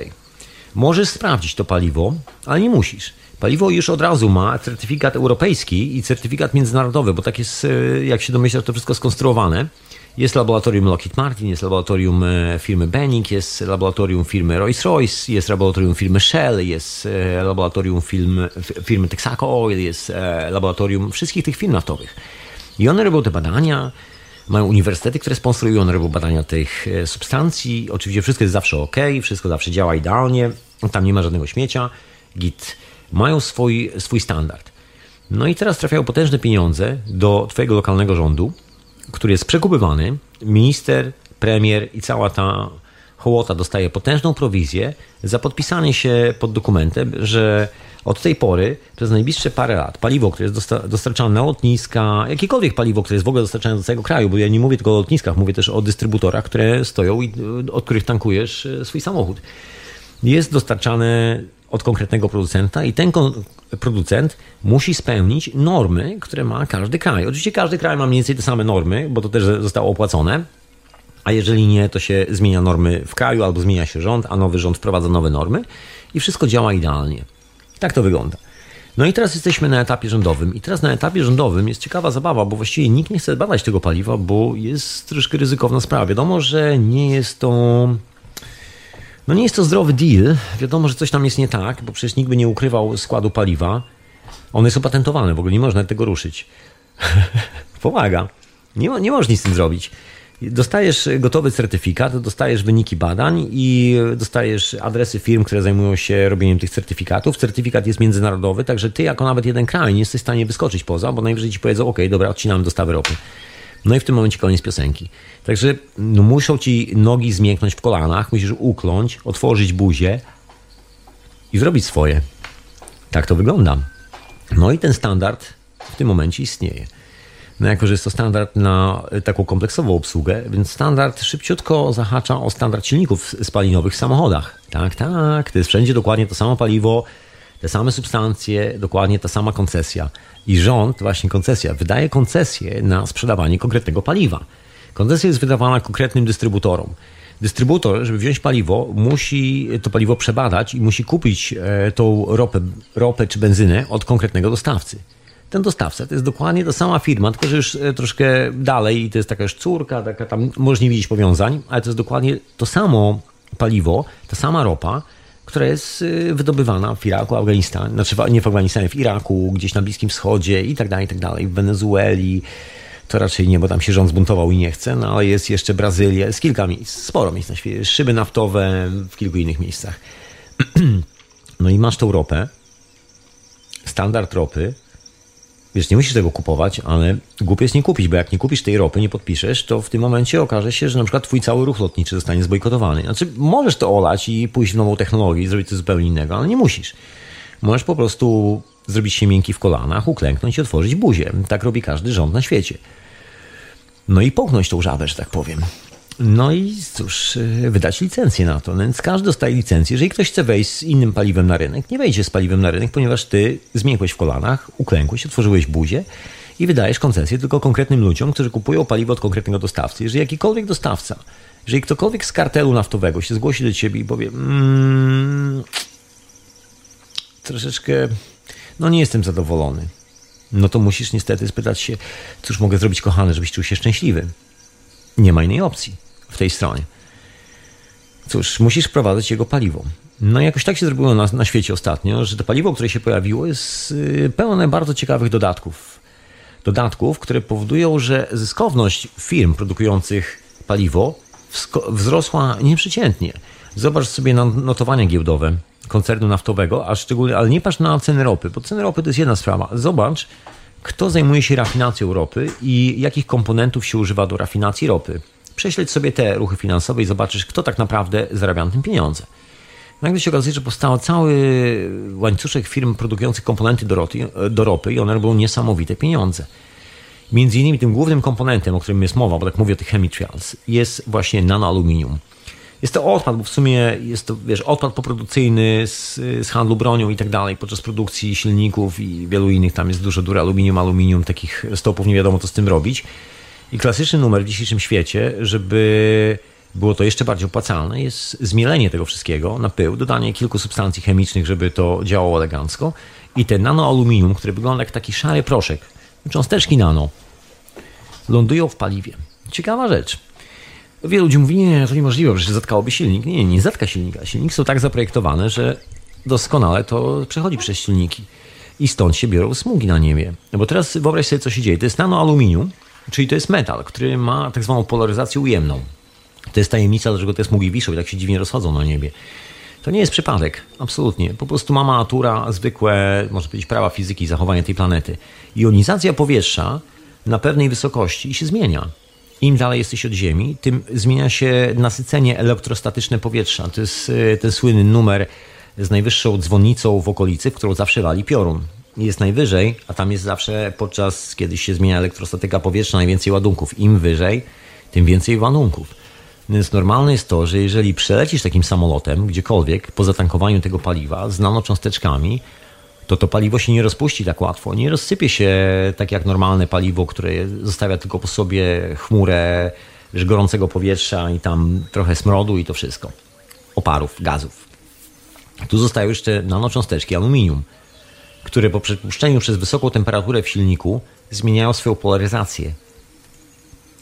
Możesz sprawdzić to paliwo, ale nie musisz. Paliwo już od razu ma certyfikat europejski i certyfikat międzynarodowy, bo tak jest, e, jak się domyślasz, to wszystko skonstruowane. Jest laboratorium Lockheed Martin, jest laboratorium e, firmy Benning, jest laboratorium firmy Rolls-Royce, jest laboratorium firmy Shell, jest e, laboratorium firmy, Texaco Oil, jest laboratorium wszystkich tych firm naftowych. I one robią te badania, mają uniwersytety, które sponsorują, one robią badania tych substancji. Oczywiście wszystko jest zawsze ok, wszystko zawsze działa idealnie, tam nie ma żadnego śmiecia. Git mają swój, swój standard. No i teraz trafiają potężne pieniądze do Twojego lokalnego rządu, który jest przekupywany. Minister, premier i cała ta hołota dostaje potężną prowizję za podpisanie się pod dokumentem, że od tej pory przez najbliższe parę lat paliwo, które jest dostarczane na lotniska, jakiekolwiek paliwo, które jest w ogóle dostarczane do całego kraju, bo ja nie mówię tylko o lotniskach, mówię też o dystrybutorach, które stoją i od których tankujesz e, swój samochód, jest dostarczane od konkretnego producenta i ten producent musi spełnić normy, które ma każdy kraj. Oczywiście każdy kraj ma mniej więcej te same normy, bo to też zostało opłacone. A jeżeli nie, to się zmienia normy w kraju albo zmienia się rząd, a nowy rząd wprowadza nowe normy i wszystko działa idealnie. Tak to wygląda. No i teraz jesteśmy na etapie rządowym. I teraz na etapie rządowym jest ciekawa zabawa, bo właściwie nikt nie chce badać tego paliwa, bo jest troszkę ryzykowna sprawa. Wiadomo, że nie jest to no nie jest to zdrowy deal. Wiadomo, że coś tam jest nie tak, bo przecież nikt by nie ukrywał składu paliwa. One jest opatentowane, w ogóle nie można tego ruszyć. Pomaga. Nie, nie możesz nic z tym zrobić. Dostajesz gotowy certyfikat, dostajesz wyniki badań i dostajesz adresy firm, które zajmują się robieniem tych certyfikatów. Certyfikat jest międzynarodowy, także ty jako nawet jeden kraj nie jesteś w stanie wyskoczyć poza, bo najwyżej ci powiedzą, ok, dobra, odcinamy dostawy ropy. No i w tym momencie koniec piosenki. Także no, muszą ci nogi zmięknąć w kolanach, musisz ukląć, otworzyć buzię i zrobić swoje. Tak to wygląda. No i ten standard w tym momencie istnieje. No jako, że jest to standard na taką kompleksową obsługę, więc standard szybciutko zahacza o standard silników spalinowych w samochodach. Tak, tak, to jest wszędzie dokładnie to samo paliwo, te same substancje, dokładnie ta sama koncesja. I rząd, właśnie koncesja, wydaje koncesję na sprzedawanie konkretnego paliwa. Koncesja jest wydawana konkretnym dystrybutorom. Dystrybutor, żeby wziąć paliwo, musi to paliwo przebadać i musi kupić e, tą ropę, ropę czy benzynę od konkretnego dostawcy. Ten dostawca to jest dokładnie ta sama firma, tylko że już e, troszkę dalej i to jest taka już córka, taka tam można nie widzieć powiązań, ale to jest dokładnie to samo paliwo, ta sama ropa, która jest y, wydobywana w Iraku, Afganistanie, znaczy nie w Afganistanie, w Iraku, gdzieś na Bliskim Wschodzie i tak dalej, i tak dalej, w Wenezueli. To raczej nie, bo tam się rząd zbuntował i nie chce, no ale jest jeszcze Brazylia, jest kilka miejsc, sporo miejsc na świecie, szyby naftowe w kilku innych miejscach. No i masz tą ropę, standard ropy, Wiesz, nie musisz tego kupować, ale głupie jest nie kupić, bo jak nie kupisz tej ropy, nie podpiszesz, to w tym momencie okaże się, że na przykład twój cały ruch lotniczy zostanie zbojkotowany. Znaczy, możesz to olać i pójść w nową technologię i zrobić coś zupełnie innego, ale nie musisz. Możesz po prostu zrobić się miękki w kolanach, uklęknąć i otworzyć buzię. Tak robi każdy rząd na świecie. No i połknąć tą żabę, że tak powiem. No i cóż, y, wydać licencję na to. No więc każdy dostaje licencję. Jeżeli ktoś chce wejść z innym paliwem na rynek, nie wejdzie z paliwem na rynek, ponieważ ty zmiękłeś w kolanach, uklękłeś, otworzyłeś buzię i wydajesz koncesję tylko konkretnym ludziom, którzy kupują paliwo od konkretnego dostawcy. Jeżeli jakikolwiek dostawca, jeżeli ktokolwiek z kartelu naftowego się zgłosi do ciebie i powie mmm, troszeczkę, no nie jestem zadowolony, no to musisz niestety spytać się, cóż mogę zrobić kochany, żebyś czuł się szczęśliwy. Nie ma innej opcji w tej stronie. Cóż, musisz wprowadzać jego paliwo. No jakoś tak się zrobiło na, na świecie ostatnio, że to paliwo, które się pojawiło, jest y, pełne bardzo ciekawych dodatków. Dodatków, które powodują, że zyskowność firm produkujących paliwo wzrosła nieprzeciętnie. Zobacz sobie notowania giełdowe koncernu naftowego, a szczególnie, ale nie patrz na ceny ropy, bo ceny ropy to jest jedna sprawa. Zobacz, kto zajmuje się rafinacją ropy i jakich komponentów się używa do rafinacji ropy prześledź sobie te ruchy finansowe i zobaczysz, kto tak naprawdę zarabia na tym pieniądze. Nagle się okazuje, że powstał cały łańcuszek firm produkujących komponenty do, roty, do ropy i one robią niesamowite pieniądze. Między innymi tym głównym komponentem, o którym jest mowa, bo tak mówię o tych chemicals, jest właśnie nanoaluminium. Jest to odpad, bo w sumie jest to, wiesz, odpad poprodukcyjny z, z handlu bronią i tak dalej, podczas produkcji silników i wielu innych, tam jest dużo dury aluminium, aluminium, takich stopów, nie wiadomo co z tym robić. I klasyczny numer w dzisiejszym świecie, żeby było to jeszcze bardziej opłacalne, jest zmielenie tego wszystkiego na pył, dodanie kilku substancji chemicznych, żeby to działało elegancko i ten nanoaluminium, który wygląda jak taki szary proszek, cząsteczki nano, lądują w paliwie. Ciekawa rzecz. Wielu ludzi mówi, nie, to niemożliwe, że zatkałoby silnik. Nie, nie zatka silnika. Silniki są tak zaprojektowane, że doskonale to przechodzi przez silniki. I stąd się biorą smugi na niebie. No bo teraz wyobraź sobie, co się dzieje. To jest nanoaluminium, czyli to jest metal, który ma tak zwaną polaryzację ujemną. To jest tajemnica, dlaczego te smugi wiszą i tak się dziwnie rozchodzą na niebie. To nie jest przypadek, absolutnie. Po prostu mama natura, zwykłe, można powiedzieć, prawa fizyki zachowania tej planety. Jonizacja powietrza na pewnej wysokości się zmienia. Im dalej jesteś od Ziemi, tym zmienia się nasycenie elektrostatyczne powietrza. To jest e, ten słynny numer z najwyższą dzwonnicą w okolicy, w którą zawsze wali piorun. Jest najwyżej, a tam jest zawsze podczas, kiedy się zmienia elektrostatyka powietrza, najwięcej ładunków. Im wyżej, tym więcej ładunków. Więc normalne jest to, że jeżeli przelecisz takim samolotem gdziekolwiek po zatankowaniu tego paliwa z nanocząsteczkami, to to paliwo się nie rozpuści tak łatwo. Nie rozsypie się tak jak normalne paliwo, które zostawia tylko po sobie chmurę gorącego powietrza i tam trochę smrodu i to wszystko. Oparów, gazów. Tu zostają jeszcze nanocząsteczki aluminium, które po przepuszczeniu przez wysoką temperaturę w silniku zmieniają swoją polaryzację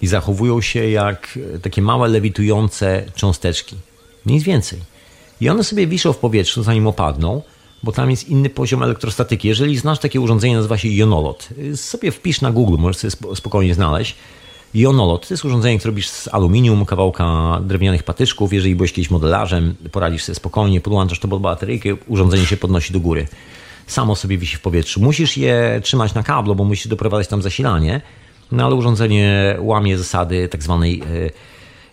i zachowują się jak takie małe lewitujące cząsteczki. Nic więcej. I one sobie wiszą w powietrzu, zanim opadną, bo tam jest inny poziom elektrostatyki. Jeżeli znasz takie urządzenie, nazywa się jonolot. Sobie wpisz na Google, możesz sobie spokojnie znaleźć. Jonolot to jest urządzenie, które robisz z aluminium, kawałka drewnianych patyczków. Jeżeli byłeś kiedyś modelarzem, poradzisz sobie spokojnie, podłączasz to pod bateryjkę, urządzenie się podnosi do góry. Samo sobie wisi w powietrzu. Musisz je trzymać na kablu, bo musisz doprowadzać tam zasilanie, no ale urządzenie łamie zasady tak zwanej e,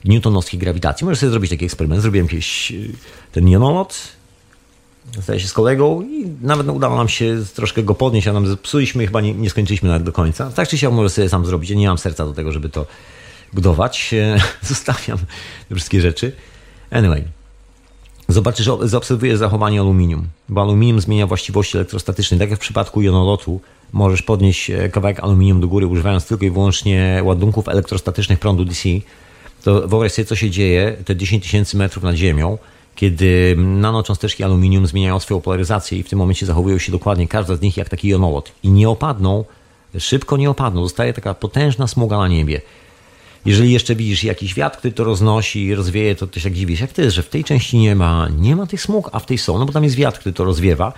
newtonowskiej grawitacji. Możesz sobie zrobić taki eksperyment. Zrobiłem kiedyś e, ten jonolot, zdaje się z kolegą i nawet udało nam się troszkę go podnieść, a nam zepsuliśmy, chyba nie, nie skończyliśmy nawet do końca. Tak czy siak może sobie sam zrobić, ja nie mam serca do tego, żeby to budować. Zostawiam te wszystkie rzeczy. Anyway, zobaczysz, zaobserwujesz zachowanie aluminium, bo aluminium zmienia właściwości elektrostatyczne. Tak jak w przypadku jonolotu, możesz podnieść e, kawałek aluminium do góry, używając tylko i wyłącznie ładunków elektrostatycznych prądu DC. To wyobraź sobie, co się dzieje te 10 tysięcy metrów nad ziemią, kiedy nanocząsteczki aluminium zmieniają swoją polaryzację i w tym momencie zachowują się dokładnie, każda z nich jak taki jonolot i nie opadną, szybko nie opadną, zostaje taka potężna smuga na niebie. Jeżeli jeszcze widzisz jakiś wiatr, który to roznosi i rozwieje, to ty się dziwisz. Jak to jest, że w tej części nie ma, nie ma tych smug, a w tej są? No bo tam jest wiatr, który to rozwiewa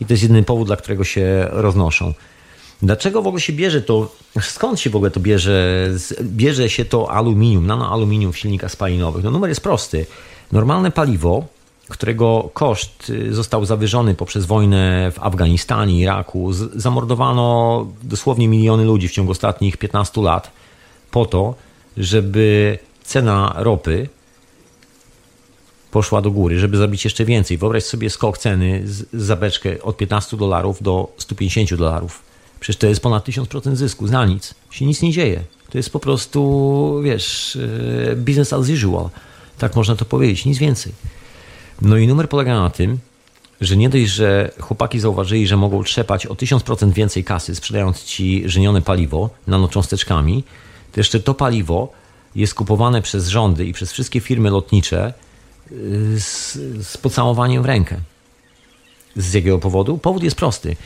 i to jest jedyny powód, dla którego się roznoszą. Dlaczego w ogóle się bierze to, skąd się w ogóle to bierze, bierze się to aluminium, nanoaluminium w silnikach spalinowych? No numer jest prosty. Normalne paliwo, którego koszt y, został zawyżony poprzez wojnę w Afganistanie, Iraku, zamordowano dosłownie miliony ludzi w ciągu ostatnich 15 lat po to, żeby cena ropy poszła do góry, żeby zabić jeszcze więcej. Wyobraź sobie skok ceny za beczkę od 15 dolarów do 150 dolarów. Przecież to jest ponad 1000% zysku, za nic. Się nic nie dzieje. To jest po prostu, wiesz, y, business as usual. Tak można to powiedzieć, nic więcej. No i numer polega na tym, że nie dość, że chłopaki zauważyli, że mogą trzepać o 1000% więcej kasy, sprzedając ci żenione paliwo nanocząsteczkami, jeszcze to paliwo jest kupowane przez rządy i przez wszystkie firmy lotnicze y, z, z pocałowaniem w rękę. Z jakiego powodu? Powód jest prosty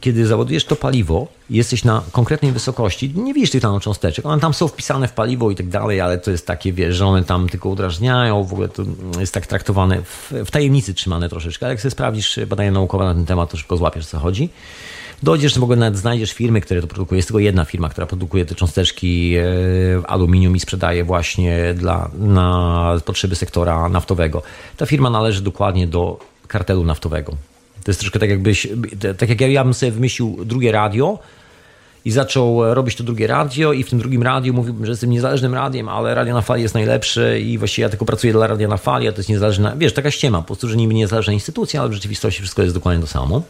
kiedy załadujesz to paliwo jesteś na konkretnej wysokości, nie widzisz tych nanocząsteczek, one tam są wpisane w paliwo i tak dalej, ale to jest takie, wiesz, że one tam tylko udrażniają, w ogóle to jest tak traktowane, w, w tajemnicy trzymane troszeczkę, ale jak sobie sprawdzisz badania naukowe na ten temat, to szybko złapiesz, co chodzi. Dojdziesz, w ogóle nawet znajdziesz firmy, które to produkują. Jest tylko jedna firma, która produkuje te cząsteczki e, w aluminium i sprzedaje właśnie dla, na potrzeby sektora naftowego. Ta firma należy dokładnie do kartelu naftowego. To jest troszkę tak jakbyś, tak jak ja, ja bym sobie wymyślił drugie radio i zaczął robić to drugie radio i w tym drugim radiu mówiłbym, że jestem niezależnym radiem, ale radio na fali jest najlepsze i właściwie ja tylko pracuję dla radia na fali, a to jest niezależna, wiesz, taka ściema, po prostu, że niby niezależna instytucja, ale w rzeczywistości wszystko jest dokładnie to samo.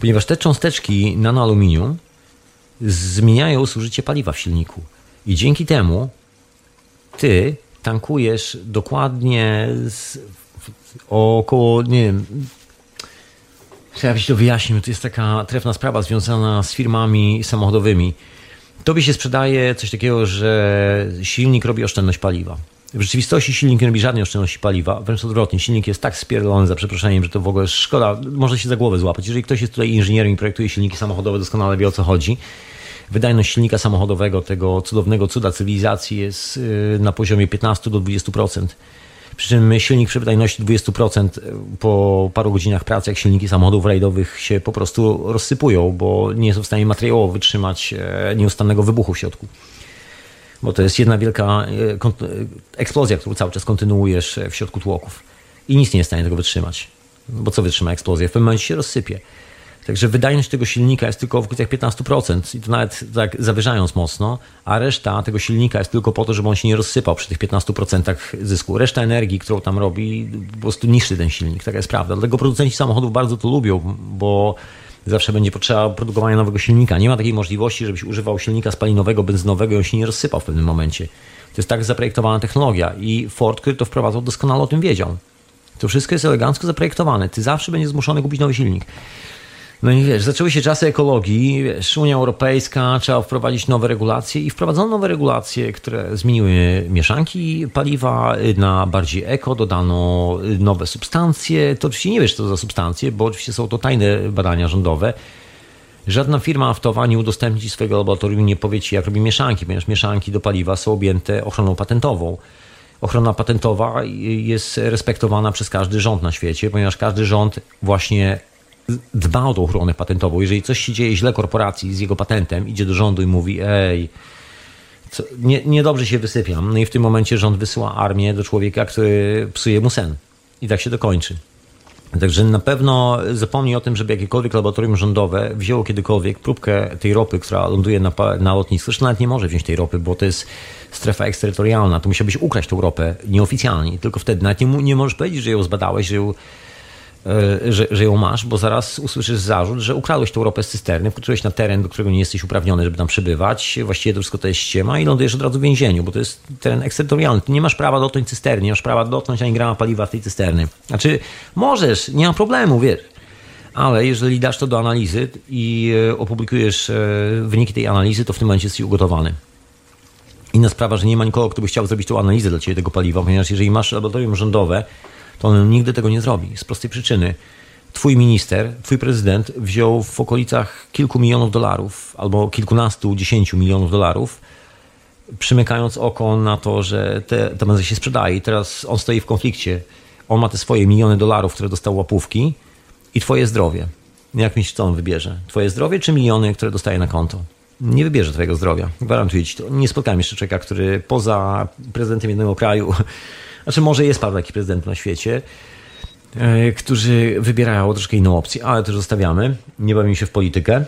Ponieważ te cząsteczki nanoaluminium zmieniają zużycie paliwa w silniku i dzięki temu ty tankujesz dokładnie z, około, nie wiem, Trzeba byś to wyjaśnił. To jest taka trefna sprawa związana z firmami samochodowymi. Tobie się sprzedaje coś takiego, że silnik robi oszczędność paliwa. W rzeczywistości silnik nie robi żadnej oszczędności paliwa, wręcz odwrotnie. Silnik jest tak spierdolony za przeproszeniem, że to w ogóle szkoda, może się za głowę złapać. Jeżeli ktoś jest tutaj inżynierem i projektuje silniki samochodowe, doskonale wie o co chodzi. Wydajność silnika samochodowego, tego cudownego cuda cywilizacji jest y, na poziomie 15 do 20%. Przy czym silnik przy wydajności 20% po paru godzinach pracy, jak silniki samochodów rajdowych się po prostu rozsypują, bo nie są w stanie materiałowo wytrzymać e, nieustannego wybuchu w środku. Bo to jest jedna wielka e, eksplozja, którą cały czas kontynuujesz w środku tłoków. I nic nie jest w stanie tego wytrzymać. Bo co wytrzyma eksplozję? W pewnym momencie się rozsypie. Także wydajność tego silnika jest tylko w okolicach 15% i to nawet tak zawyżając mocno, a reszta tego silnika jest tylko po to, żeby on się nie rozsypał przy tych 15% zysku. Reszta energii, którą tam robi, po prostu niszczy ten silnik. Taka jest prawda. Dlatego producenci samochodów bardzo to lubią, bo zawsze będzie potrzeba produkowania nowego silnika. Nie ma takiej możliwości, żebyś używał silnika spalinowego, benzynowego i on się nie rozsypał w pewnym momencie. To jest tak zaprojektowana technologia i Ford, który to wprowadzał, doskonale o tym wiedział. To wszystko jest elegancko zaprojektowane. Ty zawsze będziesz zmuszony kupić nowy silnik. No i wiesz, zaczęły się czasy ekologii, wiesz, Unia Europejska, trzeba wprowadzić nowe regulacje i wprowadzono nowe regulacje, które zmieniły mieszanki paliwa na bardziej eko, dodano nowe substancje. To oczywiście nie wiesz, co za substancje, bo oczywiście są to tajne badania rządowe. Żadna firma naftowa nie udostępni swojego laboratorium, nie powie ci, jak robi mieszanki, ponieważ mieszanki do paliwa są objęte ochroną patentową ochrona patentowa jest respektowana przez każdy rząd na świecie, ponieważ każdy rząd właśnie dba o tą ochronę patentową. Jeżeli coś się dzieje źle korporacji z jego patentem, idzie do rządu i mówi, ej, co, nie, niedobrze się wysypiam. No i w tym momencie rząd wysyła armię do człowieka, który psuje mu sen. I tak się to kończy. Także na pewno zapomnij o tym, żeby jakiekolwiek laboratorium rządowe wzięło kiedykolwiek próbkę tej ropy, która ląduje na, na lotnisku. Zresztą nawet nie może wziąć tej ropy, bo to jest strefa eksterytorialna. Tu musiałbyś ukraść tą ropę nieoficjalnie. Tylko wtedy nawet nie, nie możesz powiedzieć, że ją zbadałeś, że ją że, że ją masz, bo zaraz usłyszysz zarzut, że ukradłeś tą ropę z cysterny, wkroczyłeś na teren, do którego nie jesteś uprawniony, żeby tam przebywać. Właściwie to wszystko to jest ściema i lądujesz od razu w więzieniu, bo to jest teren eksterytorialny. Ty nie masz prawa dotknąć cysterny, nie masz prawa dotknąć ani grama paliwa w tej cysterny. Znaczy, możesz, nie ma problemu, wiesz. Ale jeżeli dasz to do analizy i e, opublikujesz e, wyniki tej analizy, to w tym momencie jesteś ugotowany. Inna sprawa, że nie ma nikogo, kto by chciał zrobić tą analizę dla ciebie tego paliwa, ponieważ jeżeli masz laboratorium rządowe, to on nigdy tego nie zrobi. Z prostej przyczyny. Twój minister, twój prezydent wziął w okolicach kilku milionów dolarów albo kilkunastu, dziesięciu milionów dolarów, przymykając oko na to, że te, te się sprzedaje. I teraz on stoi w konflikcie. On ma te swoje miliony dolarów, które dostał łapówki i twoje zdrowie. Jak myślisz, co on wybierze? Twoje zdrowie czy miliony, które dostaje na konto? Nie wybierze twojego zdrowia. Gwarantuję ci to. Nie spotkałem jeszcze człowieka, który poza prezydentem jednego kraju znaczy może jest parę takich prezydentów na świecie, e, którzy wybierają troszkę inną opcję, ale też zostawiamy. Nie bawimy się w politykę.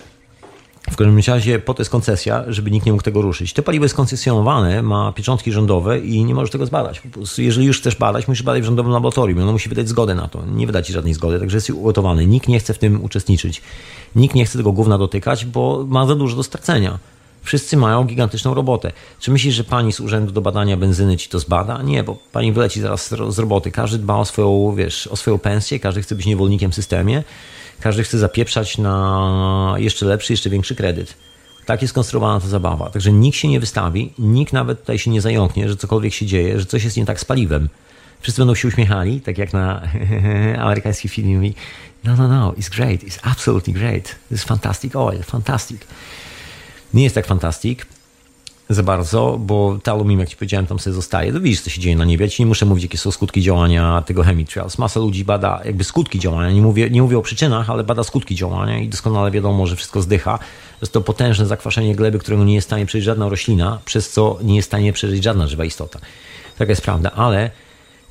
W każdym razie po to jest koncesja, żeby nikt nie mógł tego ruszyć. To paliwo jest koncesjonowane, ma pieczątki rządowe i nie możesz tego zbadać. Jeżeli już chcesz badać, musisz badać w rządowym laboratorium. Ono musi wydać zgodę na to. Nie wydać ci żadnej zgody, także jest ugotowany. Nikt nie chce w tym uczestniczyć. Nikt nie chce tego gówna dotykać, bo ma za dużo do stracenia. Wszyscy mają gigantyczną robotę. Czy myślisz, że pani z Urzędu do Badania Benzyny ci to zbada? Nie, bo pani wyleci zaraz z roboty. Każdy dba o swoją, wiesz, o swoją pensję, każdy chce być niewolnikiem w systemie, każdy chce zapieprzać na jeszcze lepszy, jeszcze większy kredyt. Tak jest skonstruowana ta zabawa. Także nikt się nie wystawi, nikt nawet tutaj się nie zająknie, że cokolwiek się dzieje, że coś jest nie tak z paliwem. Wszyscy będą się uśmiechali, tak jak na amerykański film. No, no, no, it's great, it's absolutely great. It's fantastic oil, fantastic. Nie jest tak fantastik za bardzo, bo te aluminium, jak ci powiedziałem, tam sobie zostaje. To widzisz, co się dzieje na niebie. Ja ci nie muszę mówić, jakie są skutki działania tego chemitrails. Masa ludzi bada jakby skutki działania. Nie mówię, nie mówię o przyczynach, ale bada skutki działania i doskonale wiadomo, że wszystko zdycha. Jest to potężne zakwaszenie gleby, którego nie jest w stanie przeżyć żadna roślina, przez co nie jest w stanie przeżyć żadna żywa istota. Taka jest prawda, ale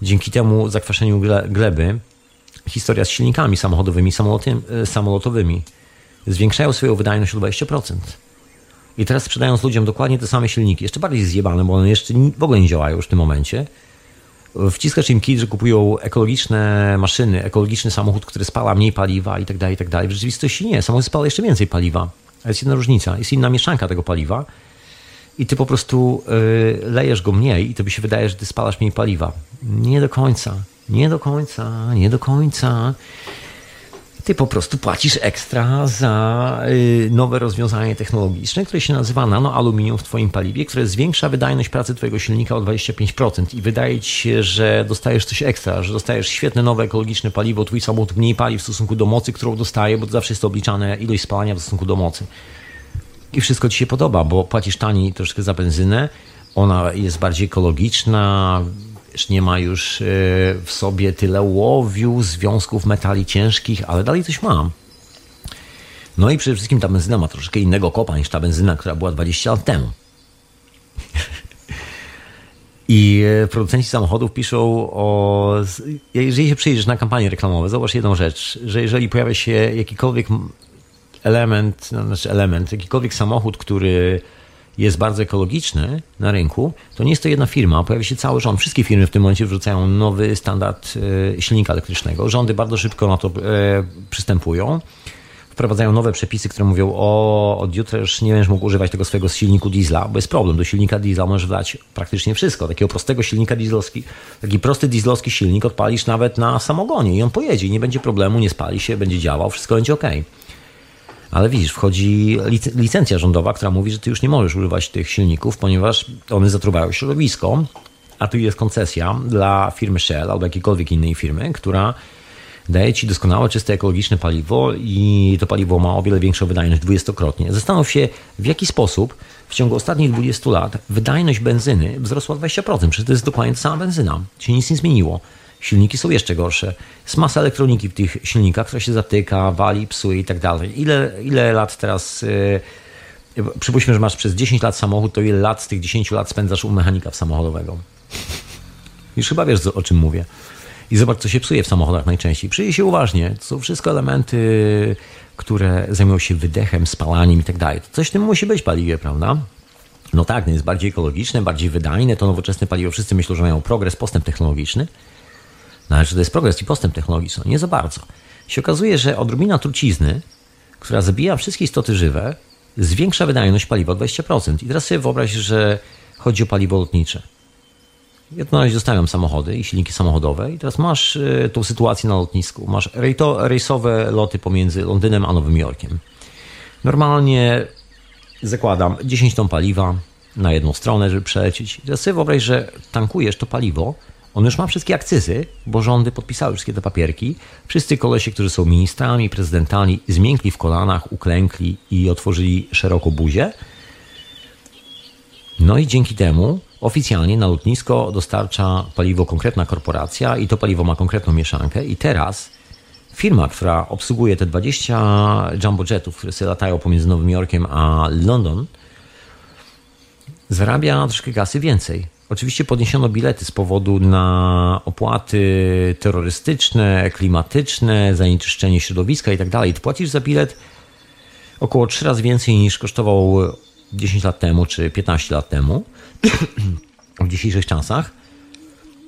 dzięki temu zakwaszeniu gleby historia z silnikami samochodowymi, samolotowymi zwiększają swoją wydajność o 20%. I teraz sprzedając ludziom dokładnie te same silniki, jeszcze bardziej zjebane, bo one jeszcze w ogóle nie działają już w tym momencie, wciskasz im kit, że kupują ekologiczne maszyny, ekologiczny samochód, który spala mniej paliwa i tak dalej, i tak dalej. W rzeczywistości nie. Samochód spala jeszcze więcej paliwa. Jest jedna różnica. Jest inna mieszanka tego paliwa. i ty po prostu y, lejesz go mniej i to by się wydaje, że ty spalasz mniej paliwa. Nie do końca, nie do końca, nie do końca. Ty po prostu płacisz ekstra za y, nowe rozwiązanie technologiczne, które się nazywa nanoaluminium w Twoim paliwie, które zwiększa wydajność pracy Twojego silnika o 25% i wydaje Ci się, że dostajesz coś ekstra, że dostajesz świetne, nowe, ekologiczne paliwo, Twój samochód mniej pali w stosunku do mocy, którą dostaje, bo zawsze jest to obliczane ilość spalania w stosunku do mocy. I wszystko Ci się podoba, bo płacisz taniej troszkę za benzynę, ona jest bardziej ekologiczna, nie ma już e, w sobie tyle łowiu, związków metali ciężkich, ale dalej coś mam. No i przede wszystkim ta benzyna ma troszkę innego kopa niż ta benzyna, która była 20 lat temu. I e, producenci samochodów piszą o. Jeżeli się przyjrzysz na kampanie reklamowe, zobacz jedną rzecz, że jeżeli pojawia się jakikolwiek element, no, znaczy element, jakikolwiek samochód, który jest bardzo ekologiczny na rynku, to nie jest to jedna firma, pojawia się cały rząd. Wszystkie firmy w tym momencie wrzucają nowy standard e, silnika elektrycznego. Rządy bardzo szybko na to e, przystępują. Wprowadzają nowe przepisy, które mówią, o od jutra już nie będziesz mógł używać tego swojego silniku diesla, bo jest problem. Do silnika diesla możesz wlać praktycznie wszystko. Takiego prostego silnika dieslowski, taki prosty dieslowski silnik odpalisz nawet na samogonie i on pojedzie nie będzie problemu, nie spali się, będzie działał, wszystko będzie ok. Ale widzisz, wchodzi licencja rządowa, która mówi, że ty już nie możesz używać tych silników, ponieważ one zatruwają środowisko, a tu jest koncesja dla firmy Shell albo jakiejkolwiek innej firmy, która daje ci doskonałe, czyste, ekologiczne paliwo i to paliwo ma o wiele większą wydajność dwudziestokrotnie. Zastanów się, w jaki sposób w ciągu ostatnich 20 lat wydajność benzyny wzrosła 20%, przecież to jest dokładnie ta sama benzyna, się nic nie zmieniło. Silniki są jeszcze gorsze. Jest masa elektroniki w tych silnikach, która się zatyka, wali, psuje i tak dalej. Ile, ile lat teraz... Yy, przypuśćmy, że masz przez 10 lat samochód, to ile lat z tych 10 lat spędzasz u mechanika samochodowego? Już chyba wiesz, o czym mówię. I zobacz, co się psuje w samochodach najczęściej. Przyjrzyj się uważnie. To są wszystko elementy, które zajmują się wydechem, spalaniem i tak dalej. Coś w tym musi być paliwie, prawda? No tak, no jest bardziej ekologiczne, bardziej wydajne, to nowoczesne paliwo. Wszyscy myślą, że mają progres, postęp technologiczny. No ale czy to jest progres i postęp technologiczny? Nie za bardzo. Się okazuje, że odrobina trucizny, która zabija wszystkie istoty żywe, zwiększa wydajność paliwa o 20%. I teraz sobie wyobraź, że chodzi o paliwo lotnicze. Ja to na razie zostawiam samochody i silniki samochodowe i teraz masz y, tą sytuację na lotnisku. Masz rejsowe loty pomiędzy Londynem a Nowym Jorkiem. Normalnie zakładam 10 ton paliwa na jedną stronę, żeby przelecieć. I teraz sobie wyobraź, że tankujesz to paliwo on już ma wszystkie akcyzy, bo rządy podpisały wszystkie te papierki. Wszyscy kolesie, którzy są ministrami, prezydentami, zmiękli w kolanach, uklękli i otworzyli szeroko buzię. No i dzięki temu oficjalnie na lotnisko dostarcza paliwo konkretna korporacja i to paliwo ma konkretną mieszankę i teraz firma, która obsługuje te 20 jumbo jetów, które latają pomiędzy Nowym Jorkiem a London, zarabia troszkę kasy więcej Oczywiście podniesiono bilety z powodu na opłaty terrorystyczne, klimatyczne, zanieczyszczenie środowiska i tak dalej. Płacisz za bilet około 3 razy więcej niż kosztował 10 lat temu czy 15 lat temu w dzisiejszych czasach.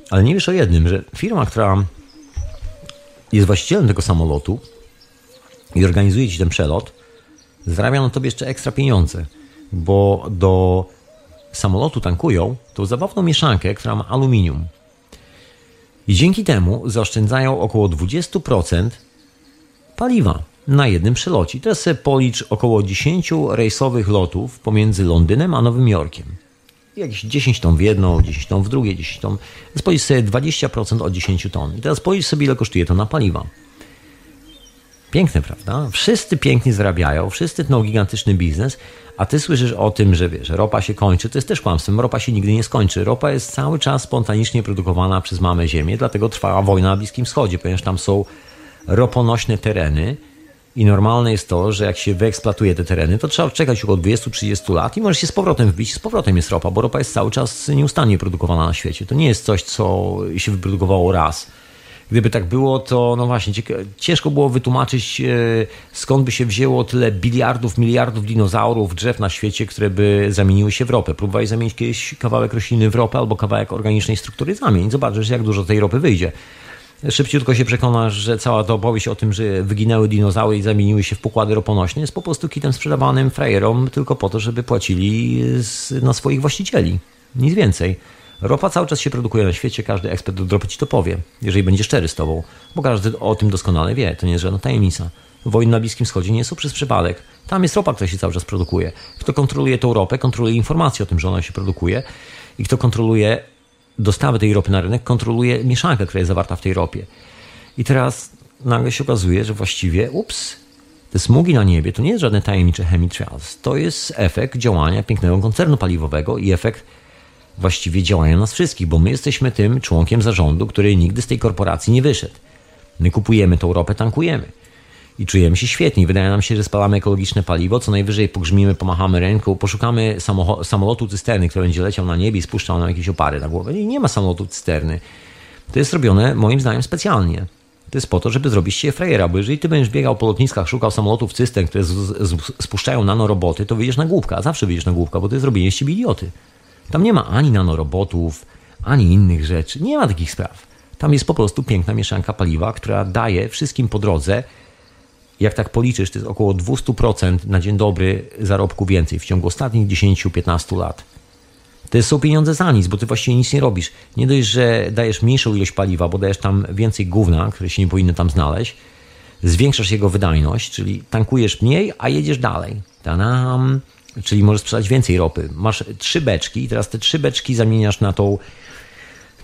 Ale nie wiesz o jednym, że firma, która jest właścicielem tego samolotu i organizuje ci ten przelot, zarabia na tobie jeszcze ekstra pieniądze, bo do samolotu tankują tą zabawną mieszankę, która ma aluminium. I dzięki temu zaoszczędzają około 20% paliwa na jednym przelocie. Teraz sobie policz około 10 rejsowych lotów pomiędzy Londynem a Nowym Jorkiem. Jakieś 10 ton w jedną, 10 ton w drugie, 10 ton. Teraz policz sobie 20% od 10 ton. I teraz policz sobie, ile kosztuje to na paliwa. Piękne, prawda? Wszyscy pięknie zarabiają, wszyscy tną gigantyczny biznes, a ty słyszysz o tym, że wiesz, ropa się kończy. To jest też kłamstwem. Ropa się nigdy nie skończy. Ropa jest cały czas spontanicznie produkowana przez mamę Ziemię, dlatego trwała wojna na Bliskim Wschodzie, ponieważ tam są roponośne tereny. I normalne jest to, że jak się wyeksploatuje te tereny, to trzeba czekać około 20-30 lat i może się z powrotem wbić, z powrotem jest ropa, bo ropa jest cały czas nieustannie produkowana na świecie. To nie jest coś, co się wyprodukowało raz Gdyby tak było, to no właśnie, ciężko było wytłumaczyć, e, skąd by się wzięło tyle biliardów, miliardów dinozaurów, drzew na świecie, które by zamieniły się w ropę. Próbowałeś zamienić kiedyś kawałek rośliny w ropę albo kawałek organicznej struktury zamień. Zobaczysz, jak dużo tej ropy wyjdzie. szybciutko się przekonasz, że cała ta opowieść o tym, że wyginęły dinozaury i zamieniły się w pokłady roponośne jest po prostu kitem sprzedawanym frajerom tylko po to, żeby płacili na swoich właścicieli. Nic więcej. Ropa cały czas się produkuje na świecie, każdy ekspert do ropy ci to powie, jeżeli będzie szczery z tobą, bo każdy o tym doskonale wie, to nie jest żadna tajemnica. Wojny na Bliskim Wschodzie nie są przez przypadek. Tam jest ropa, która się cały czas produkuje. Kto kontroluje tą ropę, kontroluje informacje o tym, że ona się produkuje i kto kontroluje dostawy tej ropy na rynek, kontroluje mieszankę, która jest zawarta w tej ropie. I teraz nagle się okazuje, że właściwie, ups, te smugi na niebie to nie jest żadne tajemnicze chemitrials. To jest efekt działania pięknego koncernu paliwowego i efekt właściwie działania nas wszystkich, bo my jesteśmy tym członkiem zarządu, który nigdy z tej korporacji nie wyszedł. My kupujemy tą ropę, tankujemy. I czujemy się świetnie. Wydaje nam się, że spalamy ekologiczne paliwo, co najwyżej pogrzmimy, pomachamy ręką, poszukamy samolotu cysterny, który będzie leciał na niebie i spuszczał nam jakieś opary na głowę. Nie, nie ma samolotu cysterny. To jest robione moim zdaniem specjalnie. To jest po to, żeby zrobić się frajera, bo jeżeli ty będziesz biegał po lotniskach, szukał samolotów cystern, które z, z, spuszczają nanoroboty, to wyjdziesz na głupka. Zawsze wyjdziesz na głupka, bo to jest zrobienie z ciebie idioty. Tam nie ma ani nanorobotów, ani innych rzeczy. Nie ma takich spraw. Tam jest po prostu piękna mieszanka paliwa, która daje wszystkim po drodze, jak tak policzysz, to jest około 200% na dzień dobry zarobku więcej w ciągu ostatnich 10-15 lat. To są pieniądze za nic, bo ty właściwie nic nie robisz. Nie dość, że dajesz mniejszą ilość paliwa, bo dajesz tam więcej gówna, które się nie powinny tam znaleźć, zwiększasz jego wydajność, czyli tankujesz mniej, a jedziesz dalej. Tadam! Czyli możesz sprzedać więcej ropy. Masz trzy beczki i teraz te trzy beczki zamieniasz na tą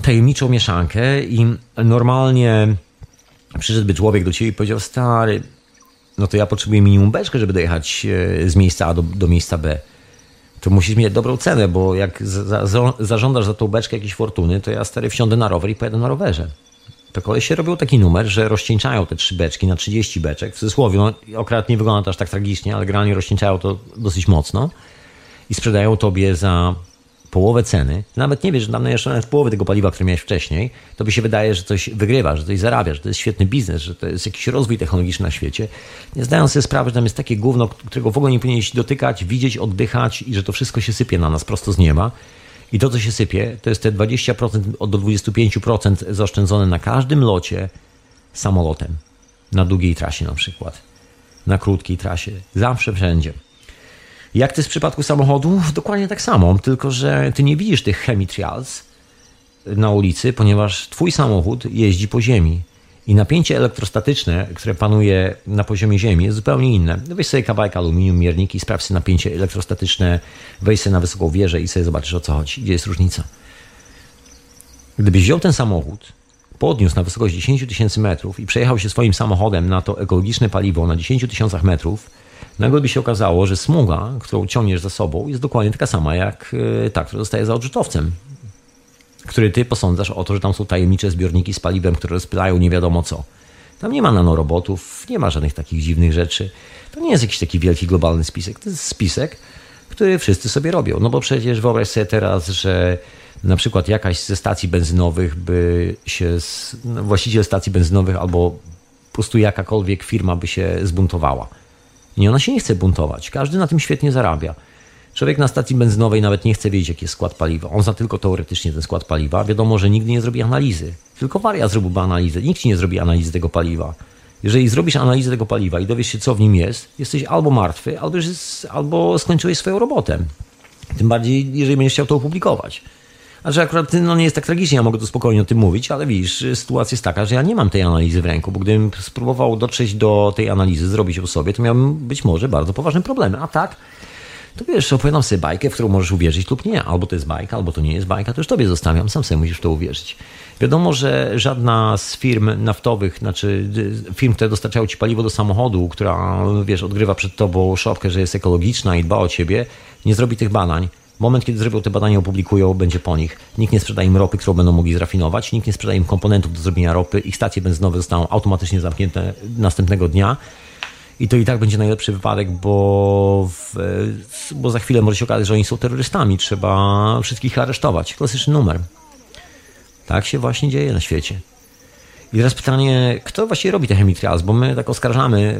tajemniczą mieszankę i normalnie przyszedłby człowiek do ciebie i powiedział, stary, no to ja potrzebuję minimum beczkę, żeby dojechać e, z miejsca A do, do miejsca B. To musisz mieć dobrą cenę, bo jak za, za, zażądasz za tą beczkę jakiejś fortuny, to ja stary wsiądę na rower i pojadę na rowerze. To kolej się robił taki numer, że rozcieńczają te trzy beczki na 30 beczek. W cudzysłowie, no akurat nie wygląda to aż tak tragicznie, ale generalnie rozcieńczają to dosyć mocno i sprzedają tobie za połowę ceny, nawet nie wiesz, że tam jeszcze nawet połowy tego paliwa, które miałeś wcześniej, to by się wydaje, że coś wygrywa, że coś zarabia, że to jest świetny biznes, że to jest jakiś rozwój technologiczny na świecie. Nie zdając sobie sprawy, że tam jest takie gówno, którego w ogóle nie powinieneś dotykać, widzieć, oddychać i że to wszystko się sypie na nas prosto z nieba. I to, co się sypie, to jest te 20% do 25% zaoszczędzone na każdym locie samolotem. Na długiej trasie na przykład. Na krótkiej trasie. Zawsze wszędzie. Jak to jest w przypadku samochodów? Dokładnie tak samo, tylko że ty nie widzisz tych chemitrials na ulicy, ponieważ twój samochód jeździ po ziemi. I napięcie elektrostatyczne, które panuje na poziomie Ziemi, jest zupełnie inne. Weź sobie kawałek aluminium, mierniki sprawdź sobie napięcie elektrostatyczne, weź sobie na wysoką wieżę i sobie zobaczysz o co chodzi, gdzie jest różnica. Gdybyś wziął ten samochód, podniósł na wysokość 10 tysięcy metrów i przejechał się swoim samochodem na to ekologiczne paliwo na 10 tysiącach metrów, nagle by się okazało, że smuga, którą ciągniesz za sobą, jest dokładnie taka sama jak e, ta, która zostaje za odrzutowcem. Który ty posądzasz o to, że tam są tajemnicze zbiorniki z paliwem, które rozpylają nie wiadomo co. Tam nie ma nanorobotów, nie ma żadnych takich dziwnych rzeczy. To nie jest jakiś taki wielki globalny spisek. To jest spisek, który wszyscy sobie robią. No bo przecież wyobraź sobie teraz, że na przykład jakaś ze stacji benzynowych by się, no właściciel stacji benzynowych albo po prostu jakakolwiek firma by się zbuntowała i ona się nie chce buntować. Każdy na tym świetnie zarabia. Człowiek na stacji benzynowej nawet nie chce wiedzieć, jaki jest skład paliwa. On zna tylko teoretycznie ten skład paliwa. Wiadomo, że nigdy nie zrobi analizy. Tylko wariat zrobiłby analizę. Nikt ci nie zrobi analizy tego paliwa. Jeżeli zrobisz analizę tego paliwa i dowiesz się, co w nim jest, jesteś albo martwy, albo, albo skończyłeś swoją robotę. Tym bardziej, jeżeli będziesz chciał to opublikować. A że akurat no, nie jest tak tragicznie, ja mogę tu spokojnie o tym mówić, ale widzisz, sytuacja jest taka, że ja nie mam tej analizy w ręku, bo gdybym spróbował dotrzeć do tej analizy, zrobić ją sobie, to miałbym być może bardzo poważne problemy. A tak, to wiesz, opowiadam sobie bajkę, w którą możesz uwierzyć lub nie. Albo to jest bajka, albo to nie jest bajka, to już tobie zostawiam, sam sobie musisz w to uwierzyć. Wiadomo, że żadna z firm naftowych, znaczy firm, które dostarczają ci paliwo do samochodu, która, wiesz, odgrywa przed tobą szopkę, że jest ekologiczna i dba o ciebie, nie zrobi tych badań Moment, kiedy zrobią te badania, opublikują, będzie po nich. Nikt nie sprzeda im ropy, którą będą mogli zrafinować, nikt nie sprzeda im komponentów do zrobienia ropy, ich stacje benzynowe zostaną automatycznie zamknięte następnego dnia. I to i tak będzie najlepszy wypadek, bo, w, bo za chwilę może się okazać, że oni są terrorystami. Trzeba wszystkich aresztować. Klasyczny numer. Tak się właśnie dzieje na świecie. I teraz pytanie, kto właściwie robi te chemitrials? Bo my tak oskarżamy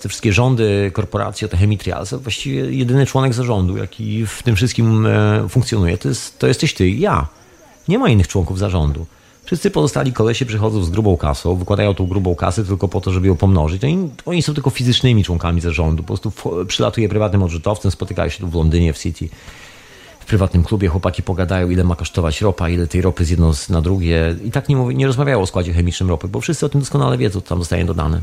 te wszystkie rządy, korporacje o te chemitrials. Właściwie jedyny członek zarządu, jaki w tym wszystkim e, funkcjonuje, to, jest, to jesteś ty i ja. Nie ma innych członków zarządu. Wszyscy pozostali kolesie przychodzą z grubą kasą, wykładają tą grubą kasę tylko po to, żeby ją pomnożyć. Oni, oni są tylko fizycznymi członkami zarządu. Po prostu przylatuje prywatnym odrzutowcem, spotykają się tu w Londynie, w City, w prywatnym klubie. Chłopaki pogadają, ile ma kosztować ropa, ile tej ropy z jedno na drugie. I tak nie, mówi, nie rozmawiają o składzie chemicznym ropy, bo wszyscy o tym doskonale wiedzą, co tam zostaje dodane.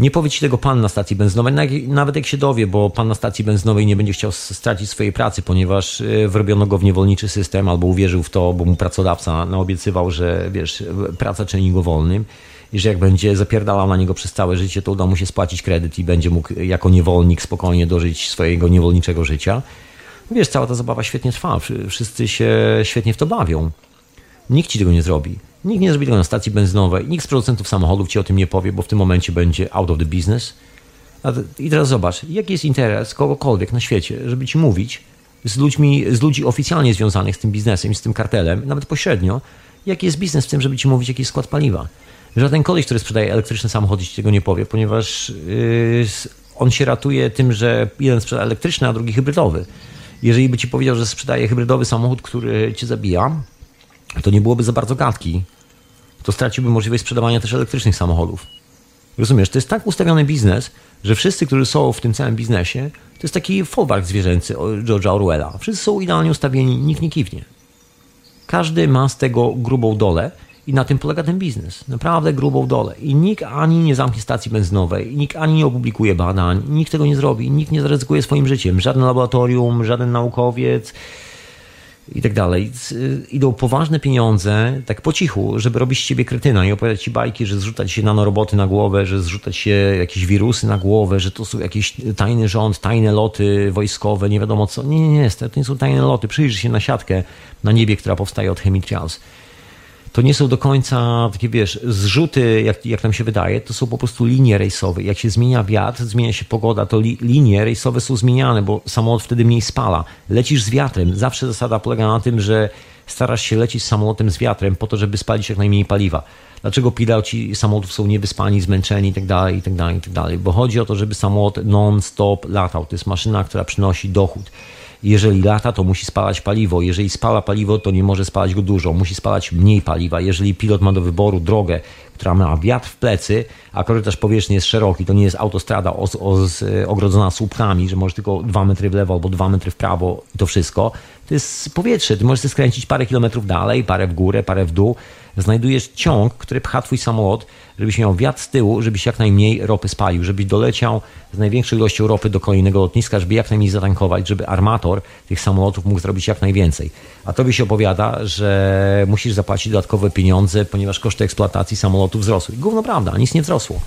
Nie powie ci tego pan na stacji benzynowej, nawet jak się dowie, bo pan na stacji benzynowej nie będzie chciał stracić swojej pracy, ponieważ e, wrobiono go w niewolniczy system albo uwierzył w to, bo mu pracodawca naobiecywał, że wiesz, praca czyni go wolnym i że jak będzie zapierdalał na niego przez całe życie, to uda mu się spłacić kredyt i będzie mógł jako niewolnik spokojnie dożyć swojego niewolniczego życia. Wiesz, cała ta zabawa świetnie trwa, wszyscy się świetnie w to bawią. Nikt ci tego nie zrobi. Nikt nie zrobi tego na stacji benzynowej, nikt z producentów samochodów ci o tym nie powie, bo w tym momencie będzie out of the business. I teraz zobacz, jaki jest interes kogokolwiek na świecie, żeby ci mówić z ludźmi, z ludzi oficjalnie związanych z tym biznesem z tym kartelem, nawet pośrednio, jaki jest biznes w tym, żeby ci mówić, jaki jest skład paliwa. Żaden koleś, który sprzedaje elektryczny samochód, ci tego nie powie, ponieważ yy, on się ratuje tym, że jeden sprzeda elektryczny, a drugi hybrydowy. Jeżeli by ci powiedział, że sprzedaje hybrydowy samochód, który cię zabija, to nie byłoby za bardzo gadki. To straciłby możliwość sprzedawania też elektrycznych samochodów. Rozumiesz, to jest tak ustawiony biznes, że wszyscy, którzy są w tym całym biznesie, to jest taki folwark zwierzęcy George'a Orwella. Wszyscy są idealnie ustawieni, nikt nie kiwnie. Każdy ma z tego grubą dolę i na tym polega ten biznes. Naprawdę grubą dolę. I nikt ani nie zamknie stacji benzynowej, nikt ani nie opublikuje badań, nikt tego nie zrobi, nikt nie zaryzykuje swoim życiem. Żaden laboratorium, żaden naukowiec, i tak dalej. Idą poważne pieniądze, tak po cichu, żeby robić z ciebie kretyna i opowiadać ci bajki, że zrzucać się nanoroboty na głowę, że zrzucać się jakieś wirusy na głowę, że to są jakieś tajny rząd, tajne loty wojskowe, nie wiadomo co. Nie, nie, nie, to nie są tajne loty. Przyjrzyj się na siatkę na niebie, która powstaje od Chemitrials to nie są do końca takie, wiesz, zrzuty, jak, jak nam się wydaje, to są po prostu linie rejsowe. Jak się zmienia wiatr, zmienia się pogoda, to li, linie rejsowe są zmieniane, bo samolot wtedy mniej spala. Lecisz z wiatrem. Zawsze zasada polega na tym, że starasz się lecieć samolotem z wiatrem po to, żeby spalić jak najmniej paliwa. Dlaczego piloci samolotów są niewyspani, zmęczeni itd., itd., itd.? Bo chodzi o to, żeby samolot non-stop latał. To jest maszyna, która przynosi dochód. Jeżeli lata, to musi spalać paliwo. Jeżeli spala paliwo, to nie może spalać go dużo. Musi spalać mniej paliwa. Jeżeli pilot ma do wyboru drogę, która ma wiatr w plecy, a korytarz powierzchni jest szeroki, to nie jest autostrada ogrodzona słupkami, że może tylko dwa metry w lewo albo dwa metry w prawo i to wszystko. To jest powietrze. Ty możesz skręcić parę kilometrów dalej, parę w górę, parę w dół. Znajdujesz ciąg, który pcha twój samolot żebyś miał wiatr z tyłu, żebyś jak najmniej ropy spalił, żebyś doleciał z największą ilością ropy do kolejnego lotniska, żeby jak najmniej zatankować, żeby armator tych samolotów mógł zrobić jak najwięcej. A tobie się opowiada, że musisz zapłacić dodatkowe pieniądze, ponieważ koszty eksploatacji samolotów wzrosły. Gówno prawda, nic nie wzrosło.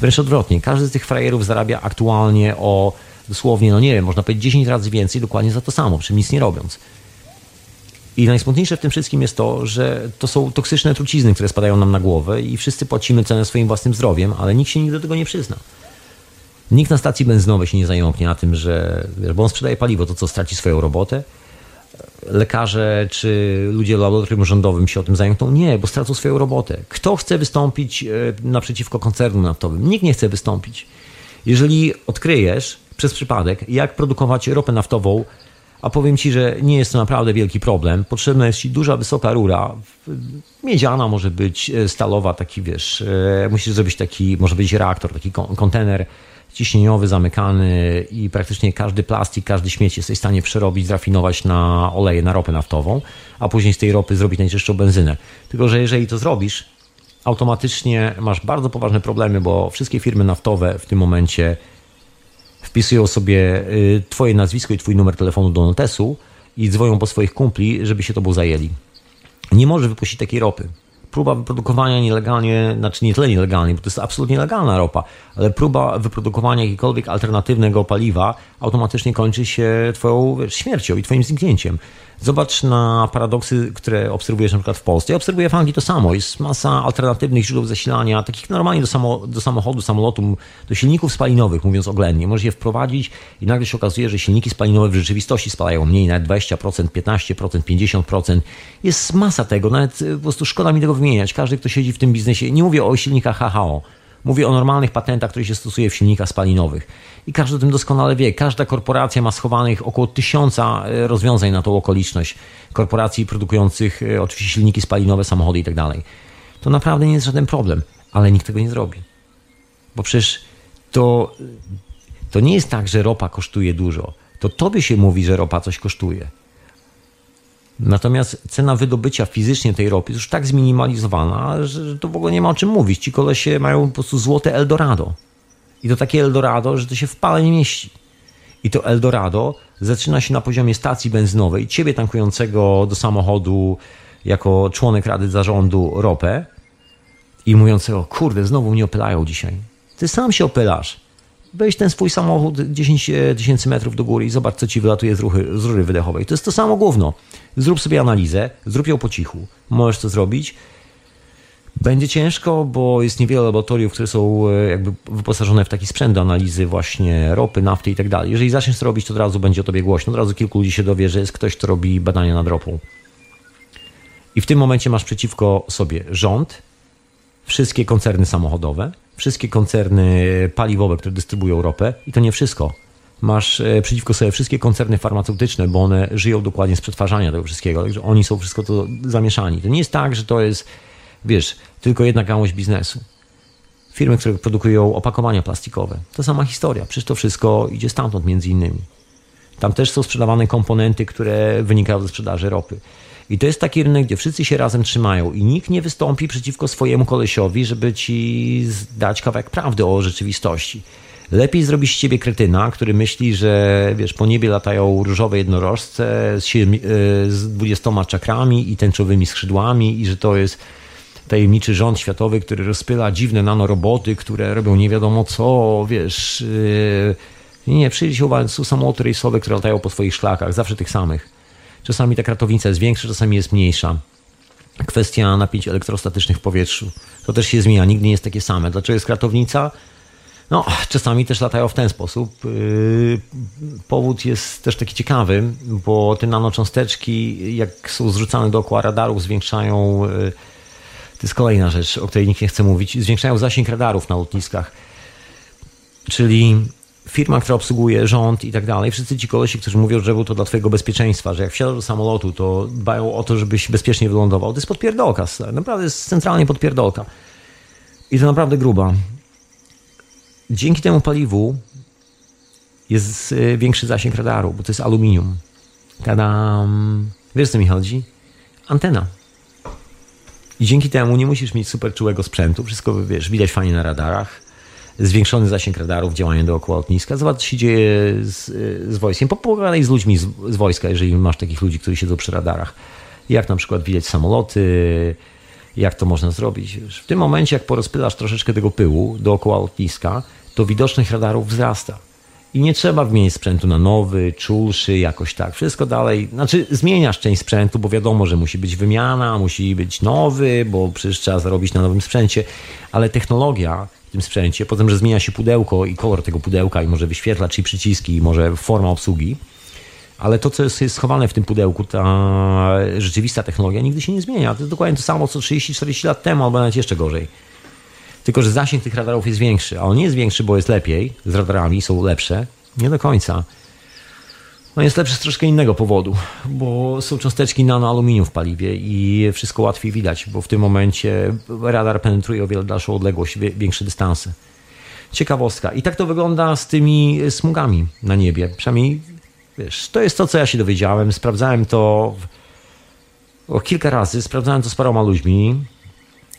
Wręcz odwrotnie. Każdy z tych frajerów zarabia aktualnie o dosłownie, no nie wiem, można powiedzieć 10 razy więcej dokładnie za to samo, przy nic nie robiąc. I najsmutniejsze w tym wszystkim jest to, że to są toksyczne trucizny, które spadają nam na głowę i wszyscy płacimy cenę swoim własnym zdrowiem, ale nikt się nigdy do tego nie przyzna. Nikt na stacji benzynowej się nie zająknie na tym, że bo on sprzedaje paliwo, to co straci swoją robotę. Lekarze czy ludzie laboratorium rządowym się o tym zająkną? Nie, bo stracą swoją robotę. Kto chce wystąpić e, naprzeciwko koncernom naftowym? Nikt nie chce wystąpić. Jeżeli odkryjesz przez przypadek, jak produkować ropę naftową a powiem Ci, że nie jest to naprawdę wielki problem. Potrzebna jest Ci duża, wysoka rura. Miedziana może być, e, stalowa, taki wiesz, e, musisz zrobić taki, może być reaktor, taki kontener ciśnieniowy, zamykany i praktycznie każdy plastik, każdy śmieć jesteś w stanie przerobić, zrafinować na oleje, na ropę naftową, a później z tej ropy zrobić najczystszą benzynę. Tylko, że jeżeli to zrobisz, automatycznie masz bardzo poważne problemy, bo wszystkie firmy naftowe w tym momencie wpisują sobie y, twoje nazwisko i twój numer telefonu do notesu i dzwonią po swoich kumpli, żeby się tobą zajęli. Nie może wypuścić takiej ropy. Próba wyprodukowania nielegalnie, znaczy nie tyle nielegalnie, bo to jest absolutnie legalna ropa, ale próba wyprodukowania jakiegokolwiek alternatywnego paliwa automatycznie kończy się twoją śmiercią i twoim zniknięciem. Zobacz na paradoksy, które obserwujesz na przykład w Polsce. Ja obserwuję w Anglii to samo. Jest masa alternatywnych źródeł zasilania, takich normalnie do, samo, do samochodu, samolotu, do silników spalinowych, mówiąc oględnie. Możesz je wprowadzić i nagle się okazuje, że silniki spalinowe w rzeczywistości spalają mniej, nawet 20%, 15%, 50%. Jest masa tego, nawet po prostu szkoda mi tego wymieniać. Każdy, kto siedzi w tym biznesie, nie mówię o silnikach HHO, Mówię o normalnych patentach, które się stosuje w silnikach spalinowych. I każdy o tym doskonale wie. Każda korporacja ma schowanych około tysiąca e, rozwiązań na tą okoliczność. Korporacji produkujących e, oczywiście silniki spalinowe, samochody i tak. To naprawdę nie jest żaden problem, ale nikt tego nie zrobi. Bo przecież to, to nie jest tak, że ropa kosztuje dużo. To tobie się mówi, że ropa coś kosztuje. Natomiast cena wydobycia fizycznie tej ropy jest już tak zminimalizowana, że to w ogóle nie ma o czym mówić. Ci kolesie mają po prostu złote Eldorado. I to takie Eldorado, że to się w pale nie mieści. I to Eldorado zaczyna się na poziomie stacji benzynowej, ciebie tankującego do samochodu jako członek rady zarządu ropę i mówiącego, kurde, znowu mnie opylają dzisiaj. Ty sam się opylasz. Weź ten swój samochód 10 tysięcy metrów do góry i zobacz, co ci wylatuje z, ruchy, z rury wydechowej. To jest to samo główno. Zrób sobie analizę, zrób ją po cichu. Możesz to zrobić. Będzie ciężko, bo jest niewiele laboratoriów, które są e, jakby wyposażone w taki sprzęt do analizy właśnie ropy, nafty i tak dalej. Jeżeli zaczniesz to robić, to od razu będzie o tobie głośno. Od razu kilku ludzi się dowie, że jest ktoś, kto robi badania nad ropą. I w tym momencie masz przeciwko sobie rząd, wszystkie koncerny samochodowe, wszystkie koncerny paliwowe, które dystrybuują ropę i to nie wszystko. Masz e, przeciwko sobie wszystkie koncerny farmaceutyczne, bo one żyją dokładnie z przetwarzania tego wszystkiego, także oni są wszystko to zamieszani. To nie jest tak, że to jest, wiesz, tylko jedna gałąź biznesu. Firmy, które produkują opakowania plastikowe, to sama historia. Przecież to wszystko idzie stamtąd między innymi. Tam też są sprzedawane komponenty, które wynikają ze sprzedaży ropy. I to jest taki rynek, gdzie wszyscy się razem trzymają i nikt nie wystąpi przeciwko swojemu kolesiowi, żeby ci dać kawałek prawdy o rzeczywistości. Lepiej zrobić z ciebie kretyna, który myśli, że wiesz, po niebie latają różowe jednorożce e, z dwudziestoma czakrami i tęczowymi skrzydłami i że to jest tajemniczy rząd światowy, który rozpyla dziwne nanoroboty, które robią nie wiadomo co, wiesz. Yy, nie, przyjrzyj się są samoloty rejsowe, które latają po swoich szlakach, zawsze tych samych. Czasami ta kratownica jest większa, czasami jest mniejsza. Kwestia napięć elektrostatycznych w powietrzu. To też się zmienia, nigdy nie jest takie same. Dlaczego jest kratownica? No, czasami też latają w ten sposób. Yy, powód jest też taki ciekawy, bo te nanocząsteczki, jak są zrzucane dookoła radarów, zwiększają. Yy, to jest kolejna rzecz, o której nikt nie chce mówić. Zwiększają zasięg radarów na lotniskach. Czyli firma, która obsługuje rząd i tak dalej, wszyscy ci kolesi, którzy mówią, że był to dla twojego bezpieczeństwa, że jak wsiadasz do samolotu, to dbają o to, żebyś bezpiecznie wylądował. To jest podpierdolka, naprawdę jest centralnie podpierdolka. I to naprawdę gruba. Dzięki temu paliwu jest y, większy zasięg radaru, bo to jest aluminium. Tadam. Wiesz, co mi chodzi? Antena. I dzięki temu nie musisz mieć super czułego sprzętu. Wszystko, wiesz, widać fajnie na radarach zwiększony zasięg radarów, działanie dookoła lotniska. Zobacz, co się dzieje z, z wojskiem. Pogadaj z ludźmi z, z wojska, jeżeli masz takich ludzi, którzy siedzą przy radarach. Jak na przykład widać samoloty, jak to można zrobić. W tym momencie, jak porozpylasz troszeczkę tego pyłu dookoła lotniska, to widoczność radarów wzrasta. I nie trzeba wymienić sprzętu na nowy, czulszy, jakoś tak. Wszystko dalej. Znaczy, zmieniasz część sprzętu, bo wiadomo, że musi być wymiana, musi być nowy, bo przecież trzeba zarobić na nowym sprzęcie, ale technologia tym sprzęcie. Potem, że zmienia się pudełko i kolor tego pudełka i może wyświetlacz i przyciski, i może forma obsługi. Ale to, co jest schowane w tym pudełku, ta rzeczywista technologia nigdy się nie zmienia. To jest dokładnie to samo, co 30-40 lat temu, albo nawet jeszcze gorzej. Tylko, że zasięg tych radarów jest większy. A on nie jest większy, bo jest lepiej, z radarami są lepsze. Nie do końca. No jest lepszy z troszkę innego powodu, bo są cząsteczki nanoaluminium w paliwie i wszystko łatwiej widać, bo w tym momencie radar penetruje o wiele dalszą odległość, większe dystanse. Ciekawostka. I tak to wygląda z tymi smugami na niebie. Przynajmniej, wiesz, to jest to, co ja się dowiedziałem. Sprawdzałem to o kilka razy, sprawdzałem to z paroma ludźmi,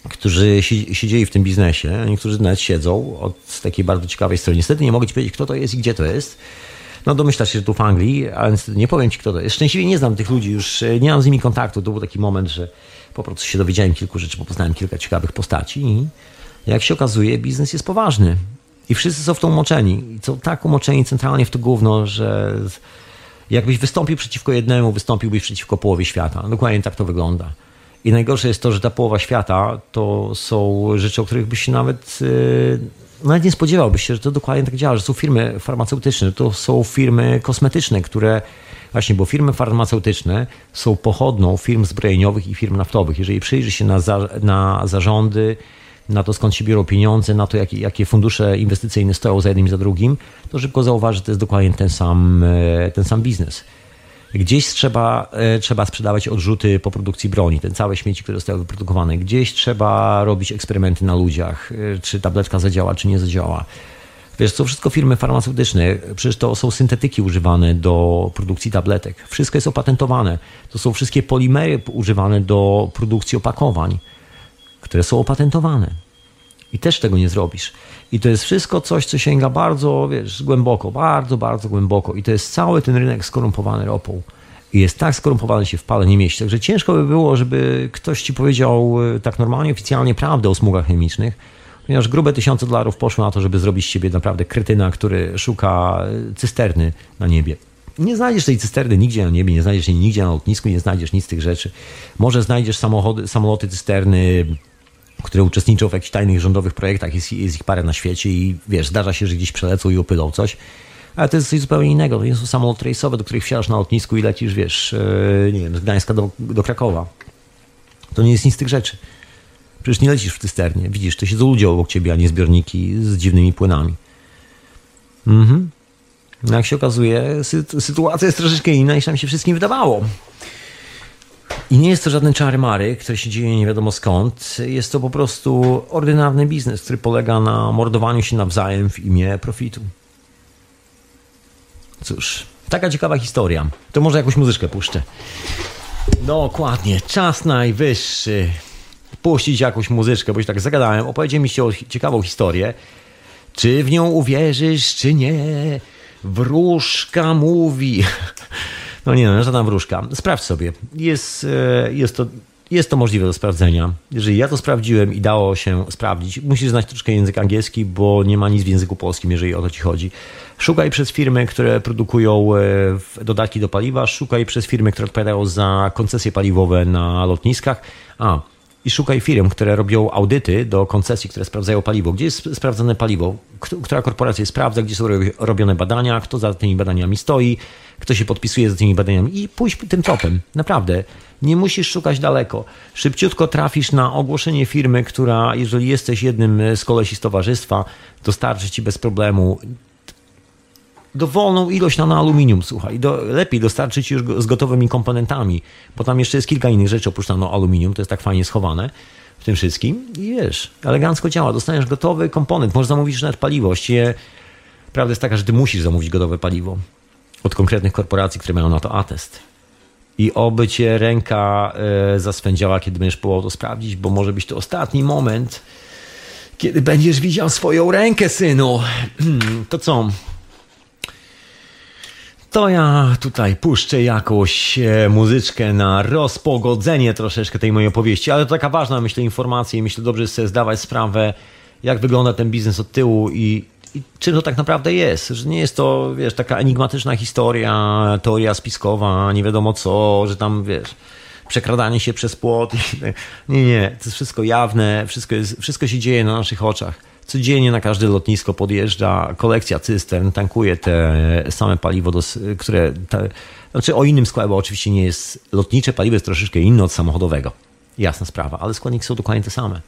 którzy siedzieli w tym biznesie. Niektórzy nawet siedzą od takiej bardzo ciekawej strony. Niestety nie mogę ci powiedzieć, kto to jest i gdzie to jest no domyślasz się, że tu w Anglii, ale niestety nie powiem ci, kto to jest. Szczęśliwie nie znam tych ludzi, już e, nie mam z nimi kontaktu. To był taki moment, że po prostu się dowiedziałem kilku rzeczy, bo poznałem kilka ciekawych postaci i jak się okazuje, biznes jest poważny. I wszyscy są w to umoczeni. I są tak umoczeni centralnie w to gówno, że jakbyś wystąpił przeciwko jednemu, wystąpiłbyś przeciwko połowie świata. Dokładnie tak to wygląda. I najgorsze jest to, że ta połowa świata to są rzeczy, o których byś się nawet yy, nawet nie spodziewałbyś się, że to dokładnie tak działa, że są firmy farmaceutyczne, to są firmy kosmetyczne, które właśnie, bo firmy farmaceutyczne są pochodną firm zbrojeniowych i firm naftowych. Jeżeli przyjrzy się na, za, na zarządy na to skąd się biorą pieniądze, na to jakie, jakie fundusze inwestycyjne stoją za jednym i za drugim, to szybko zauważy, że to jest dokładnie ten sam, e, ten sam biznes. Gdzieś trzeba, e, trzeba sprzedawać odrzuty po produkcji broni, ten całe śmieci, które zostały wyprodukowane. Gdzieś trzeba robić eksperymenty na ludziach, e, czy tabletka zadziała, czy nie zadziała. Wiesz, to wszystko firmy farmaceutyczne, przecież to są syntetyki używane do produkcji tabletek. Wszystko jest opatentowane. To są wszystkie polimery używane do produkcji opakowań, które są opatentowane. I też tego nie zrobisz. I to jest wszystko coś, co sięga bardzo, wiesz, głęboko, bardzo, bardzo głęboko. I to jest cały ten rynek skorumpowany ropą. I jest tak skorumpowany, się w pale nie mieści. Także ciężko by było, żeby ktoś ci powiedział e, tak normalnie, oficjalnie prawdę o smugach chemicznych, ponieważ grube tysiące dolarów poszło na to, żeby zrobić z siebie naprawdę kretyna, który szuka e, cysterny na niebie. Nie znajdziesz tej cysterny nigdzie na niebie, nie znajdziesz jej nigdzie na lotnisku, nie znajdziesz nic z tych rzeczy. Może znajdziesz samochody, samoloty cysterny, które uczestniczą w jakichś tajnych rządowych projektach, jest, jest ich parę na świecie i wiesz, zdarza się, że gdzieś przelecą i opylą coś. Ale to jest coś zupełnie innego. To są samoloty rejsowe, do których wsiadasz na lotnisku i lecisz, wiesz, e, nie wiem, z Gdańska do, do Krakowa. To nie jest nic z tych rzeczy. Przecież nie lecisz w cysternie. Widzisz, to siedzą ludzie obok ciebie, a nie zbiorniki z dziwnymi płynami. Mhm. No jak się okazuje, sytuacja jest troszeczkę inna niż nam się wszystkim wydawało. I nie jest to żaden czary mary, który się dzieje nie wiadomo skąd. Jest to po prostu ordynarny biznes, który polega na mordowaniu się nawzajem w imię profitu. Cóż, taka ciekawa historia. To może jakąś muzyczkę puszczę. Dokładnie, czas najwyższy puścić jakąś muzyczkę, bo się tak zagadałem. Opowiedział mi się o ciekawą historię. Czy w nią uwierzysz, czy nie? Wróżka mówi. No nie, no, żadna wróżka. Sprawdź sobie. Jest, e, jest, to, jest to możliwe do sprawdzenia. Jeżeli ja to sprawdziłem i dało się sprawdzić, musisz znać troszkę język angielski, bo nie ma nic w języku polskim, jeżeli o to ci chodzi. Szukaj przez firmy, które produkują e, dodatki do paliwa, szukaj przez firmy, które odpowiadają za koncesje paliwowe na lotniskach. A, i szukaj firm, które robią audyty do koncesji, które sprawdzają paliwo. Gdzie jest sprawdzone paliwo? Która korporacja sprawdza, gdzie są robione badania, kto za tymi badaniami stoi, kto się podpisuje za tymi badaniami i pójść tym tropem. Naprawdę. Nie musisz szukać daleko. Szybciutko trafisz na ogłoszenie firmy, która, jeżeli jesteś jednym z kolesi z towarzystwa, dostarczy ci bez problemu dowolną ilość na aluminium, słuchaj. Do, lepiej dostarczyć już z gotowymi komponentami, bo tam jeszcze jest kilka innych rzeczy oprócz aluminium, to jest tak fajnie schowane w tym wszystkim i wiesz, elegancko działa. Dostaniesz gotowy komponent, możesz zamówić nawet paliwo. Właściwie prawda jest taka, że ty musisz zamówić gotowe paliwo od konkretnych korporacji, które mają na to atest. I oby cię ręka e, zaswędziała, kiedy będziesz próbował to sprawdzić, bo może być to ostatni moment, kiedy będziesz widział swoją rękę, synu. To co? To ja tutaj puszczę jakąś e, muzyczkę na rozpogodzenie troszeczkę tej mojej opowieści, ale to taka ważna, myślę, informacja i myślę, dobrze sobie zdawać sprawę, jak wygląda ten biznes od tyłu i, i czym to tak naprawdę jest. Że nie jest to, wiesz, taka enigmatyczna historia, teoria spiskowa, nie wiadomo co, że tam, wiesz, przekradanie się przez płot. Nie, nie, to jest wszystko jawne, wszystko, jest, wszystko się dzieje na naszych oczach. Codziennie na każde lotnisko podjeżdża kolekcja cystern, tankuje te same paliwo, do, które. Te, znaczy o innym składzie, bo oczywiście nie jest. Lotnicze paliwo jest troszeczkę inne od samochodowego. Jasna sprawa, ale składniki są dokładnie te same.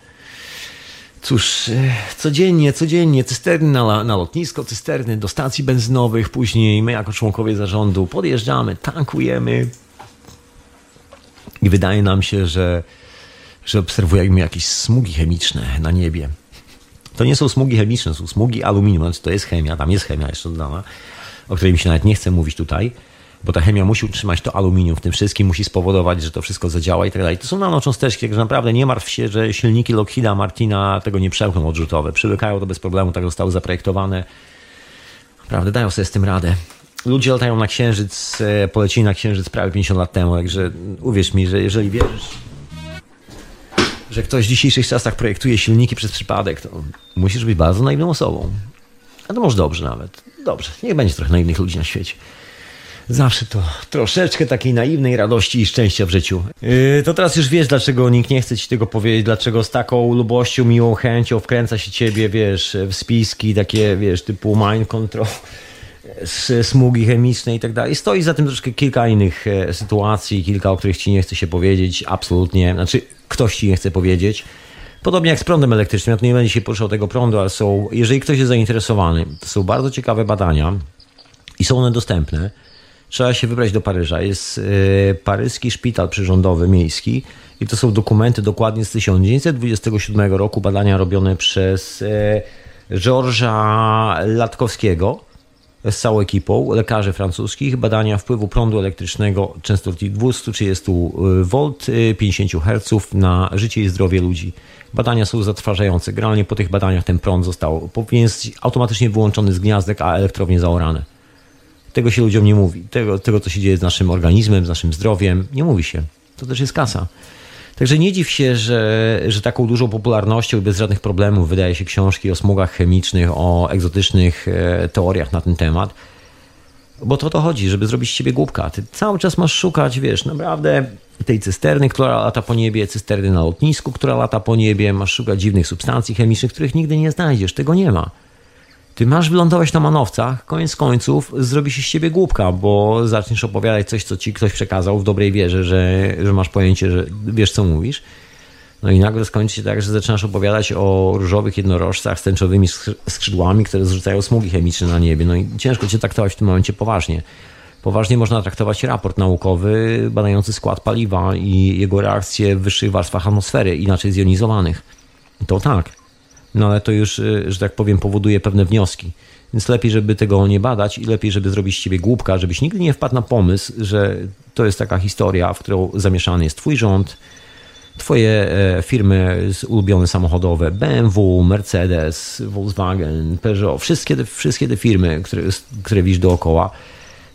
Cóż, e, codziennie, codziennie cysterny na, na lotnisko, cysterny do stacji benzynowych, później my jako członkowie zarządu podjeżdżamy, tankujemy i wydaje nam się, że, że obserwujemy jakieś smugi chemiczne na niebie. To nie są smugi chemiczne, są smugi aluminium, to jest chemia, tam jest chemia jeszcze dodana, o której mi się nawet nie chce mówić tutaj, bo ta chemia musi utrzymać to aluminium w tym wszystkim, musi spowodować, że to wszystko zadziała i tak dalej. To są nanocząsteczki, także naprawdę nie martw się, że silniki Lockheeda Martina tego nie przełkną odrzutowe. Przyłykają to bez problemu, tak zostały zaprojektowane. Naprawdę dają sobie z tym radę. Ludzie latają na Księżyc, e, polecili na Księżyc prawie 50 lat temu, także uwierz mi, że jeżeli wierzysz że ktoś w dzisiejszych czasach projektuje silniki przez przypadek, to musisz być bardzo naiwną osobą. A to może dobrze nawet. Dobrze, niech będzie trochę naiwnych ludzi na świecie. Zawsze to troszeczkę takiej naiwnej radości i szczęścia w życiu. Yy, to teraz już wiesz, dlaczego nikt nie chce ci tego powiedzieć, dlaczego z taką lubością, miłą chęcią wkręca się ciebie, wiesz, w spiski takie, wiesz, typu mind control, smugi chemiczne i tak dalej. Stoi za tym troszkę kilka innych e, sytuacji, kilka, o których ci nie chce się powiedzieć, absolutnie. Znaczy, ktoś ci nie chce powiedzieć. Podobnie jak z prądem elektrycznym, ja tu nie będę się poruszał tego prądu, ale są, jeżeli ktoś jest zainteresowany, to są bardzo ciekawe badania i są one dostępne. Trzeba się wybrać do Paryża. Jest y, paryski szpital przyrządowy miejski i to są dokumenty dokładnie z 1927 roku, badania robione przez y, Georgesa Latkowskiego z całą ekipą lekarzy francuskich, badania wpływu prądu elektrycznego częstotliwości 230 V, 50 Hz na życie i zdrowie ludzi. Badania są zatrważające. Generalnie po tych badaniach ten prąd został powinien automatycznie wyłączony z gniazdek, a elektrownie zaorane. Tego się ludziom nie mówi. Tego, tego, co się dzieje z naszym organizmem, z naszym zdrowiem, nie mówi się. To też jest kasa. Także nie dziw się, że, że taką dużą popularnością i bez żadnych problemów wydaje się książki o smugach chemicznych, o egzotycznych e, teoriach na ten temat. Bo to o to chodzi, żeby zrobić z głupka. Ty cały czas masz szukać, wiesz, naprawdę tej cysterny, która lata po niebie, cysterny na lotnisku, która lata po niebie, masz szukać dziwnych substancji chemicznych, których nigdy nie znajdziesz. Tego nie ma. Ty masz wylądować na manowcach, koniec końców zrobi się z ciebie głupka, bo zaczniesz opowiadać coś, co ci ktoś przekazał w dobrej wierze, że, że masz pojęcie, że wiesz, co mówisz. No i nagle skończy się tak, że zaczynasz opowiadać o różowych jednorożcach z tęczowymi skrzydłami, które zrzucają smugi chemiczne na niebie. No i ciężko cię traktować w tym momencie poważnie. Poważnie można traktować raport naukowy badający skład paliwa i jego reakcje w wyższych warstwach atmosfery, inaczej zjonizowanych. To tak no ale to już, y, że tak powiem, powoduje pewne wnioski. Więc lepiej, żeby tego nie badać i lepiej, żeby zrobić z ciebie głupka, żebyś nigdy nie wpadł na pomysł, że to jest taka historia, w którą zamieszany jest twój rząd, twoje e, firmy ulubione samochodowe, BMW, Mercedes, Volkswagen, Peugeot, wszystkie te, wszystkie te firmy, które, które widzisz dookoła,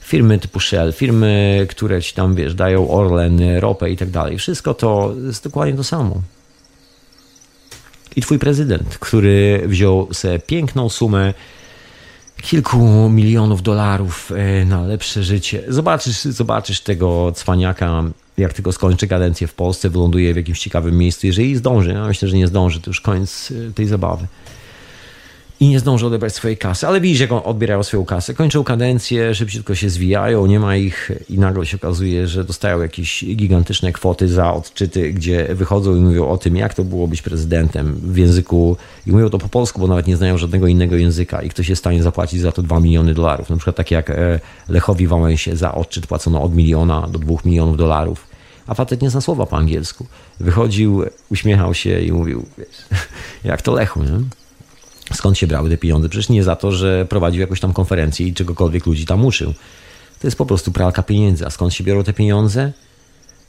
firmy typu Shell, firmy, które ci tam, wiesz, dają Orlen, ropę i tak dalej. Wszystko to jest dokładnie to samo i twój prezydent, który wziął sobie piękną sumę kilku milionów dolarów e, na lepsze życie. Zobaczysz, zobaczysz tego cwaniaka, jak tylko skończy kadencję w Polsce, wyląduje w jakimś ciekawym miejscu. Jeżeli zdąży, ja myślę, że nie zdąży, to już koniec e, tej zabawy i nie zdążą odebrać swojej kasy. Ale widzisz, jak on odbierają swoją kasę. Kończą kadencję, szybciutko się zwijają, nie ma ich i nagle się okazuje, że dostają jakieś gigantyczne kwoty za odczyty, gdzie wychodzą i mówią o tym, jak to było być prezydentem w języku i mówią to po polsku, bo nawet nie znają żadnego innego języka i ktoś jest w stanie zapłacić za to 2 miliony dolarów. Na przykład takie jak e, Lechowi Wałęsie za odczyt płacono od miliona do 2 milionów dolarów a facet nie zna słowa po angielsku. Wychodził, uśmiechał się i mówił, wiesz, jak to Lechu, nie? Skąd się brały te pieniądze. Przecież nie za to, że prowadził jakąś tam konferencję i czegokolwiek ludzi tam uczył. To jest po prostu pralka pieniędzy. A skąd się biorą te pieniądze?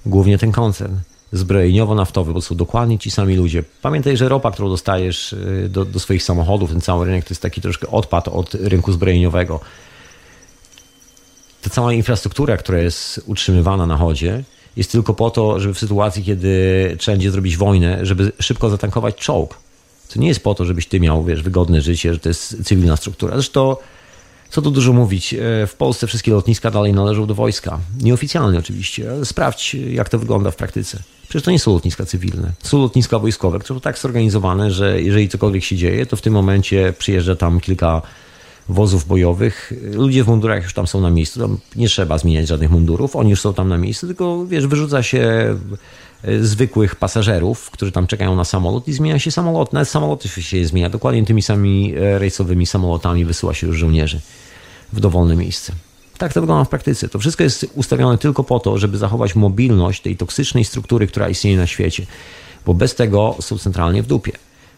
Głównie ten koncern zbrojeniowo-naftowy, bo są dokładnie ci sami ludzie. Pamiętaj, że ropa, którą dostajesz y, do, do swoich samochodów, ten cały rynek to jest taki troszkę odpad od rynku zbrojeniowego. Ta cała infrastruktura, która jest utrzymywana na chodzie, jest tylko po to, żeby w sytuacji, kiedy trzeba będzie zrobić wojnę, żeby szybko zatankować czołg. To nie jest po to, żebyś ty miał, wiesz, wygodne życie, że to jest cywilna struktura. Zresztą, co tu dużo mówić, e, w Polsce wszystkie lotniska dalej należą do wojska. Nieoficjalnie oczywiście, ale sprawdź, jak to wygląda w praktyce. Przecież to nie są lotniska cywilne. Są lotniska wojskowe, które są tak zorganizowane, że jeżeli cokolwiek się dzieje, to w tym momencie przyjeżdża tam kilka wozów bojowych. Ludzie w mundurach już tam są na miejscu. Tam nie trzeba zmieniać żadnych mundurów. Oni już są tam na miejscu, tylko wiesz, wyrzuca się zwykłych pasażerów, którzy tam czekają na samolot i zmienia się samolot. Nawet samolot się zmienia. Dokładnie tymi samymi e, rejsowymi samolotami wysyła się już żołnierzy w dowolne miejsce. Tak to wygląda w praktyce. To wszystko jest ustawione tylko po to, żeby zachować mobilność tej toksycznej struktury, która istnieje na świecie. Bo bez tego są centralnie w dupie.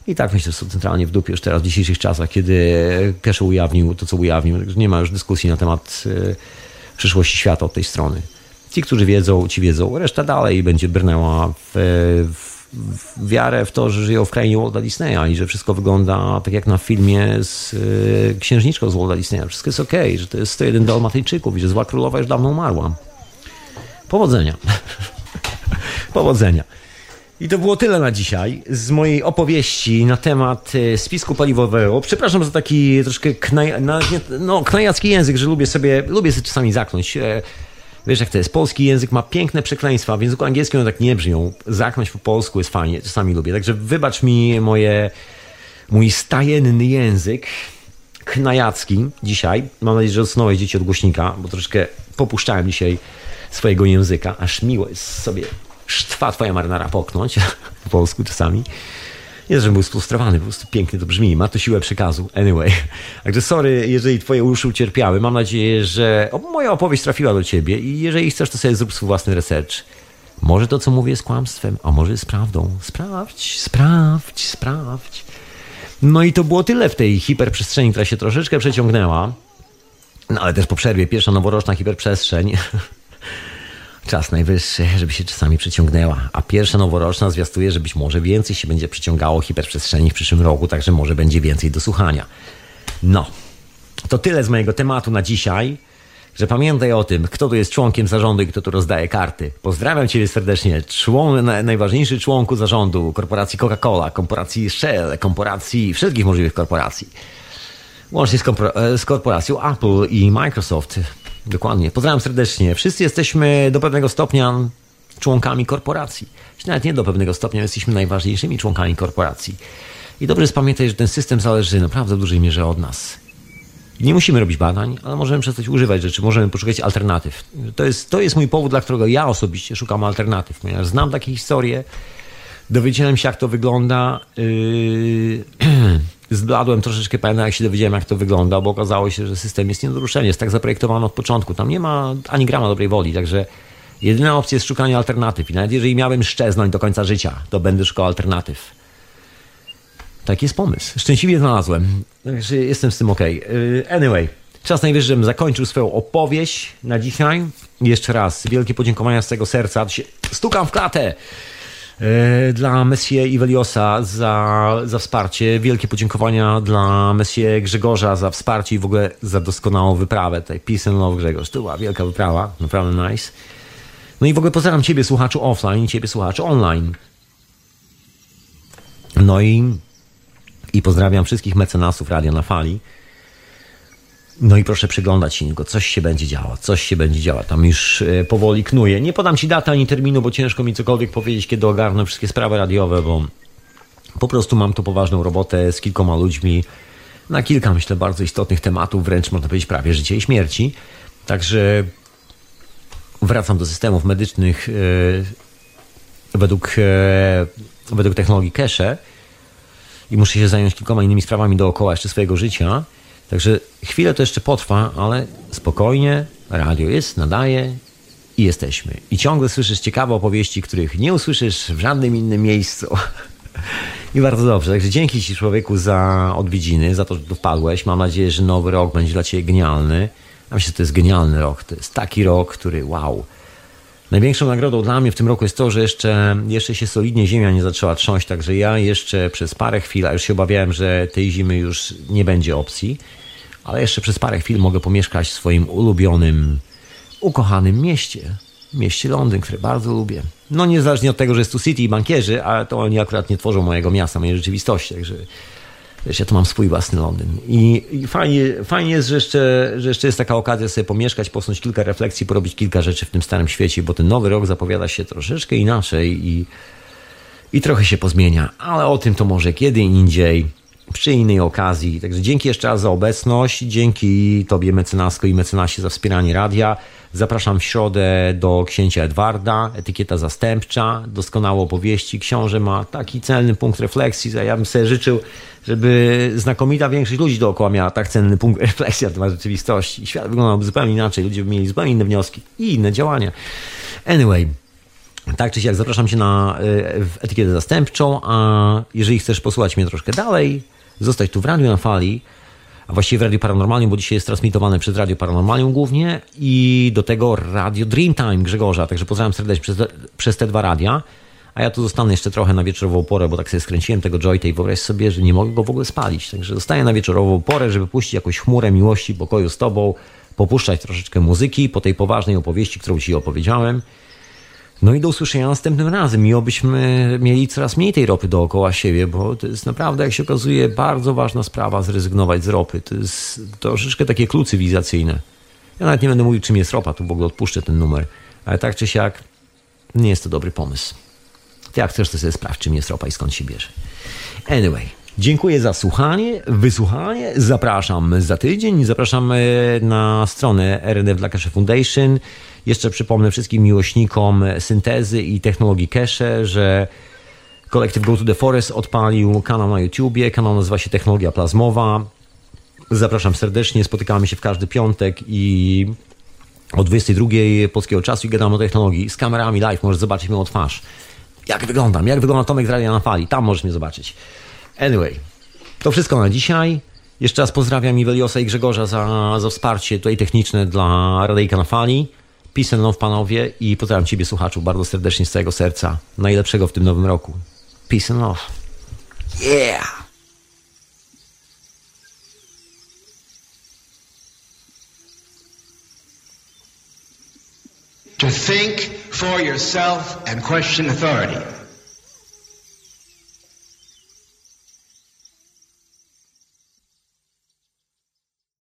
I tak myślę, że są centralnie w dupie już teraz w dzisiejszych czasach, kiedy Keshe ujawnił to, co ujawnił. Nie ma już dyskusji na temat e, przyszłości świata od tej strony. Ci, którzy wiedzą, ci wiedzą. Reszta dalej będzie brnęła w, w, w wiarę w to, że żyją w krainie Walta Disneya i że wszystko wygląda tak jak na filmie z y, księżniczką z Walta Disneya. Wszystko jest okej, okay, że to jest 101 Dalmatyjczyków i że zła królowa już dawno umarła. Powodzenia. Powodzenia. I to było tyle na dzisiaj z mojej opowieści na temat y, spisku paliwowego. Przepraszam za taki troszkę knaj, no, knajacki język, że lubię sobie, lubię sobie czasami zaknąć. Wiesz, jak to jest? Polski język ma piękne przekleństwa. W języku angielskim one tak nie brzmią. Zaknąć po polsku jest fajnie. Czasami lubię. Także wybacz mi moje, mój stajenny język knajacki dzisiaj. Mam nadzieję, że odsunąłeś dzieci od głośnika, bo troszkę popuszczałem dzisiaj swojego języka. Aż miło jest sobie sztwa twoja marynara poknąć po polsku czasami. Nie, że był sfrustrowany, po prostu pięknie to brzmi, ma to siłę przekazu. Anyway. Także sorry, jeżeli twoje uszy ucierpiały. Mam nadzieję, że moja opowieść trafiła do ciebie i jeżeli chcesz, to sobie zrób swój własny research. Może to, co mówię, jest kłamstwem, a może jest prawdą. Sprawdź, sprawdź, sprawdź. No i to było tyle w tej hiperprzestrzeni, która się troszeczkę przeciągnęła. No ale też po przerwie pierwsza noworoczna hiperprzestrzeń. Czas najwyższy, żeby się czasami przeciągnęła. A pierwsza noworoczna zwiastuje, że być może więcej się będzie przeciągało hiperprzestrzeni w przyszłym roku, także może będzie więcej do słuchania. No, to tyle z mojego tematu na dzisiaj. Że pamiętaj o tym, kto tu jest członkiem zarządu i kto tu rozdaje karty. Pozdrawiam Cię serdecznie. Człon, najważniejszy członku zarządu korporacji Coca-Cola, korporacji Shell, korporacji, wszystkich możliwych korporacji. Łącznie z, z korporacją Apple i Microsoft. Dokładnie. Pozdrawiam serdecznie. Wszyscy jesteśmy do pewnego stopnia członkami korporacji. Nawet nie do pewnego stopnia, jesteśmy najważniejszymi członkami korporacji. I dobrze jest pamiętać, że ten system zależy naprawdę w dużej mierze od nas. Nie musimy robić badań, ale możemy przestać używać rzeczy, możemy poszukać alternatyw. To jest, to jest mój powód, dla którego ja osobiście szukam alternatyw, ponieważ znam takie historie, dowiedziałem się, jak to wygląda. Yy, zbladłem troszeczkę, pamiętam jak się dowiedziałem, jak to wygląda, bo okazało się, że system jest nie do ruszenia, jest tak zaprojektowany od początku. Tam nie ma ani grama dobrej woli, także jedyna opcja jest szukanie alternatyw. I nawet jeżeli miałbym szczeznąć do końca życia, to będę szukał alternatyw. Taki jest pomysł. Szczęśliwie znalazłem. Także jestem z tym ok. Anyway, czas najwyższy, żebym zakończył swoją opowieść na dzisiaj. Jeszcze raz wielkie podziękowania z tego serca. Stukam w klatę dla Messie Iweliosa za, za wsparcie. Wielkie podziękowania dla Messie Grzegorza za wsparcie i w ogóle za doskonałą wyprawę. Tutaj Peace and Love Grzegorz. To była wielka wyprawa. Naprawdę nice. No i w ogóle pozdrawiam Ciebie, słuchaczu offline Ciebie, słuchaczu online. No i i pozdrawiam wszystkich mecenasów Radia na Fali. No i proszę przyglądać się niego, coś się będzie działo, coś się będzie działo. Tam już e, powoli knuje. Nie podam ci daty ani terminu, bo ciężko mi cokolwiek powiedzieć, kiedy ogarnę wszystkie sprawy radiowe, bo po prostu mam tu poważną robotę z kilkoma ludźmi na kilka, myślę, bardzo istotnych tematów, wręcz można powiedzieć prawie życia i śmierci. Także wracam do systemów medycznych e, według, e, według technologii Cache i muszę się zająć kilkoma innymi sprawami dookoła jeszcze swojego życia. Także chwilę to jeszcze potrwa, ale spokojnie, radio jest, nadaje i jesteśmy. I ciągle słyszysz ciekawe opowieści, których nie usłyszysz w żadnym innym miejscu. I bardzo dobrze. Także dzięki Ci człowieku za odwiedziny, za to, że tu wpadłeś. Mam nadzieję, że nowy rok będzie dla Ciebie genialny. Ja myślę, że to jest genialny rok. To jest taki rok, który wow. Największą nagrodą dla mnie w tym roku jest to, że jeszcze, jeszcze się solidnie ziemia nie zaczęła trząść, także ja jeszcze przez parę chwil, a już się obawiałem, że tej zimy już nie będzie opcji, ale jeszcze przez parę chwil mogę pomieszkać w swoim ulubionym, ukochanym mieście. Mieście Londyn, które bardzo lubię. No niezależnie od tego, że jest tu City i bankierzy, ale to oni akurat nie tworzą mojego miasta, mojej rzeczywistości, także Wiesz, ja mam swój własny Londyn. I, i fajnie, fajnie jest, że jeszcze, że jeszcze jest taka okazja sobie pomieszkać, posunąć kilka refleksji, porobić kilka rzeczy w tym starym świecie, bo ten nowy rok zapowiada się troszeczkę inaczej i, i trochę się pozmienia. Ale o tym to może kiedy indziej, przy innej okazji. Także dzięki jeszcze raz za obecność. Dzięki Tobie, mecenasko i mecenasie, za wspieranie radia. Zapraszam w środę do księcia Edwarda, etykieta zastępcza, doskonałe opowieści. Książę ma taki celny punkt refleksji. Ja bym sobie życzył, żeby znakomita większość ludzi dookoła miała tak cenny punkt refleksji na temat rzeczywistości. Świat wyglądałby zupełnie inaczej, ludzie by mieli zupełnie inne wnioski i inne działania. Anyway, tak czy siak zapraszam Cię na y, etykietę zastępczą, a jeżeli chcesz posłuchać mnie troszkę dalej, zostać tu w Radiu na Fali, a właściwie w Radiu Paranormalium, bo dzisiaj jest transmitowane przez Radio Paranormalium głównie i do tego Radio Dreamtime Grzegorza, także pozdrawiam serdecznie przez, przez te dwa radia. A ja tu zostanę jeszcze trochę na wieczorową porę, bo tak sobie skręciłem tego joyta i wyobraź sobie, że nie mogę go w ogóle spalić. Także zostaję na wieczorową porę, żeby puścić jakąś chmurę miłości, pokoju z tobą, popuszczać troszeczkę muzyki po tej poważnej opowieści, którą ci opowiedziałem. No i do usłyszenia następnym razem i obyśmy mieli coraz mniej tej ropy dookoła siebie, bo to jest naprawdę, jak się okazuje, bardzo ważna sprawa zrezygnować z ropy. To jest troszeczkę takie klucz cywilizacyjne. Ja nawet nie będę mówił, czym jest ropa, tu w ogóle odpuszczę ten numer. Ale tak czy siak, nie jest to dobry pomysł. Ty jak chcesz, to sobie sprawdź, czym jest ropa i skąd się bierze. Anyway, dziękuję za słuchanie, wysłuchanie. Zapraszam za tydzień. Zapraszam na stronę RNF dla Cache Foundation. Jeszcze przypomnę wszystkim miłośnikom syntezy i technologii cache, że Kolektyw Go to the Forest odpalił kanał na YouTubie. Kanał nazywa się Technologia Plazmowa. Zapraszam serdecznie. Spotykamy się w każdy piątek i o 22 polskiego czasu i gadamy o technologii. Z kamerami live możesz zobaczyć moją twarz. Jak wyglądam, jak wygląda Tomek z Radia na Fali. Tam możesz mnie zobaczyć. Anyway, to wszystko na dzisiaj. Jeszcze raz pozdrawiam Iweliosa i Grzegorza za, za wsparcie tutaj techniczne dla Radyjka na Fali. Peace and love, panowie, i pozdrawiam Ciebie, słuchaczu, bardzo serdecznie z całego serca. Najlepszego w tym nowym roku. Peace and love. Yeah! To think for yourself and question authority.